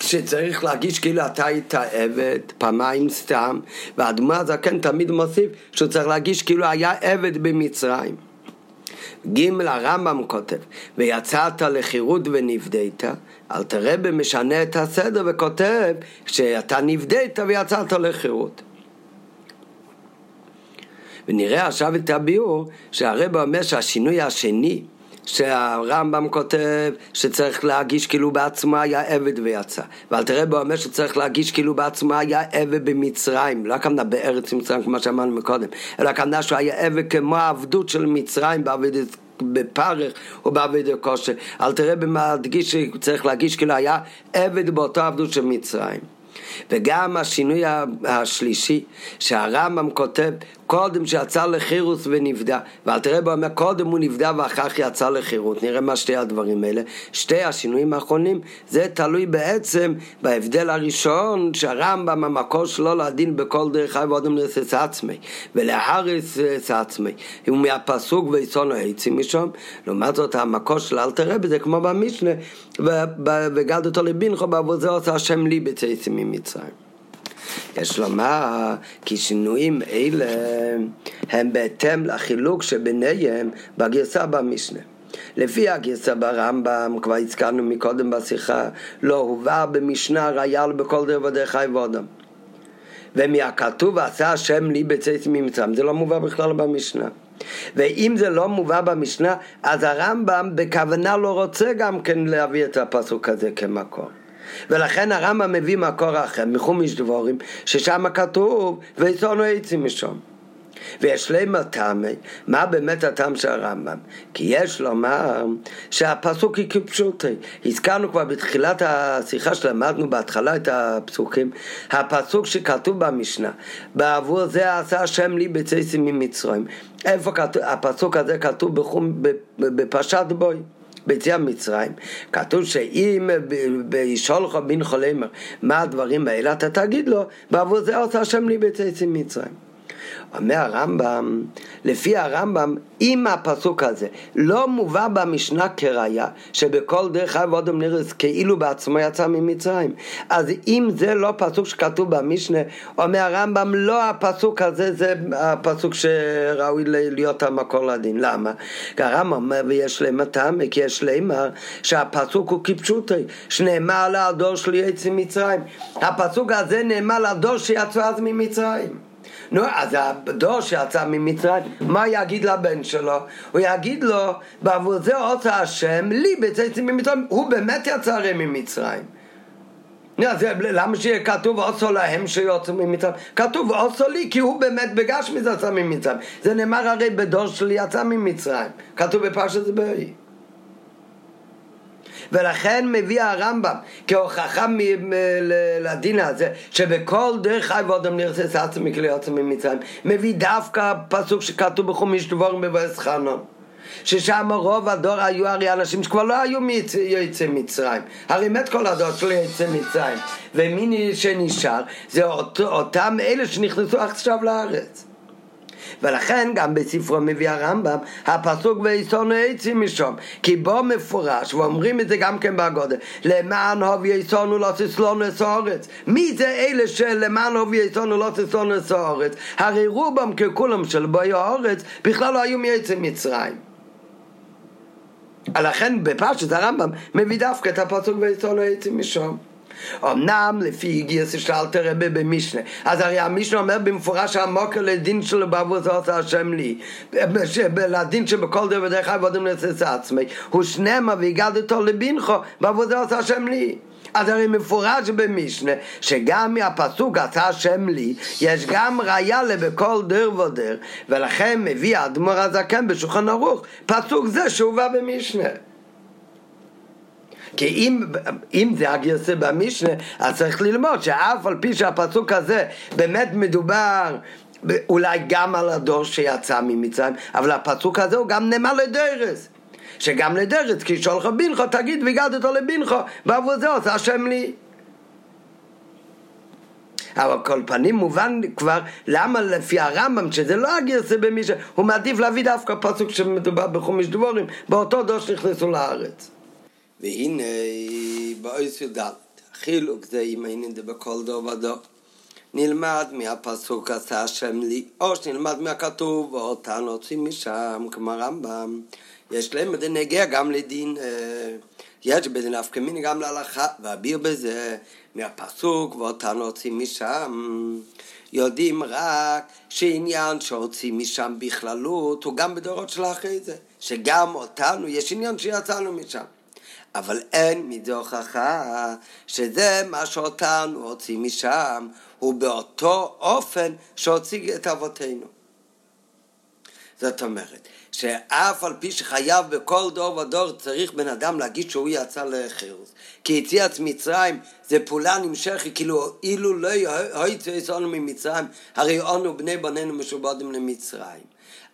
שצריך להגיש כאילו אתה היית עבד פעמיים סתם והאדמה הזקן תמיד מוסיף שהוא צריך להגיש כאילו היה עבד במצרים ג' הרמב"ם כותב ויצאת לחירות ונפדית אל תראה במשנה את הסדר וכותב שאתה נפדית ויצאת לחירות. ונראה עכשיו את הביאור שהרב אומר שהשינוי השני שהרמב"ם כותב שצריך להגיש כאילו בעצמו היה עבד ויצא. ואל תראה בו אומר שצריך להגיש כאילו בעצמו היה עבד במצרים. לא הכוונה בארץ מצרים כמו שאמרנו מקודם אלא הכוונה שהוא היה עבד כמו העבדות של מצרים בעבודת בפרך או כושר. אל תראה במה להדגיש שצריך להגיש כאילו היה עבד באותו עבדות של מצרים. וגם השינוי השלישי שהרמב"ם כותב קודם שיצא לחירוס ונפדה ואל תראה בו אומר קודם הוא נפדה ואחר כך יצא לחירות נראה מה שתי הדברים האלה. שתי השינויים האחרונים זה תלוי בעצם בהבדל הראשון שהרמב"ם המקור שלו לדין בכל דרך חי ואודם לסס עצמי. ולהריס עצמי. הוא מהפסוק ויסונו העצים משום לעומת זאת המקור של אל תראה בזה כמו במשנה וגד אותו לבינכו בעבור זה עושה השם לי בצייצים ממצרים יש לומר כי שינויים אלה הם בהתאם לחילוק שביניהם בגרסה במשנה. לפי הגרסה ברמב"ם, כבר הזכרנו מקודם בשיחה, לא הובא במשנה ראייה בכל דרך ודרך חי ואודם. ומהכתוב עשה השם לי בצאת ממצרים, זה לא מובא בכלל במשנה. ואם זה לא מובא במשנה, אז הרמב"ם בכוונה לא רוצה גם כן להביא את הפסוק הזה כמקור. ולכן הרמב"ם מביא מקור אחר, מחומיש דבורים, ששם כתוב, ויצאנו עצים משום. ויש להם הטעמי, מה באמת הטעם של הרמב"ם? כי יש לומר שהפסוק היא כפשוטי. הזכרנו כבר בתחילת השיחה שלמדנו בהתחלה את הפסוקים, הפסוק שכתוב במשנה, בעבור זה עשה השם לי בצייסים ממצרים. איפה כתוב, הפסוק הזה כתוב בחום, בפרשת בוי. ביציאה ממצרים, כתוב שאם לך בן חולמר מה הדברים האלה, אתה תגיד לו, בעבור זה עושה השם לי ביציאה ממצרים. אומר הרמב"ם, לפי הרמב"ם, אם הפסוק הזה לא מובא במשנה כראיה, שבכל דרך חייב אודם נרס כאילו בעצמו יצא ממצרים, אז אם זה לא פסוק שכתוב במשנה, אומר הרמב"ם, לא הפסוק הזה זה הפסוק שראוי להיות המקור לדין. למה? כי הרמב"ם אומר, ויש להם הטעם, כי יש לאמר שהפסוק הוא כפשוטי, שנאמר לדור שלי יצא ממצרים. הפסוק הזה נאמר לדור שיצא אז ממצרים. נו, אז הדור שיצא ממצרים, מה יגיד לבן שלו? הוא יגיד לו, בעבור זה עושה השם, לי בצאצים ממצרים, הוא באמת יצא הרי ממצרים. אז למה שיהיה כתוב עושו להם שיוצאו ממצרים? כתוב עושו לי כי הוא באמת בגשמי יצא ממצרים. זה נאמר הרי בדור שלי יצא ממצרים. כתוב בפרשת בארי. ולכן מביא הרמב"ם כהוכחה לדין הזה שבכל דרך חי ואודם נרסס עצמי כלי עצמי ממצרים. מביא דווקא פסוק שכתוב בחומיש דבורים בבואס חנון ששם רוב הדור היו הרי אנשים שכבר לא היו יוצאי מצרים. הרי מת כל הדור שלו יוצאי מצרים. ומי שנשאר? זה אותם אלה שנכנסו עכשיו לארץ ולכן גם בספרו מביא הרמב"ם הפסוק ויסונו עצים משום כי בו מפורש ואומרים את זה גם כן בגודל למען הוב יסונו לא תסלונו את האורץ מי זה אלה שלמען הוב יסונו לא תסלונו את האורץ הרי רובם ככולם של בואי האורץ בכלל לא היו מעצם מצרים. לכן בפרשת הרמב"ם מביא דווקא את הפסוק ויסונו עצים משום אמנם לפי גרסה של אלתר רבי במשנה, אז הרי המשנה אומר במפורש המוקר לדין שלו בעבור זה עושה השם לי, לדין שבכל דבר ודרך ועודם לצאת עצמי, הוא שנמה והגדתו לבינכו בעבור זה עושה השם לי. אז הרי מפורש במשנה שגם מהפסוק עשה השם לי יש גם ראיה לבכל דר ודר ולכן מביא האדמו"ר הזקן בשולחן ערוך פסוק זה שהובא במשנה כי אם, אם זה הגרסה במשנה, אז צריך ללמוד שאף על פי שהפסוק הזה באמת מדובר אולי גם על הדור שיצא ממצרים, אבל הפסוק הזה הוא גם נאמר לדרס. שגם לדרס, כי שולח בינך, תגיד והגדת לבינך, ועבור זה עושה השם לי. אבל כל פנים מובן כבר למה לפי הרמב"ם שזה לא הגרסה במישהו הוא מעדיף להביא דווקא פסוק שמדובר בחומש דבורים באותו דור שנכנסו לארץ והנה באויס יודעת. חילוק זה אם היינו זה בכל דור ודור נלמד מהפסוק עשה השם לי או שנלמד מהכתוב ואותן הוצאים משם כמו רמב"ם יש להם בזה נגיע גם לדין יש בזה נפקא מיני גם להלכה ואביר בזה מהפסוק ואותן הוצאים משם. יודעים רק שעניין שהוצאים משם בכללות הוא גם בדורות של אחרי זה שגם אותנו יש עניין שיצאנו משם אבל אין מזה הוכחה שזה מה שאותנו הוציא משם, הוא באותו אופן שהוציא את אבותינו. זאת אומרת, שאף על פי שחייב בכל דור ודור צריך בן אדם להגיד שהוא יצא לחירוס. כי יציאת מצרים זה פעולה נמשכת, כאילו אילו לא היו יצאנו ממצרים, הרי אנו בני בנינו משובדים למצרים.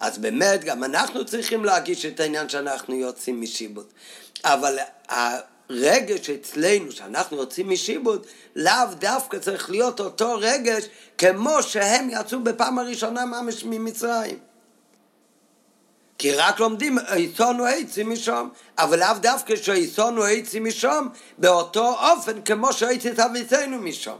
אז באמת גם אנחנו צריכים להגיש את העניין שאנחנו יוצאים משיבוט. אבל הרגש אצלנו, שאנחנו יוצאים משיבוט, לאו דווקא צריך להיות אותו רגש כמו שהם יצאו בפעם הראשונה ממש ממצרים. כי רק לומדים, עיסונו עצים משום, אבל לאו דווקא שעיסונו עצים משום, באותו אופן כמו שהייתי את אביתנו משום.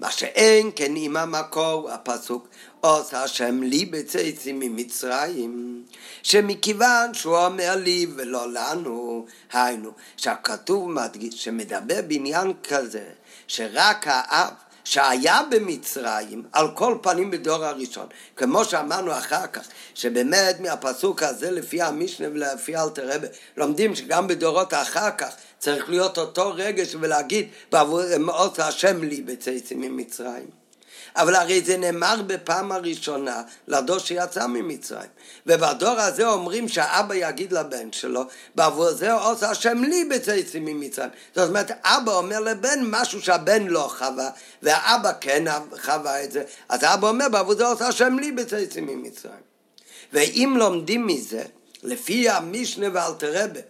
מה שאין כן עם המקור, הפסוק, עושה השם לי בצאצים ממצרים, שמכיוון שהוא אומר לי ולא לנו, היינו, שהכתוב מדגיש, שמדבר בעניין כזה, שרק האב שהיה במצרים, על כל פנים בדור הראשון, כמו שאמרנו אחר כך, שבאמת מהפסוק הזה לפי המשנה ולפי אלתר רבי, לומדים שגם בדורות אחר כך צריך להיות אותו רגש ולהגיד, בעבור עושה השם לי בצאצים ממצרים. אבל הרי זה נאמר בפעם הראשונה לדור שיצא ממצרים. ובדור הזה אומרים שהאבא יגיד לבן שלו, בעבור זה עושה השם לי בצאצים ממצרים. זאת אומרת, אבא אומר לבן משהו שהבן לא חווה, והאבא כן חווה את זה, אז האבא אומר, בעבור זה עושה השם לי בצאצים ממצרים. ואם לומדים מזה, לפי המשנה ואלתרבה,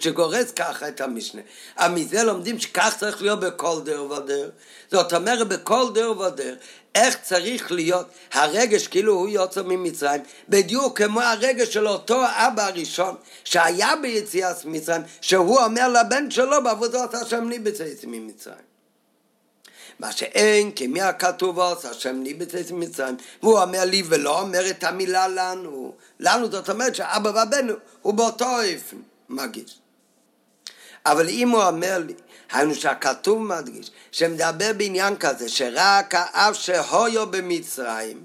שגורס ככה את המשנה. אבל מזה לומדים שכך צריך להיות בכל דר ודר. זאת אומרת, בכל דר ודר, איך צריך להיות הרגש כאילו הוא יוצא ממצרים, בדיוק כמו הרגש של אותו אבא הראשון שהיה ביציאת מצרים, שהוא אומר לבן שלו בעבודת השם בצאצא ממצרים. מה שאין כמי הכתוב עושה השם בצאצא ממצרים והוא אומר לי ולא אומר את המילה לנו לנו זאת אומרת שאבא והבן הוא באותו אופן מגיש. אבל אם הוא אומר לי, היינו שהכתוב מדגיש, שמדבר בעניין כזה, שרק האב שהויו במצרים,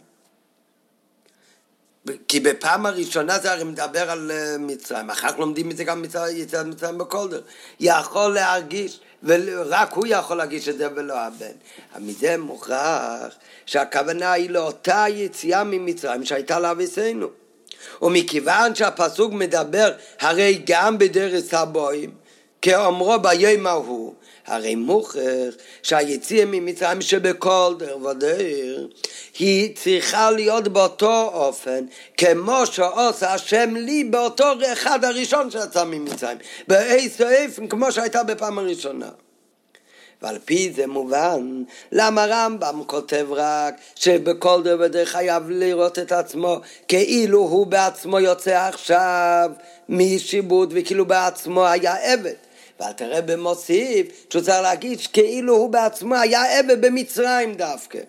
כי בפעם הראשונה זה הרי מדבר על אה, מצרים, אחר כך לומדים את זה גם מצרים, מצרים בכל דרך, יכול להרגיש, ורק הוא יכול להרגיש את זה ולא הבן. מזה מוכרח שהכוונה היא לאותה יציאה ממצרים שהייתה לאביסנו. ומכיוון שהפסוק מדבר הרי גם בדרס הבוים, כאומרו ביום ההוא, הרי מוכרח שהיציאה ממצרים שבכל דר ודר היא צריכה להיות באותו אופן כמו שעושה השם לי באותו אחד הראשון שיצא ממצרים באיזה אופן כמו שהייתה בפעם הראשונה ועל פי זה מובן למה רמב"ם כותב רק שבכל דבר ודרך חייב לראות את עצמו כאילו הוא בעצמו יוצא עכשיו משיבוט וכאילו בעצמו היה עבד ואל תראה במוסיף שהוא צריך להגיד כאילו הוא בעצמו היה עבד במצרים דווקא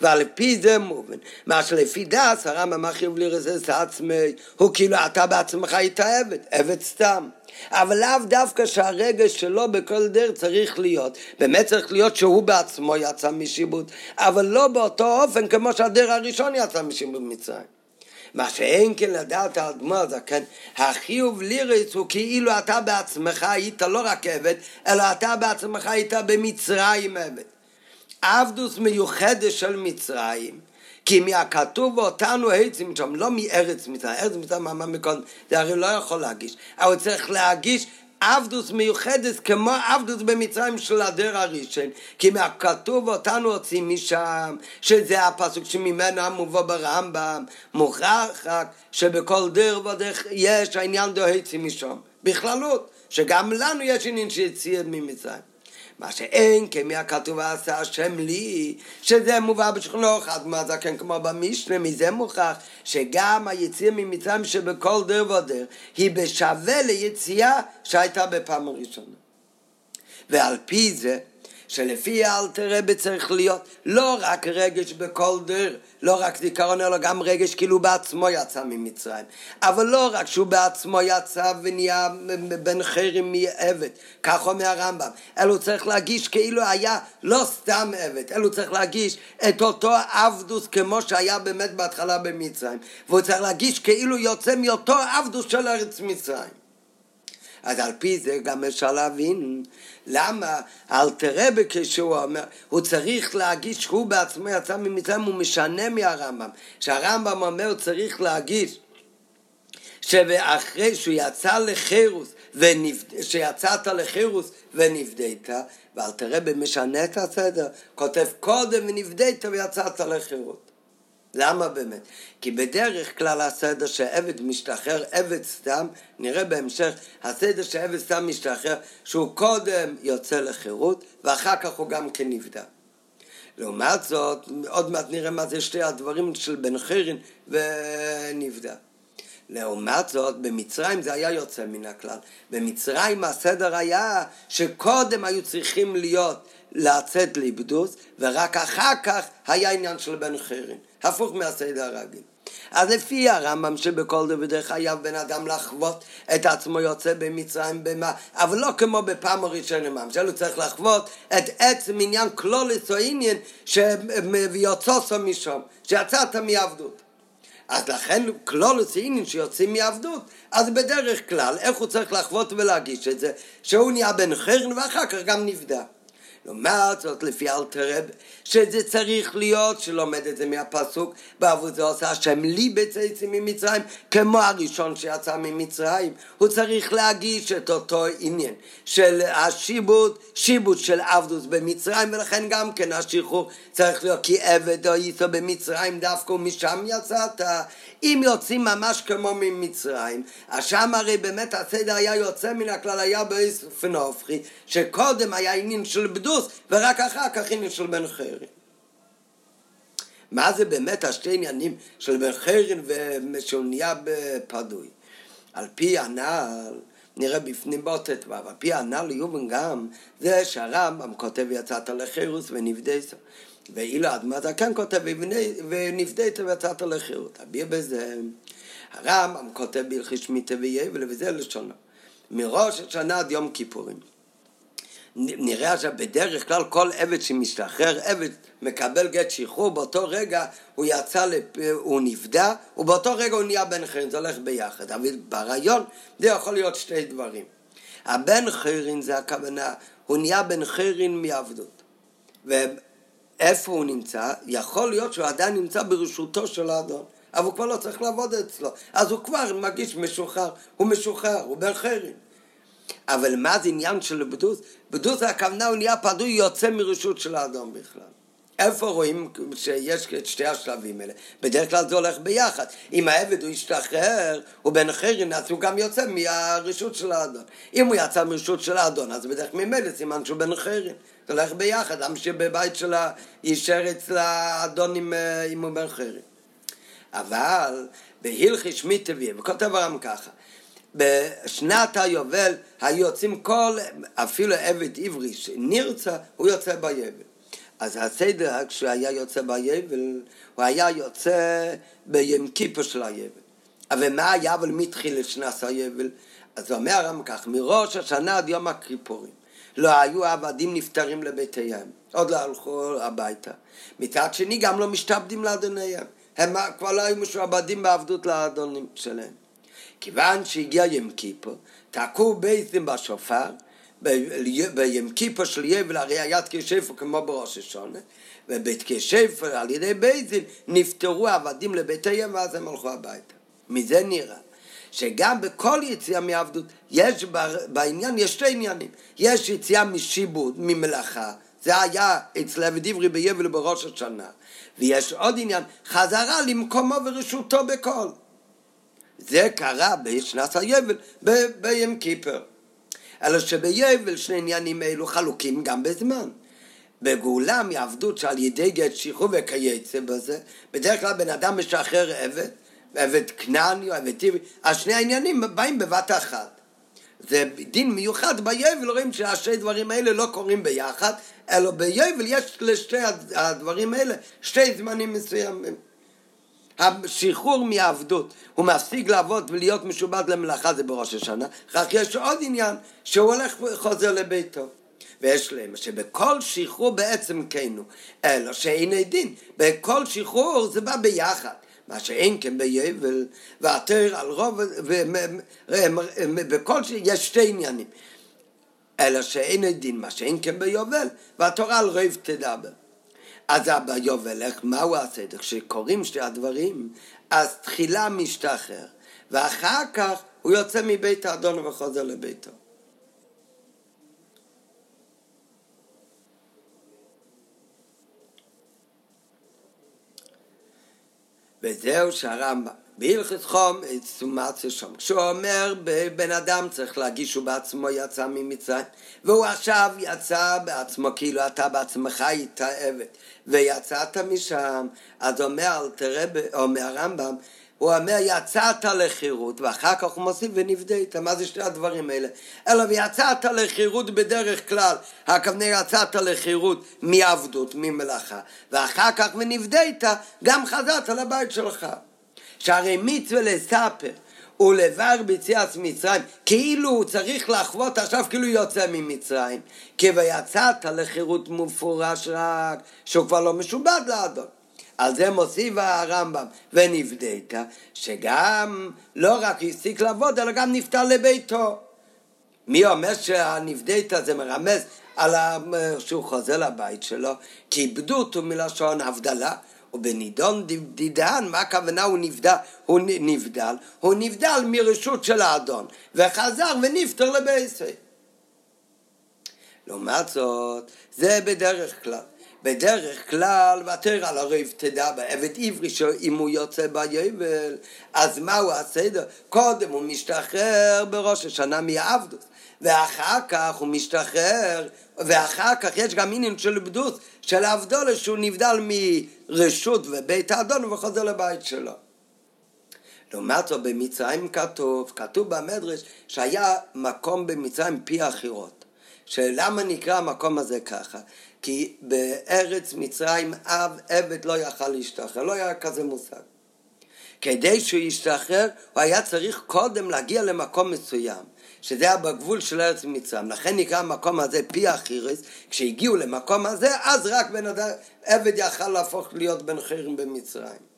ועל פי זה מובן. מה שלפי דס, הרמב"ם החיוב לרסס עצמי, הוא כאילו אתה בעצמך היית עבד, עבד סתם. אבל לאו דווקא שהרגש שלו בכל דרך צריך להיות. באמת צריך להיות שהוא בעצמו יצא משיבוט, אבל לא באותו אופן כמו שהדרך הראשון יצא משיבוט מצרים. מה שאין כן לדעת על דמו הזקן, החיוב לירס הוא כאילו אתה בעצמך היית לא רק עבד, אלא אתה בעצמך היית במצרים עבד. עבדוס מיוחדת של מצרים, כי מהכתוב אותנו עצים שם, לא מארץ מצרים, ארץ מצרים מה מקודם, זה הרי לא יכול להגיש, אבל צריך להגיש עבדוס מיוחדת כמו עבדוס במצרים של הדר הראשון. כי מהכתוב אותנו הוצאים משם שזה הפסוק שממנו המובא ברמב"ם מוכרח רק שבכל דר ודרך יש העניין דוהצים משם. בכללות שגם לנו יש עניין שיציאת ממצרים מה שאין כמי הכתוב עשה השם לי, שזה מובא בשכונו אחד מהזקן כמו במשנה, מזה מוכח שגם היציאה ממצרים שבכל דר ודר היא בשווה ליציאה שהייתה בפעם הראשונה. ועל פי זה שלפי האלתר רבי צריך להיות לא רק רגש בכל דר, לא רק זיכרון, אלא גם רגש כאילו בעצמו יצא ממצרים. אבל לא רק שהוא בעצמו יצא ונהיה בן חרם מעבד, כך אומר הרמב"ם, אלא צריך להגיש כאילו היה לא סתם עבד, אלא צריך להגיש את אותו עבדוס כמו שהיה באמת בהתחלה במצרים, והוא צריך להגיש כאילו יוצא מאותו עבדוס של ארץ מצרים. אז על פי זה גם אפשר להבין למה אלתרבה כשהוא אומר, הוא צריך להגיש שהוא בעצמו יצא ממצרים, הוא משנה מהרמב"ם. שהרמב"ם אומר, צריך להגיש שאחרי שהוא יצא לחירוס, ונבד... שיצאת לחירוס ונפדית, ואלתרבה משנה את הסדר, כותב קודם ונפדית ויצאת לחירוס. למה באמת? כי בדרך כלל הסדר שעבד משתחרר, עבד סתם, נראה בהמשך, הסדר שעבד סתם משתחרר, שהוא קודם יוצא לחירות, ואחר כך הוא גם כן נבדל. לעומת זאת, עוד מעט נראה מה זה שתי הדברים של בן חירין ונבדל. לעומת זאת, במצרים זה היה יוצא מן הכלל. במצרים הסדר היה שקודם היו צריכים להיות לצאת ליבדוס, ורק אחר כך היה עניין של בן חירין. הפוך מהסדר הרגיל. אז לפי הרמב"ם שבכל דבר חייב בן אדם לחוות את עצמו יוצא במצרים במה, אבל לא כמו בפעם הראשונה ממש, אלא צריך לחוות את עצם עניין כלולס או עניין שיוצאו משם, שיצאת מעבדות. אז לכן כלולוס עניין שיוצאים מעבדות, אז בדרך כלל איך הוא צריך לחוות ולהגיש את זה? שהוא נהיה בן חרן ואחר כך גם נבדק. no mal zot le fi שזה צריך להיות שלומד את זה מהפסוק בעבודו עושה השם לי בצאצים ממצרים כמו הראשון שיצא ממצרים. הוא צריך להגיש את אותו עניין של השיבוט שיבוט של עבדוס במצרים ולכן גם כן השחרור צריך להיות כי עבד או איתו במצרים דווקא ומשם יצאת אם יוצאים ממש כמו ממצרים אז שם הרי באמת הסדר היה יוצא מן הכלל היה באופן הופכי שקודם היה עניין של בדוס ורק אחר כך עניין של בן חרין מה זה באמת השתי עניינים של ושהוא נהיה בפדוי על פי הנעל נראה בפנים בוטט ועל פי הנ"ל יובן גם זה שהרמב"ם כותב יצאת לחירוס ונבדסו ואילו אדמת כן כותב ונפדית ויצאת לחירות. אביר בזה, הרמב"ם כותב בהלכי שמיטה ויבל וזה לשונו. מראש השנה עד יום כיפורים. נראה עכשיו בדרך כלל כל עבד שמשתחרר, עבד מקבל גט שחרור, באותו רגע הוא יצא, לפ... הוא נפדה, ובאותו רגע הוא נהיה בן חרין, זה הולך ביחד. אבל ברעיון זה יכול להיות שתי דברים. הבן חרין זה הכוונה, הוא נהיה בן חרין מעבדות. איפה הוא נמצא, יכול להיות שהוא עדיין נמצא ברשותו של האדון, אבל הוא כבר לא צריך לעבוד אצלו, אז הוא כבר מרגיש משוחרר, הוא משוחרר, הוא בן חרין. אבל מה זה עניין של בדוס? בדוס הכוונה הוא נהיה פדוי יוצא מרשות של האדון בכלל. איפה רואים שיש את שתי השלבים האלה? בדרך כלל זה הולך ביחד. אם העבד הוא ישתחרר, הוא בן חרין, אז הוא גם יוצא מהרשות של האדון. אם הוא יצא מרשות של האדון, אז בדרך ממילא סימן שהוא בן חרין. זה הולך ביחד, למה שבבית שלה יישאר אצל האדון אה, עם הוא בן חרין. אבל בהלכי שמי טבעי, וכותב הרם ככה, בשנת היובל היו יוצאים כל, אפילו עבד עברי שנרצה, הוא יוצא ביבל. אז הסדר, כשהוא היה יוצא ביבל, הוא היה יוצא ביום כיפר של היבל. אבל מה היה אבל מתחיל שנת היבל? אז אומר הרמב"ם כך, מראש השנה עד יום הכיפורים. לא היו העבדים נפטרים לביתיהם, עוד לא הלכו הביתה. מצד שני גם לא משתעבדים לאדוניהם. הם כבר לא היו משועבדים בעבדות לאדונים שלהם. כיוון שהגיע יום כיפור, תקעו בייסים בשופר, ביום כיפור של יבל הרי היה תקשפר כמו בראש השונה, ובתקשפר על ידי בייסים נפטרו עבדים לביתיהם ואז הם הלכו הביתה. מזה נראה שגם בכל יציאה מעבדות יש בעניין, יש שתי עניינים. יש יציאה משיבוד, ממלאכה, זה היה אצל עבד עברי ביבל בראש השנה. ויש עוד עניין, חזרה למקומו ורשותו בכל. זה קרה בשנת היבל ביום כיפר. אלא שביבל שני עניינים אלו חלוקים גם בזמן. בגאולה מעבדות שעל ידי גט שחרור וכייצא בזה, בדרך כלל בן אדם משחרר עבד, עבד כנעני או עבד טבעי, השני העניינים באים בבת אחת. זה דין מיוחד ביבל, רואים שהשני דברים האלה לא קורים ביחד, אלא ביבל יש לשתי הדברים האלה שתי זמנים מסוימים. השחרור מעבדות, הוא מפסיק לעבוד ולהיות משובד למלאכה זה בראש השנה, רק יש עוד עניין שהוא הולך וחוזר לביתו. ויש להם שבכל שחרור בעצם כנו, אלא שאין דין, בכל שחרור זה בא ביחד. מה שאין כן ביבל, והתר על רוב, ובכל ש... יש שתי עניינים. אלא שאין דין מה שאין כן ביובל, והתורה על רוב תדבר. אז ביובל, איך, מהו הסדר? כשקוראים שתי הדברים, אז תחילה משתחרר, ואחר כך הוא יוצא מבית האדון וחוזר לביתו. וזהו שהרמב"ם בהלכת חום, סומציה שם. כשהוא אומר, בן אדם צריך להגיש שהוא בעצמו יצא ממצרים, והוא עכשיו יצא בעצמו, כאילו אתה בעצמך היית עבד, ויצאת משם, אז אומר, תראה, אומר הרמב"ם, הוא אומר, יצאת לחירות, ואחר כך הוא מוסיף ונפדית. מה זה שני הדברים האלה? אלא ויצאת לחירות בדרך כלל, הכוונה יצאת לחירות מעבדות, ממלאכה, ואחר כך ונפדית, גם חזרת לבית שלך. שהרי מצווה לספר ולבר ביציאת מצרים, כאילו הוא צריך לחוות עכשיו כאילו יוצא ממצרים, כי ויצאת לחירות מפורש רק, שהוא כבר לא משובד לאדון. על זה מוסיף הרמב"ם, ונפדית, שגם לא רק הפסיק לעבוד, אלא גם נפטר לביתו. מי אומר שהנפדית זה מרמז על שהוא חוזר לבית שלו? כי איבדו אותו מלשון הבדלה. ובנידון דידן, מה הכוונה הוא נבדל? הוא נבדל, הוא נבדל מרשות של האדון, וחזר ונפטר לבייסי. לעומת זאת, זה בדרך כלל. בדרך כלל, ותר על הרב תדע בעבד עברי שאם הוא יוצא ביבל, אז מהו הסדר? קודם הוא משתחרר בראש השנה מעבדוס, ואחר כך הוא משתחרר, ואחר כך יש גם עניין של בדוס, של אבדולה שהוא נבדל מרשות ובית האדון וחוזר לבית שלו. לעומת זאת במצרים כתוב, כתוב במדרש שהיה מקום במצרים פי החירות. שלמה נקרא המקום הזה ככה? כי בארץ מצרים אב עבד לא יכל להשתחרר, לא היה כזה מושג. כדי שהוא ישתחרר, הוא היה צריך קודם להגיע למקום מסוים. שזה היה בגבול של ארץ מצרים. לכן נקרא המקום הזה פי החירס, כשהגיעו למקום הזה, אז רק בן אדם, עבד יכל להפוך להיות בן חירים במצרים.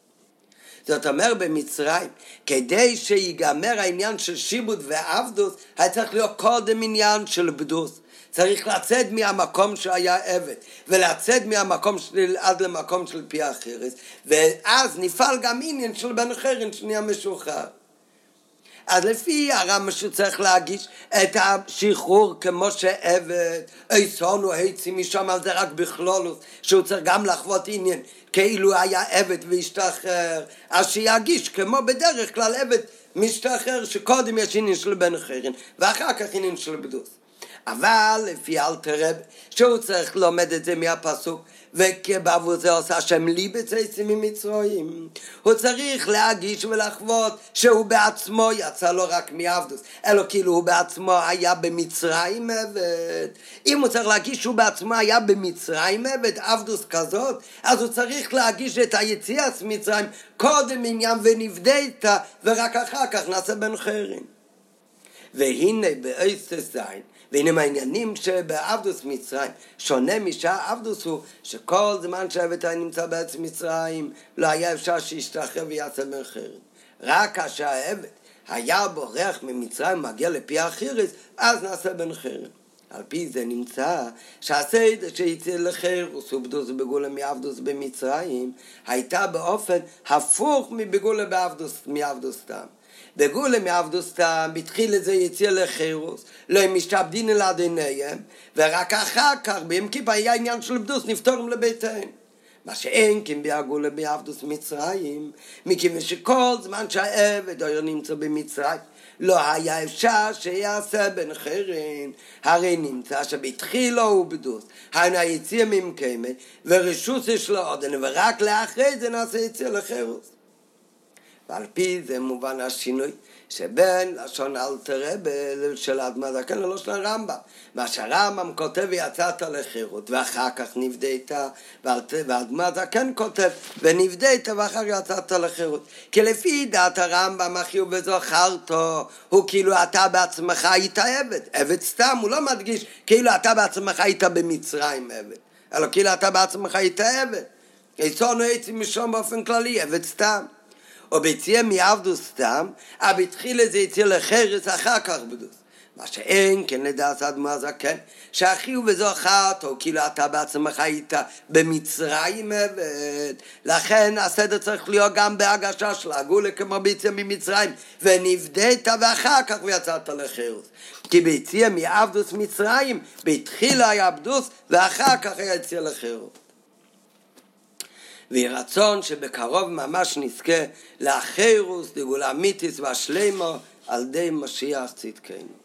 זאת אומרת במצרים, כדי שיגמר העניין של שיבוד ועבדוס, היה צריך להיות קודם עניין של בדוס. צריך לצאת מהמקום שהיה עבד, ולצאת מהמקום של, עד למקום של פי החירס, ואז נפעל גם עניין של בן חירים שנהיה משוחרר. אז לפי הרמב"ם שהוא צריך להגיש את השחרור כמו שעבד, אייסון או עצים משם על זה רק בכלולות, שהוא צריך גם לחוות עניין כאילו היה עבד והשתחרר, אז שיגיש כמו בדרך כלל עבד משתחרר שקודם יש עניין של בן חרין ואחר כך עניין של בדוס. אבל לפי אלתר רב, שהוא צריך לומד את זה מהפסוק, וכבעבור זה עושה השם לי בצייצים ממצרואים. הוא צריך להגיש ולחוות שהוא בעצמו יצא לא רק מעבדוס, אלא כאילו הוא בעצמו היה במצרים עבד. אם הוא צריך להגיש שהוא בעצמו היה במצרים עבד, עבדוס כזאת, אז הוא צריך להגיש את היציאת מצרים קודם עניין ונבדית, ורק אחר כך נעשה בן חרין. והנה באיסס זין והנה מהעניינים שבעבדוס מצרים? שונה משעבדוס הוא שכל זמן שהעבד היה נמצא בארץ מצרים לא היה אפשר שישתחרר ויעשה מחר רק כאשר העבד היה בורח ממצרים ומגיע לפי החירס אז נעשה בן חרם על פי זה נמצא שהסיידה שיצא לחירוס ובדוס בגולה מעבדוס במצרים הייתה באופן הפוך מבגולה בעבדוס, מעבדוס סתם בגולה מעבדוסתם, בתחיל את זה לחירוס, לא הם משתעבדין אל עדיניהם, ורק אחר כך, ביום כיפה היה עניין של בדוס, נפתורם לביתיהם. מה שאין כן בהגולה בעבדוס מצרים, מכיוון שכל זמן שהעבד היה נמצא במצרים, לא היה אפשר שיעשה בן חרין, הרי נמצא שבתחילו הוא בדוס, היינו היציע ממקיימה, ורשוס יש לו עודן, ורק לאחרי זה נעשה יציע לחירוס. ועל פי זה מובן השינוי שבין לשון אלתר רבי של זקן ללשון הרמב"ם. מה שהרמב"ם כותב ויצאת לחירות ואחר כך נבדית והאדמה זקן כותב ונבדית ואחר יצאת לחירות. כי לפי דעת הרמב"ם החיוב וזוכרתו הוא כאילו אתה בעצמך היית עבד. עבד סתם, הוא לא מדגיש כאילו אתה בעצמך היית במצרים עבד. אלא כאילו אתה בעצמך היית עבד. עצונו עצים משום באופן כללי, עבד סתם. או ביציאה מעבדוס סתם, אבל התחיל זה יציאה לחרס אחר כך בדוס. מה שאין כן לדעת אדמה זקן, שהחיוב וזו אחת, או כאילו אתה בעצמך היית במצרים עבד. לכן הסדר צריך להיות גם בהגשה של הגולה כמו ביציאה ממצרים, ונבדית ואחר כך ויצאת לחירוס. כי ביציאה מעבדוס מצרים, בתחילה היה עבדוס, ואחר כך היה יציאה לחירוס. ויהי רצון שבקרוב ממש נזכה לאחירוס, דגולה מיתיס והשלימו על די משיח צדקנו.